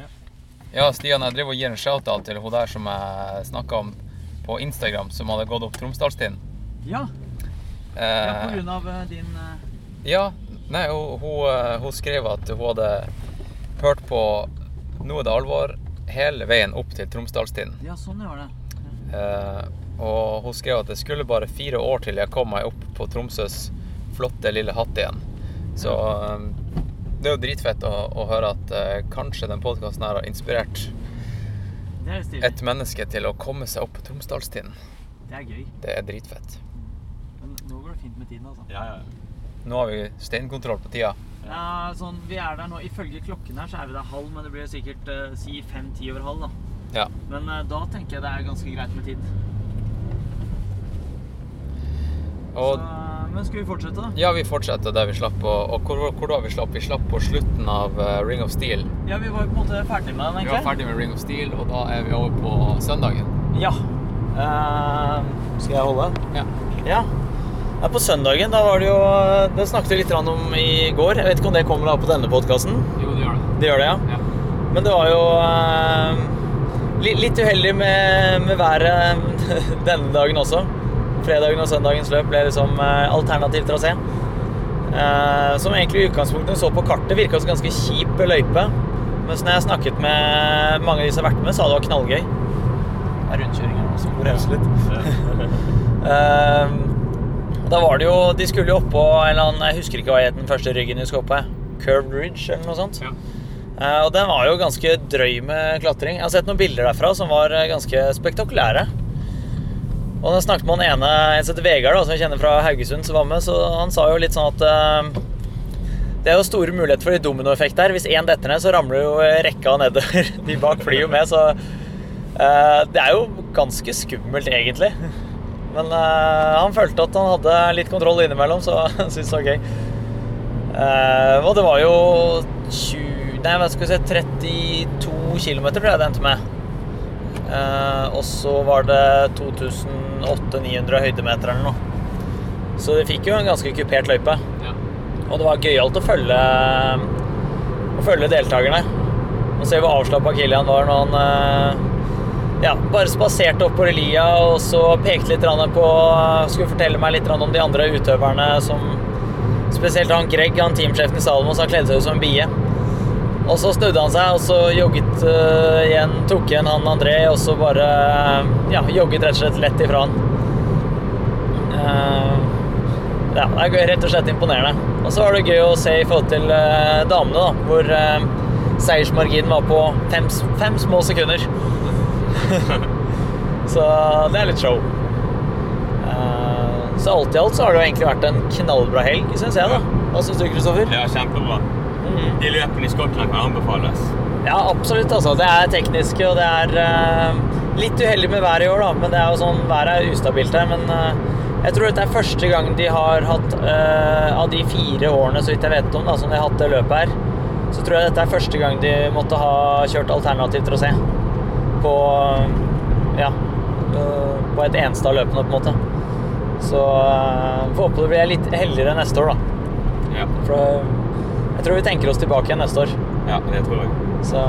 Ja, Stian, jeg driver og gir en shout-out til hun der som jeg snakka om på Instagram, som hadde gått opp Tromsdalstind. Ja, ja, Eh, på grunn av eh, din eh, Ja, nei, hun, hun, eh, hun skrev at hun hadde hørt på Nå er det alvor hele veien opp til Tromsdalstind. Ja, sånn gjør det. Eh, og hun skrev at det skulle bare fire år til jeg kom meg opp på Tromsøs flotte lille hatt igjen. Så eh, det er jo dritfett å, å høre at eh, kanskje den podkasten her har inspirert Det er stilig. et menneske til å komme seg opp på Tromsdalstinden. Det er gøy. Det er dritfett. Men nå går det fint med tiden, altså. Ja, ja. Nå har vi steinkontroll på tida. Ja, sånn, vi er der nå, Ifølge klokken her så er vi der halv, men det blir sikkert eh, si fem-ti over halv. da. Ja. Men eh, da tenker jeg det er ganske greit med tid. Og så, men skal vi fortsette, da? ja, vi fortsetter der vi slapp. Og, og hvor, hvor da vi slapp? Vi slapp på slutten av eh, Ring of Steel. Ja, vi var på en måte ferdig med den, egentlig. Vi var ferdig med Ring of Steel, og da er vi over på søndagen. Ja. Uh, skal jeg holde? Ja. Ja. ja. På søndagen, da var det jo Det snakket vi litt om i går. Jeg vet ikke om det kommer da på denne podkasten. Jo, det gjør det. Det gjør det, ja. Ja. Men det var jo eh, litt uheldig med, med været [laughs] denne dagen også. Fredagen og søndagens løp ble liksom eh, alternativ trasé. Eh, som egentlig i utgangspunktet så på kartet virka som ganske kjip løype. Mens når jeg snakket med mange av de som har vært med, sa det var knallgøy. Det er rundkjøring også så litt. [laughs] Eh, Da var det jo De skulle jo oppå en eller annen Jeg husker ikke hva het den første ryggen vi skulle opp på. Curved Ridge eller noe sånt. Ja. Eh, og den var jo ganske drøy med klatring. Jeg har sett noen bilder derfra som var ganske spektakulære. Og da snakket med han ene, en som heter Vegard, som jeg kjenner fra Haugesund, som var med, så han sa jo litt sånn at uh, det er jo store muligheter for dominoeffekt der. Hvis én detter ned, så ramler jo rekka nedover. [laughs] De bak flyr jo med, så uh, det er jo ganske skummelt, egentlig. Men uh, han følte at han hadde litt kontroll innimellom, så [laughs] han syntes det var gøy. Eh, og det var jo 20, nei, hva skal vi si, 32 km, tror jeg det endte med. Eh, og så var det 2800-900 høydemeter eller noe. Så vi fikk jo en ganske kupert løype. Ja. Og det var gøyalt å følge, å følge deltakerne. Og se hvor avslappa Kilian var når han eh, ja, bare spaserte opp på relia og så pekte litt på Skulle fortelle meg litt om de andre utøverne som Spesielt han Greg, han teamsjefen i Salomos, han kledde seg ut som en bie. Og så snudde han seg, og så jogget uh, igjen, tok igjen han André, og så bare ja, jogget rett og slett lett ifra han. Uh, ja, det er rett og slett imponerende. Og så var det gøy å se i forhold til uh, damene, da, hvor uh, seiersmarginen var på fem, fem små sekunder. [laughs] så det er litt show. Så alt i alt så har det jo egentlig vært en knallbra helg, syns jeg. da. Hva syns du, Kristoffer? Ja, kjempebra. Mhm. De løpene i Skottland kan anbefales. Ja, absolutt. altså. Det er tekniske, og det er uh, litt uheldig med været i år, da. Men det er jo sånn, været er ustabilt her. Men uh, jeg tror dette er første gang de har hatt uh, Av de fire årene, så vidt jeg vet om, da, som de har hatt det løpet her, så tror jeg dette er første gang de måtte ha kjørt alternativ trasé. På Ja. På et eneste av løpene, på en måte. Så får håpe det blir litt heldigere neste år, da. Ja, For jeg tror vi tenker oss tilbake igjen neste år. ja det tror jeg. Så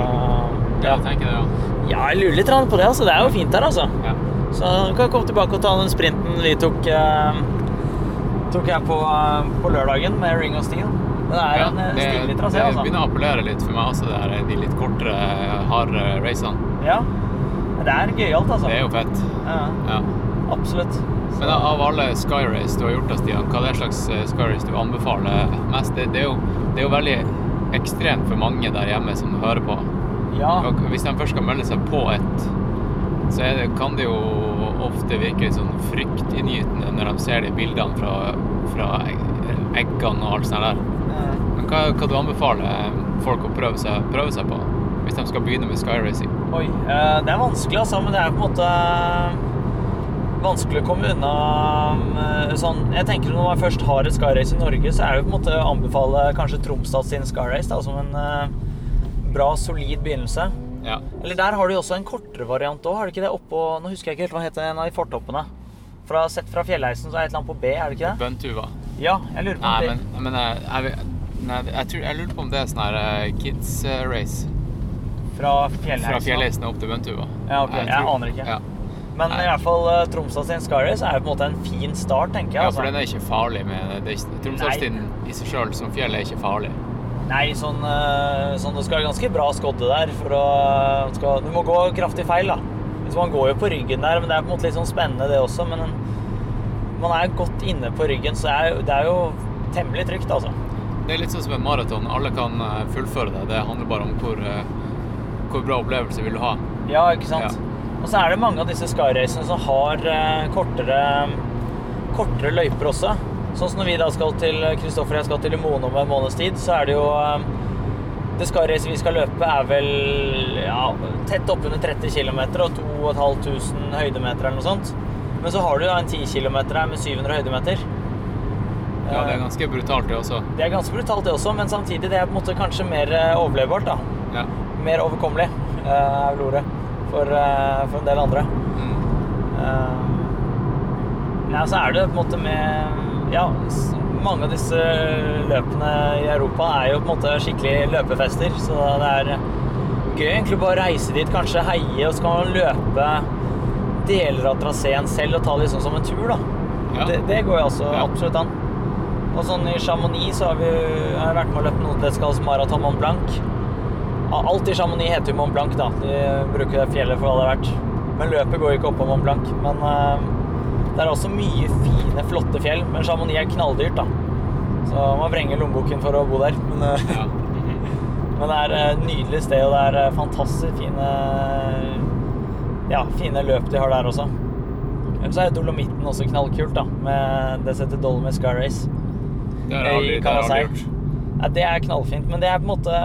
Ja, jeg tenker det, ja. Ja, jeg lurer litt på det. altså. Det er jo fint her, altså. ja. Så du kan komme tilbake og ta den sprinten vi tok eh, Tok her på, eh, på lørdagen med Ring of Steel. Det er Ja, en eh, det, stilig det trasé, altså. begynner å appellere litt for meg også, det er de litt kortere, harde racene. Ja. Det er gøyalt, altså. Det er jo fett. Ja, Ja. absolutt. Men av alle Skyrace du har gjort, Stian, hva er det slags eh, Skyrace du anbefaler mest? Det, det, er jo, det er jo veldig ekstremt for mange der hjemme som hører på. Ja. Og hvis de først skal melde seg på et, så det, kan det jo ofte virke litt sånn fryktinngytende når de ser de bildene fra, fra eggene og alt sånt der. Men hva, hva du anbefaler folk å prøve seg, prøve seg på hvis de skal begynne med skyracing? Oi. eh, Det er vanskelig, altså. Men det er på en måte vanskelig å komme unna eh, sånn Jeg tenker når man først har et skyrace i Norge, så er det jo på en måte å anbefale kanskje Tromsdal sin skyrace da, som en eh, bra, solid begynnelse. Ja. Eller der har de også en kortere variant òg, har du ikke det? Oppå Nå husker jeg ikke helt hva heter en av de fortoppene. Fra, sett fra fjellheisen så er det et eller annet på B, er det ikke det? Bøntuva. Ja, jeg lurer på Nei, om det men, men jeg, jeg, nei, jeg, tror, jeg lurer på om det er sånn her eh, kids eh, race. Fra fjellheisen. Fra fjellheisen opp til Bøntuva. Ja, ok. Jeg jeg, aner ikke. Ja. Men i hvert fall Tromsø Tromsdal sin skyrace er jo på en måte en fin start, tenker jeg. ja, altså. for den er ikke farlig. med Tromsdalstinden i seg sjøl som fjell er ikke farlig. Nei, sånn, eh, sånn det skal ganske bra skodde der for å skal, Du må gå kraftig feil, da. Så man går jo på ryggen der, men det er på en måte litt sånn spennende, det også. Men man er godt inne på ryggen, så er, det er jo temmelig trygt, altså. Det er litt sånn som en maraton. Alle kan eh, fullføre det. Det handler bare om hvor, eh, hvor bra opplevelse vil du ha. Ja, ikke sant? Og så er det mange av disse skyracene som har eh, kortere, kortere løyper også. Sånn som når vi da skal til Kristoffer og jeg skal til Limone om en måneds tid, så er det jo eh, Det skyracet vi skal løpe, er vel ja, tett oppunder 30 km og 2500 høydemeter eller noe sånt. Men så har du jo en 10 km her med 700 høydemeter. Ja, det er Eh, ganske brutalt, det også. det er ganske brutalt, det også, men samtidig det er på en måte kanskje mer overlevbart. da. Ja. Mer overkommelig, er vel ordet, for, eh, for en del andre. Mm. Uh, ja, så er det på en måte med Ja, mange av disse løpene i Europa er jo på en måte skikkelig løpefester, så det er gøy egentlig bare å reise dit, kanskje heie, og så kan man løpe deler av traseen selv og ta det liksom som en tur, da. Ja. Det, det går jo altså Ja. absolutt an. Og sånn i Chamonix så har vi har jeg vært med å løpe noe det kalles Marathon Mont Blanc. Alt i Chamonix heter jo Mont Blanc, da. De bruker det fjellet for hva det er verdt. Men løpet går ikke opp på Mont Blanc. Men uh, Det er også mye fine, flotte fjell, men Chamonix er knalldyrt, da. Så man vrenger lommeboken for å bo der. Men, uh, Ja. [laughs] men det er et nydelig sted, og det er eh, fantastisk fine Ja, fine løp de har der også. Ellers er Dolomitten også knallkult, da. Med det som heter Dolomit Sky Race. Det har jeg aldri, det har jeg aldri gjort. Ja, det er knallfint, men det er på en måte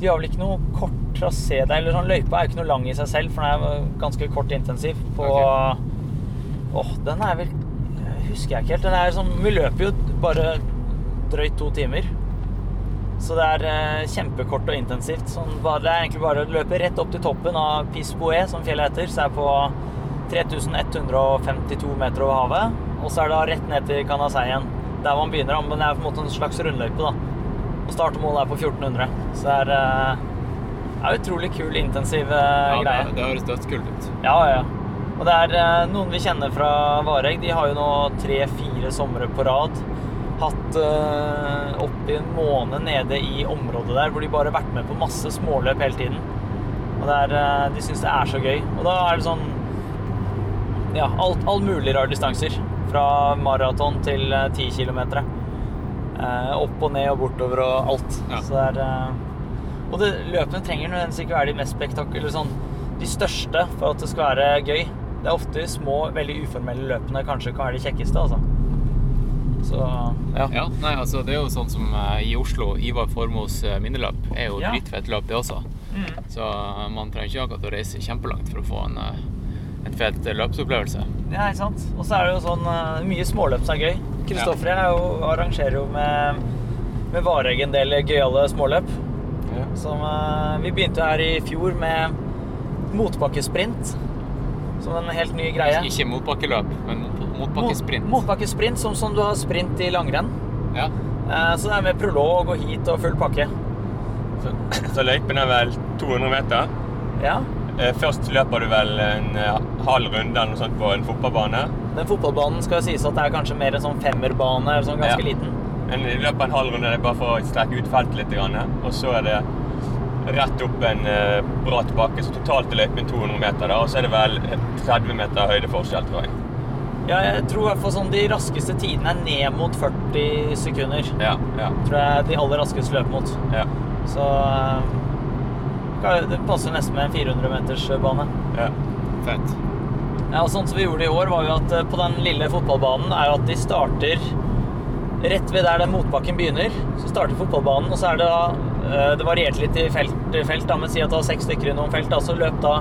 De har vel ikke noe kort trasé der. Eller sånn løypa er jo ikke noe lang i seg selv, for den er ganske kort intensiv. På Åh, den er vel Husker jeg ikke helt. Den er sånn Vi løper jo bare drøyt to timer. Så det er eh, kjempekort og intensivt. Sånn, bare, det er egentlig bare å løpe rett opp til toppen av Pispoé, som fjellet heter. Så er på 3152 meter over havet. Og så er det rett ned til Canasei. Der man begynner. Men det er på en måte en slags rundløype, da. Og startemålet er på 1400. Så det er, eh, det er utrolig kul, intensiv eh, Ja, greie. det, det høres dødskult ut. Ja, ja. Og det er eh, noen vi kjenner fra Vareg. De har jo nå tre-fire somre på rad hatt uh, oppi en måned nede i området der hvor de bare har vært med på masse småløp hele tiden. Og er, uh, de syns det er så gøy. Og da er det sånn Ja, alt, all mulig rare distanser. Fra maraton til ti uh, kilometer. Eh, opp og ned og bortover og alt. Ja. Så det er eh, Og det, løpene trenger nødvendigvis ikke være de mest spektakulære sånn, De største for at det skal være gøy. Det er ofte de små, veldig uformelle løpene kanskje kan være de kjekkeste, altså. Så ja. Ja, nei, altså Det er jo sånn som eh, i Oslo, Ivar Formos eh, minneløp er jo Ja. dritfett løp, det også. Mm. Så man trenger ikke akkurat å reise kjempelangt for å få en, en fet løpsopplevelse. Ja, ikke sant. Og så er det jo sånn Mye småløp som er gøy. Kristoffer ja. er arrangerer jo med, med Vareg en del gøyale småløp. Ja. Som eh, Vi begynte her i fjor med motbakkesprint. Som en helt ny greie. Ikke motbakkeløp, men mot- motbakkesprint. Mot, motbakkesprint, som, som du har sprint i langrenn. Ja. Eh, Så det er med prolog og heat og full pakke. Så, så løypen er vel 200 meter. Ja. Eh, Først løper du vel en halv runde eller noe sånt på en fotballbane. Den fotballbanen skal jo sies at det er kanskje mer en sånn femmerbane, eller sånn ganske Ja. liten. En løper en halv runde det bare for å strekke ut feltet litt. Og så er det rett opp en eh, bratt bakke. Så totalt er løypen 200 meter. da, Og så er det vel 30 meter høydeforskjell, tror jeg. Ja, jeg tror i hvert fall sånn de raskeste tidene er ned mot 40 sekunder. Ja, ja, Tror jeg de aller raskeste løper mot. ja. Så eh, det passer nesten med en 400 meters bane. ja. Fett. Ja, og sånn som vi gjorde i år, var jo at eh, på den lille fotballbanen er at de starter rett ved der den motbakken begynner. Så starter fotballbanen, og så er det da eh, Det varierte litt i felt, felt da, men si at det var seks stykker i noen felt. Da, så løp da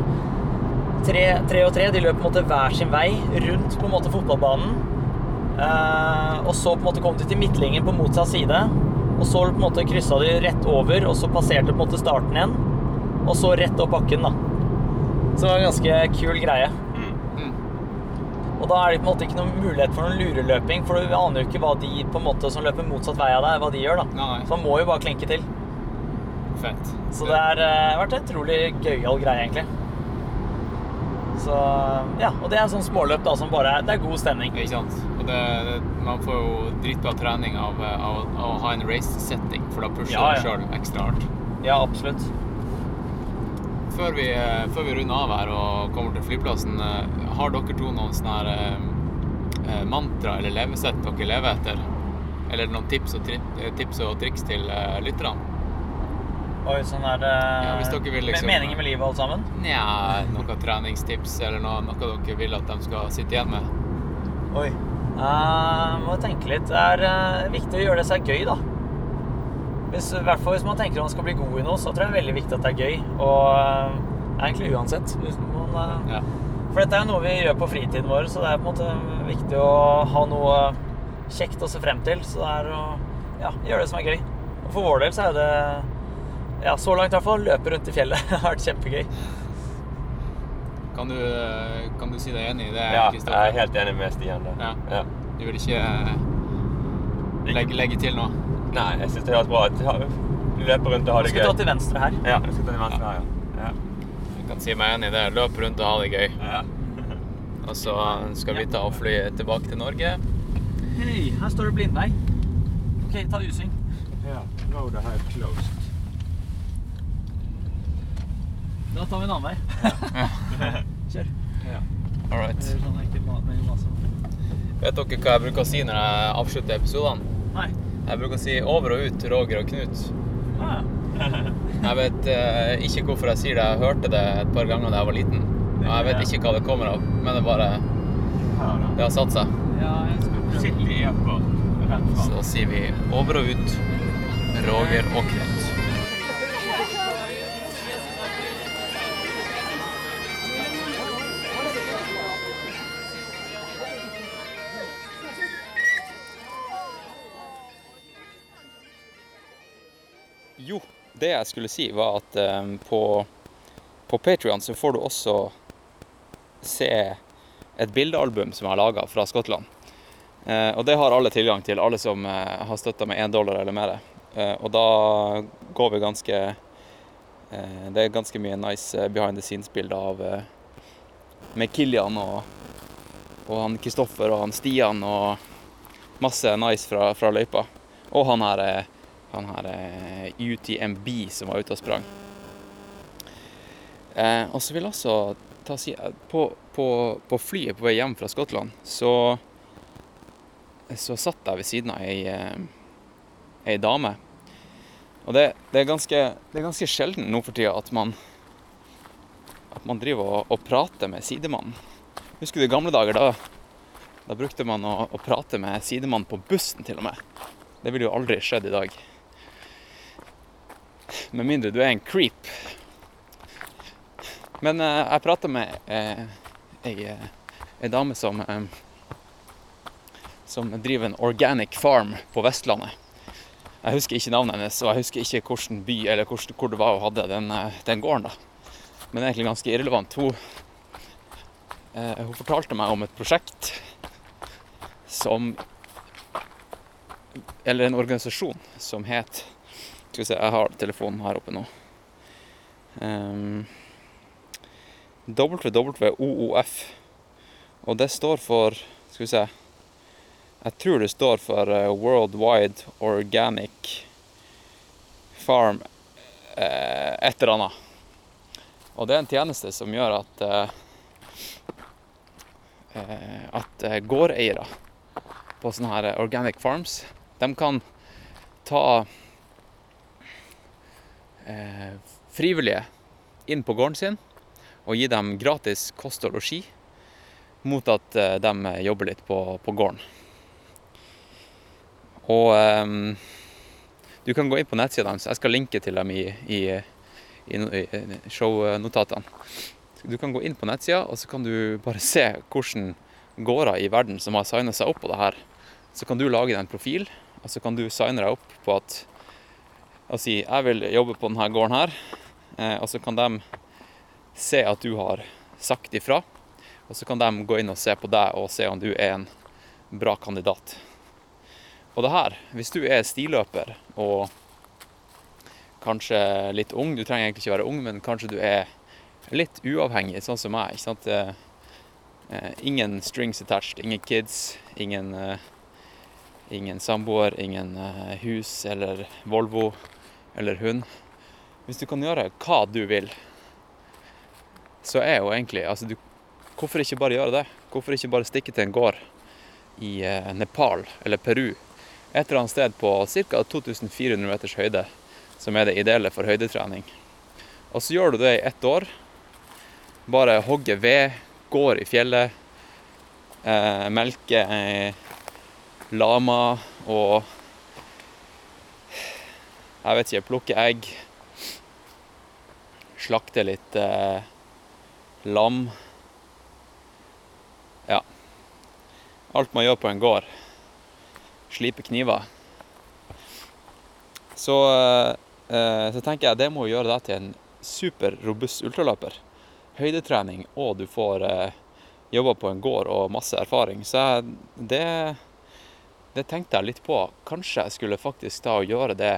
tre, tre og tre. De løp på en måte hver sin vei rundt på en måte fotballbanen. Eh, og så på en måte kom de til midtlinjen på motsatt side. Og så på en måte kryssa de rett over, og så passerte på en måte starten igjen. Og så rett opp bakken, da. Så det var en ganske kul greie. Og da er det på en måte ikke noen mulighet for noen lureløping, for du aner jo ikke hva de på en måte som løper motsatt vei av deg, hva de gjør. da. Nei. Så man må jo bare klinke til. Fett. Så det har uh, vært en utrolig gøyal greie, egentlig. Så ja, Og det er sånn småløp da som bare Det er god stemning. Ikke sant? Og det, det, man får jo dritbra trening av, eh, av, av å ha en race-setting, for da pusher Ja, ja. sjøl ekstra hardt. Ja, absolutt. Før vi, eh, før vi runder av her og kommer til flyplassen, eh, har dere to noen sånne her eh, mantra eller levesett dere lever etter? Eller noen tips og, tri tips og triks til lytterne? Oi, sånn er det Ja, vil liksom- Meningen med livet, alt sammen? Nja, noen treningstips eller noe, noe dere vil at de skal sitte igjen med? Oi. Uh, må tenke litt. Det er uh, viktig å gjøre det seg gøy, da. Hvis, I hvert fall hvis man tenker at man skal bli god i noe, så tror jeg det er veldig viktig at det er gøy. Og uh, egentlig uansett. Hvis man, uh, Ja. For dette er jo noe vi gjør på fritiden vår, så det er på en måte viktig å ha noe kjekt å se frem til. Så det er å ja, gjøre det som er gøy. Og for vår del så er det ja, så langt i hvert fall løpe rundt i fjellet. [laughs] Det har vært kjempegøy. Kan du, kan du si deg enig i det, ja jeg er helt enig med Stian. Ja. Ja. Du vil ikke eh, legge, legge til noe? Nei, jeg syns det høres bra ut. Ha- Løpe rundt og ha det det skal vi gøy. ta til venstre her. Ja, jeg skal ta til venstre her, ja. ja. Jeg kan si meg enig i det. Løp rundt og ha det gøy. ja. [laughs] Og så skal vi ta og fly tilbake til Norge. Hei, her står det blindvei. Ok, ta U-sving. Ja, road ahead closed. Da tar vi en annen vei. [laughs] Kjør. Ja. All right. Sånn. Vet dere hva jeg bruker å si når jeg avslutter episodene? Nei. Jeg bruker å si over og ut, Roger og Knut. Ah, Jeg vet eh, ikke hvorfor jeg sier det. Jeg hørte det et par ganger da jeg var liten. Og jeg vet ikke hva det kommer av, men det bare Det har satt seg. ja, jeg. Sitter i akkurat. Så sier vi over og ut, Roger og Knut. Det jeg skulle si var at um, på, på Patrion så får du også se et bildealbum som jeg har laga fra Skottland. Uh, og det har alle tilgang til, alle som uh, har støtta med én dollar eller mer. Uh, og da går vi ganske Det er ganske mye nice eh, behind the scenes-bilder av med Kilian og, og han Kristoffer og han Stian og masse nice fra, fra løypa. Og han her, han her eh, UTMB som var ute og sprang. Eh, og så vil også ta si på, på, på flyet på vei hjem fra Skottland, så så satt jeg ved siden av ei, eh, ei dame. Og det, det, er ganske, det er ganske sjelden nå for tida at man, at man driver og, og prater med sidemannen. Husker du i gamle dager? Da, da brukte man å, å prate med sidemannen på bussen, til og med. Det ville jo aldri skjedd i dag. Med mindre du er en creep. Men eh, jeg prata med eh, ei, eh, ei dame som eh, som driver en organic farm på Vestlandet. Jeg husker ikke navnet hennes, og jeg husker ikke hvilken by eller hvor, det var hun hadde den, eh, den gården. da. Men det er egentlig ganske irrelevant. Hun, eh, hun fortalte meg om et prosjekt som Eller en organisasjon som het Skal vi se, jeg har telefonen her oppe nå. Um, WWOOF. Og det står for Skal vi se jeg tror det står for World Worldwide Organic Farm eh, et eller annet. Og det er en tjeneste som gjør at eh, eh, at eh, gårdeiere på sånne her organic farms, de kan ta eh, frivillige inn på gården sin og gi dem gratis kost og losji mot at eh, de jobber litt på, på gården. Og eh, du kan gå inn på nettsida deres. Jeg skal linke til dem i, i, i, i shownotatene. Du kan gå inn på nettsida, og så kan du bare se hvordan gårder i verden som har signa seg opp på det her. Så kan du lage deg en profil, og så kan du signe deg opp på at og si jeg vil jobbe på denne gården her. Eh, og så kan de se at du har sagt ifra. Og så kan de gå inn og se på deg og se om du er en bra kandidat. Og det her, hvis du er stiløper og kanskje litt ung, du trenger egentlig ikke være ung, men kanskje du er litt uavhengig, sånn som meg, ikke sant? Eh, ingen strings attached, ingen kids, ingen, eh, ingen samboer, ingen eh, hus eller Volvo eller hund. Hvis du kan gjøre hva du vil, så er jo egentlig altså du, Hvorfor ikke bare gjøre det? Hvorfor ikke bare stikke til en gård i Nepal eller Peru et eller annet sted på ca. 2400 meters høyde, som er det ideelle for høydetrening. Og så gjør du det i ett år. Bare hogger ved, går i fjellet, eh, melker eh, lama og Jeg vet ikke, plukker egg. Slakter litt eh, lam. Ja. Alt man gjør på en gård slipe kniver. Så, eh, så tenker jeg det må gjøre deg til en super robust ultraløper. Høydetrening, og du får eh, jobba på en gård og masse erfaring. Så jeg, det, det tenkte jeg litt på. Kanskje jeg skulle faktisk ta og gjøre det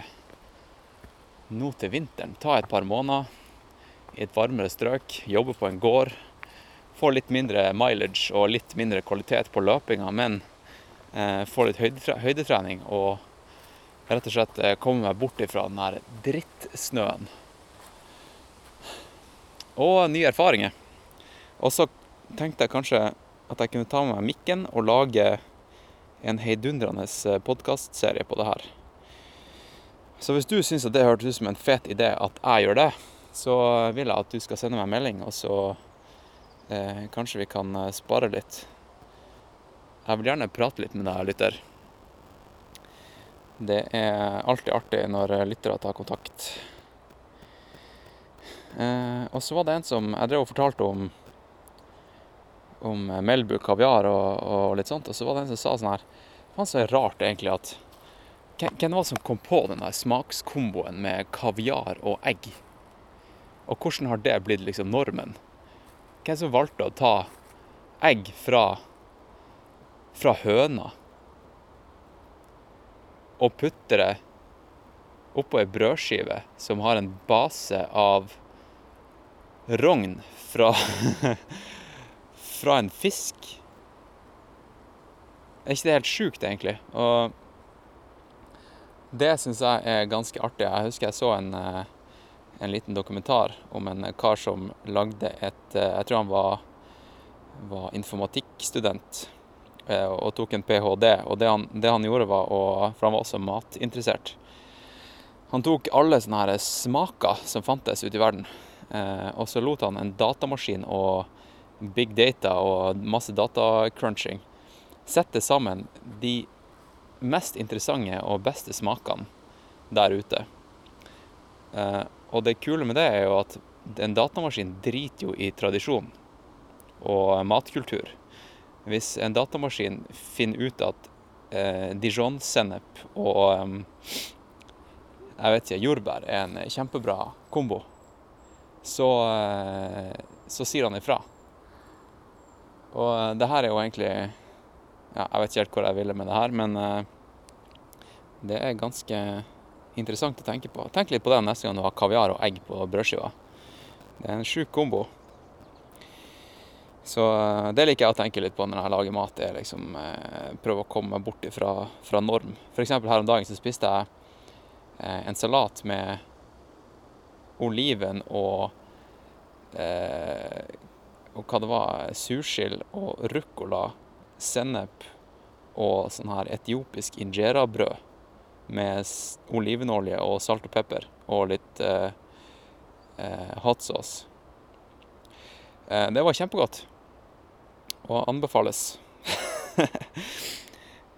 nå til vinteren. Ta et par måneder i et varmere strøk, jobbe på en gård. Få litt mindre mileage og litt mindre kvalitet på løpinga, men eh, få litt høydetre høydetrening og rett og slett eh, komme meg bort ifra den her drittsnøen. Og nye erfaringer. Og så tenkte jeg kanskje at jeg kunne ta med meg mikken og lage en heidundrende podkastserie på det her. Så hvis du syns det hørtes ut som en fet idé at jeg gjør det, så vil jeg at du skal sende meg en melding, og så eh, kanskje vi kan eh, spare litt. Jeg vil gjerne prate litt med deg, lytter. Det er alltid artig når lyttere tar kontakt. Eh, og så var det en som Jeg drev og fortalte om om Melbu kaviar og, og litt sånt, og så var det en som sa sånn her Faen, så rart egentlig at hvem var det som kom på den smakskomboen med kaviar og egg? Og hvordan har det blitt liksom normen? Hvem som valgte å ta egg fra, fra høna og putte det oppå ei brødskive som har en base av rogn fra, [laughs] fra en fisk? Er ikke det helt sjukt, egentlig? Og det syns jeg er ganske artig. Jeg husker jeg så en, eh, en liten dokumentar om en kar som lagde et eh, Jeg tror han var, var informatikkstudent eh, og tok en ph.d. Og det han, det han gjorde, var å For han var også matinteressert. Han tok alle sånne her smaker som fantes ute i verden, og så lot han en datamaskin og big data og masse datacrunching sette sammen de mest interessante og beste smakene der ute. Eh, og det kule med det er jo at en datamaskin driter jo i tradisjon og matkultur. Hvis en datamaskin finner ut at eh, dijon-sennep og eh, jeg vet ikke, jordbær er en kjempebra kombo, så, eh, så sier han ifra. Og det her er jo egentlig ja, Jeg vet ikke helt hvor jeg ville med det her, men eh, det er ganske interessant å tenke på. Tenk litt på det neste gang du har kaviar og egg på brødskiva. Det er en sjuk kombo. Så eh, det liker jeg å tenke litt på når jeg lager mat. Er liksom eh, prøve å komme meg bort fra, fra norm. F.eks. her om dagen så spiste jeg eh, en salat med oliven og og hva det var, sursild og ruccola, sennep og sånn her etiopisk injera-brød med olivenolje og salt og pepper og litt eh, eh, hot sauce. Eh, det var kjempegodt og anbefales. [laughs]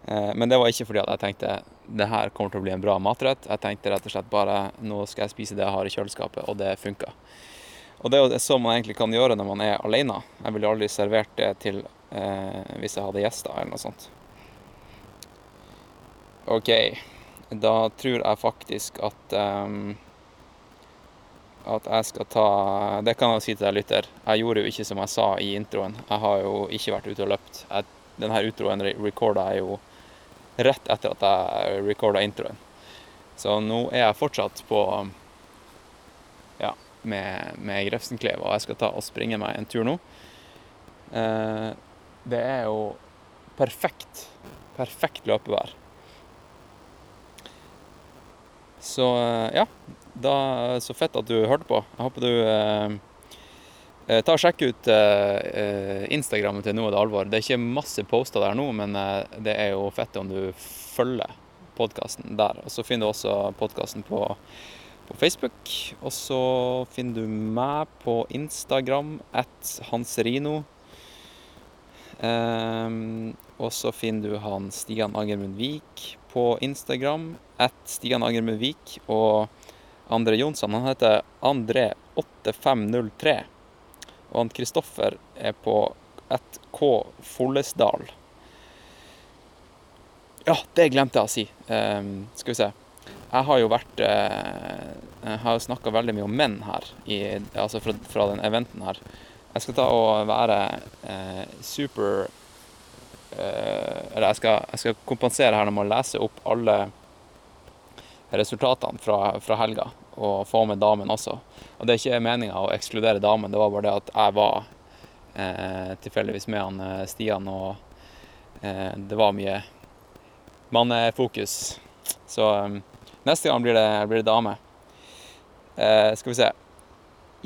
eh, men det var ikke fordi at jeg tenkte det her kommer til å bli en bra matrett. Jeg tenkte rett og slett bare nå skal jeg spise det jeg har i kjøleskapet, og det funka. Og det er jo sånn man egentlig kan gjøre når man er alene. Jeg ville aldri servert det til eh, hvis jeg hadde gjester eller noe sånt. OK. Da tror jeg faktisk at um, at jeg skal ta Det kan jeg si til deg, lytter. Jeg gjorde jo ikke som jeg sa i introen. Jeg har jo ikke vært ute og løpt. Jeg, denne utroen recorda jeg jo rett etter at jeg recorda introen. Så nå er jeg fortsatt på ja, med, med Grefsenkleiv, og jeg skal ta og springe meg en tur nå. Eh, det er jo perfekt, perfekt løpevær. Så eh, ja, da, så fett at du hørte på. Jeg håper du eh, tar og Sjekk ut eh, eh, Instagrammen til Noe det alvor. Det er ikke masse poster der nå, men eh, det er jo fett om du følger podkasten der. Og så finner du også podkasten på, på Facebook. Og så finner du meg på Instagram at Hanserino. Ehm, og så finner du han Stian Angermund Vik på Instagram at Stian Angermund. Og André Jonsson, han heter André8503. Og han Kristoffer er på at K Follesdal. Ja, det glemte jeg å si. Um, skal vi se. Jeg har jo vært uh, Jeg har snakka veldig mye om menn her, i, altså fra, fra den eventen her. Jeg skal ta og være eh, super Eller jeg skal, jeg skal kompensere her med å lese opp alle resultatene fra, fra helga, og få med damen også. Og det er ikke meninga å ekskludere damen, det var bare det at jeg var eh, tilfeldigvis med han eh, Stian, og eh, det var mye mannefokus. Så eh, neste gang blir det, blir det dame. Eh, skal vi se.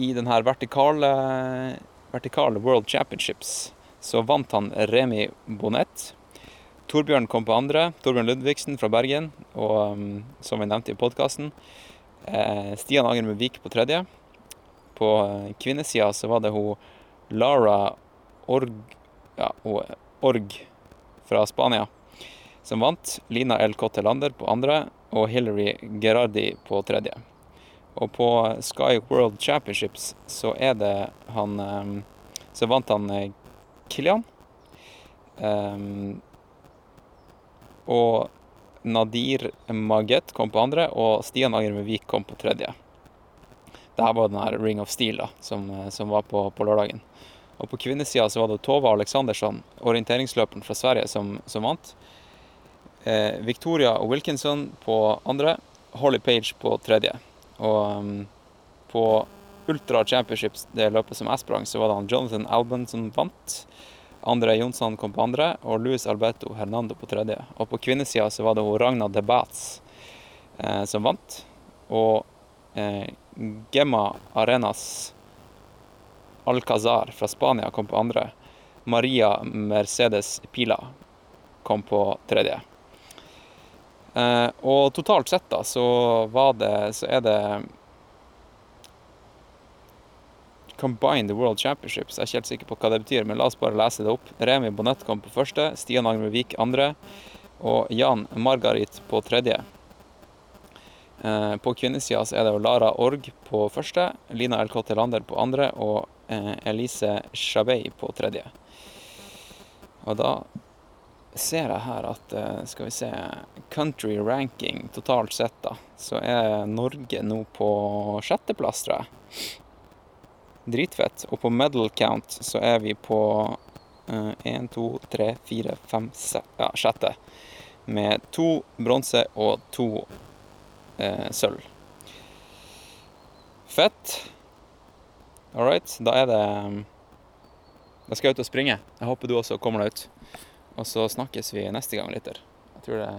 I den her vertikale vertikal World Championships så vant han Remi Bonett. Torbjørn kom på andre. Torbjørn Ludvigsen fra Bergen, og um, som vi nevnte i podkasten. Eh, Stian Agermund Vik på tredje. På eh, kvinnesida så var det hun Lara Org, ja, hun, Org fra Spania som vant. Lina L. Cottelander på andre, og Hilary Gerardi på tredje. Og på Sky World Championships så er det han um, Så vant han eh, Kilian. Um, og Nadir Maget kom på andre, og Stian Agermevik Vik kom på tredje. Dette var den her Ring of Steel da, som, som var på, på lørdagen. Og på kvinnesida så var det Tova Aleksandersson, orienteringsløperen fra Sverige, som, som vant. Eh, Victoria Wilkinson på andre, Holly Page på tredje. Og um, på Ultra Championships, det løpet som jeg sprang, så var det han Jonathan Alban som vant. André Jonsson kom på andre, og Luis Alberto Hernando på tredje. Og på kvinnesida så var det hun Ragna de Batz eh, som vant. Og eh, Gemma Arenas Alcazar fra Spania kom på andre. Maria Mercedes Pila kom på tredje. Eh, og totalt sett da, så var det Så er det Combine the World Championships. Jeg er ikke helt sikker på hva det betyr, men la oss bare lese det opp. Remi Bonett kom på første, Stian Agnervik andre, og Jan Margarit på tredje. Eh, på kvinnesida er det Lara Org på første, Lina LK Lander på andre og eh, Elise Chabey på tredje. Og da ser jeg her at eh, skal vi se Country ranking totalt sett, da, så er Norge nå på sjetteplass, tror jeg. Dritfett. Og på medal count så er vi på én, to, tre, fire, fem, sjette. Med to bronse og to eh, sølv. Fett. All right, da er det Da skal jeg ut og springe. Jeg håper du også kommer deg ut. Og så snakkes vi neste gang litt. Jeg tror det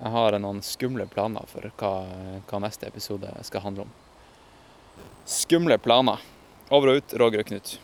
Jeg har noen skumle planer for hva, hva neste episode skal handle om. Skumle planer. Over og ut, Roger og Knut.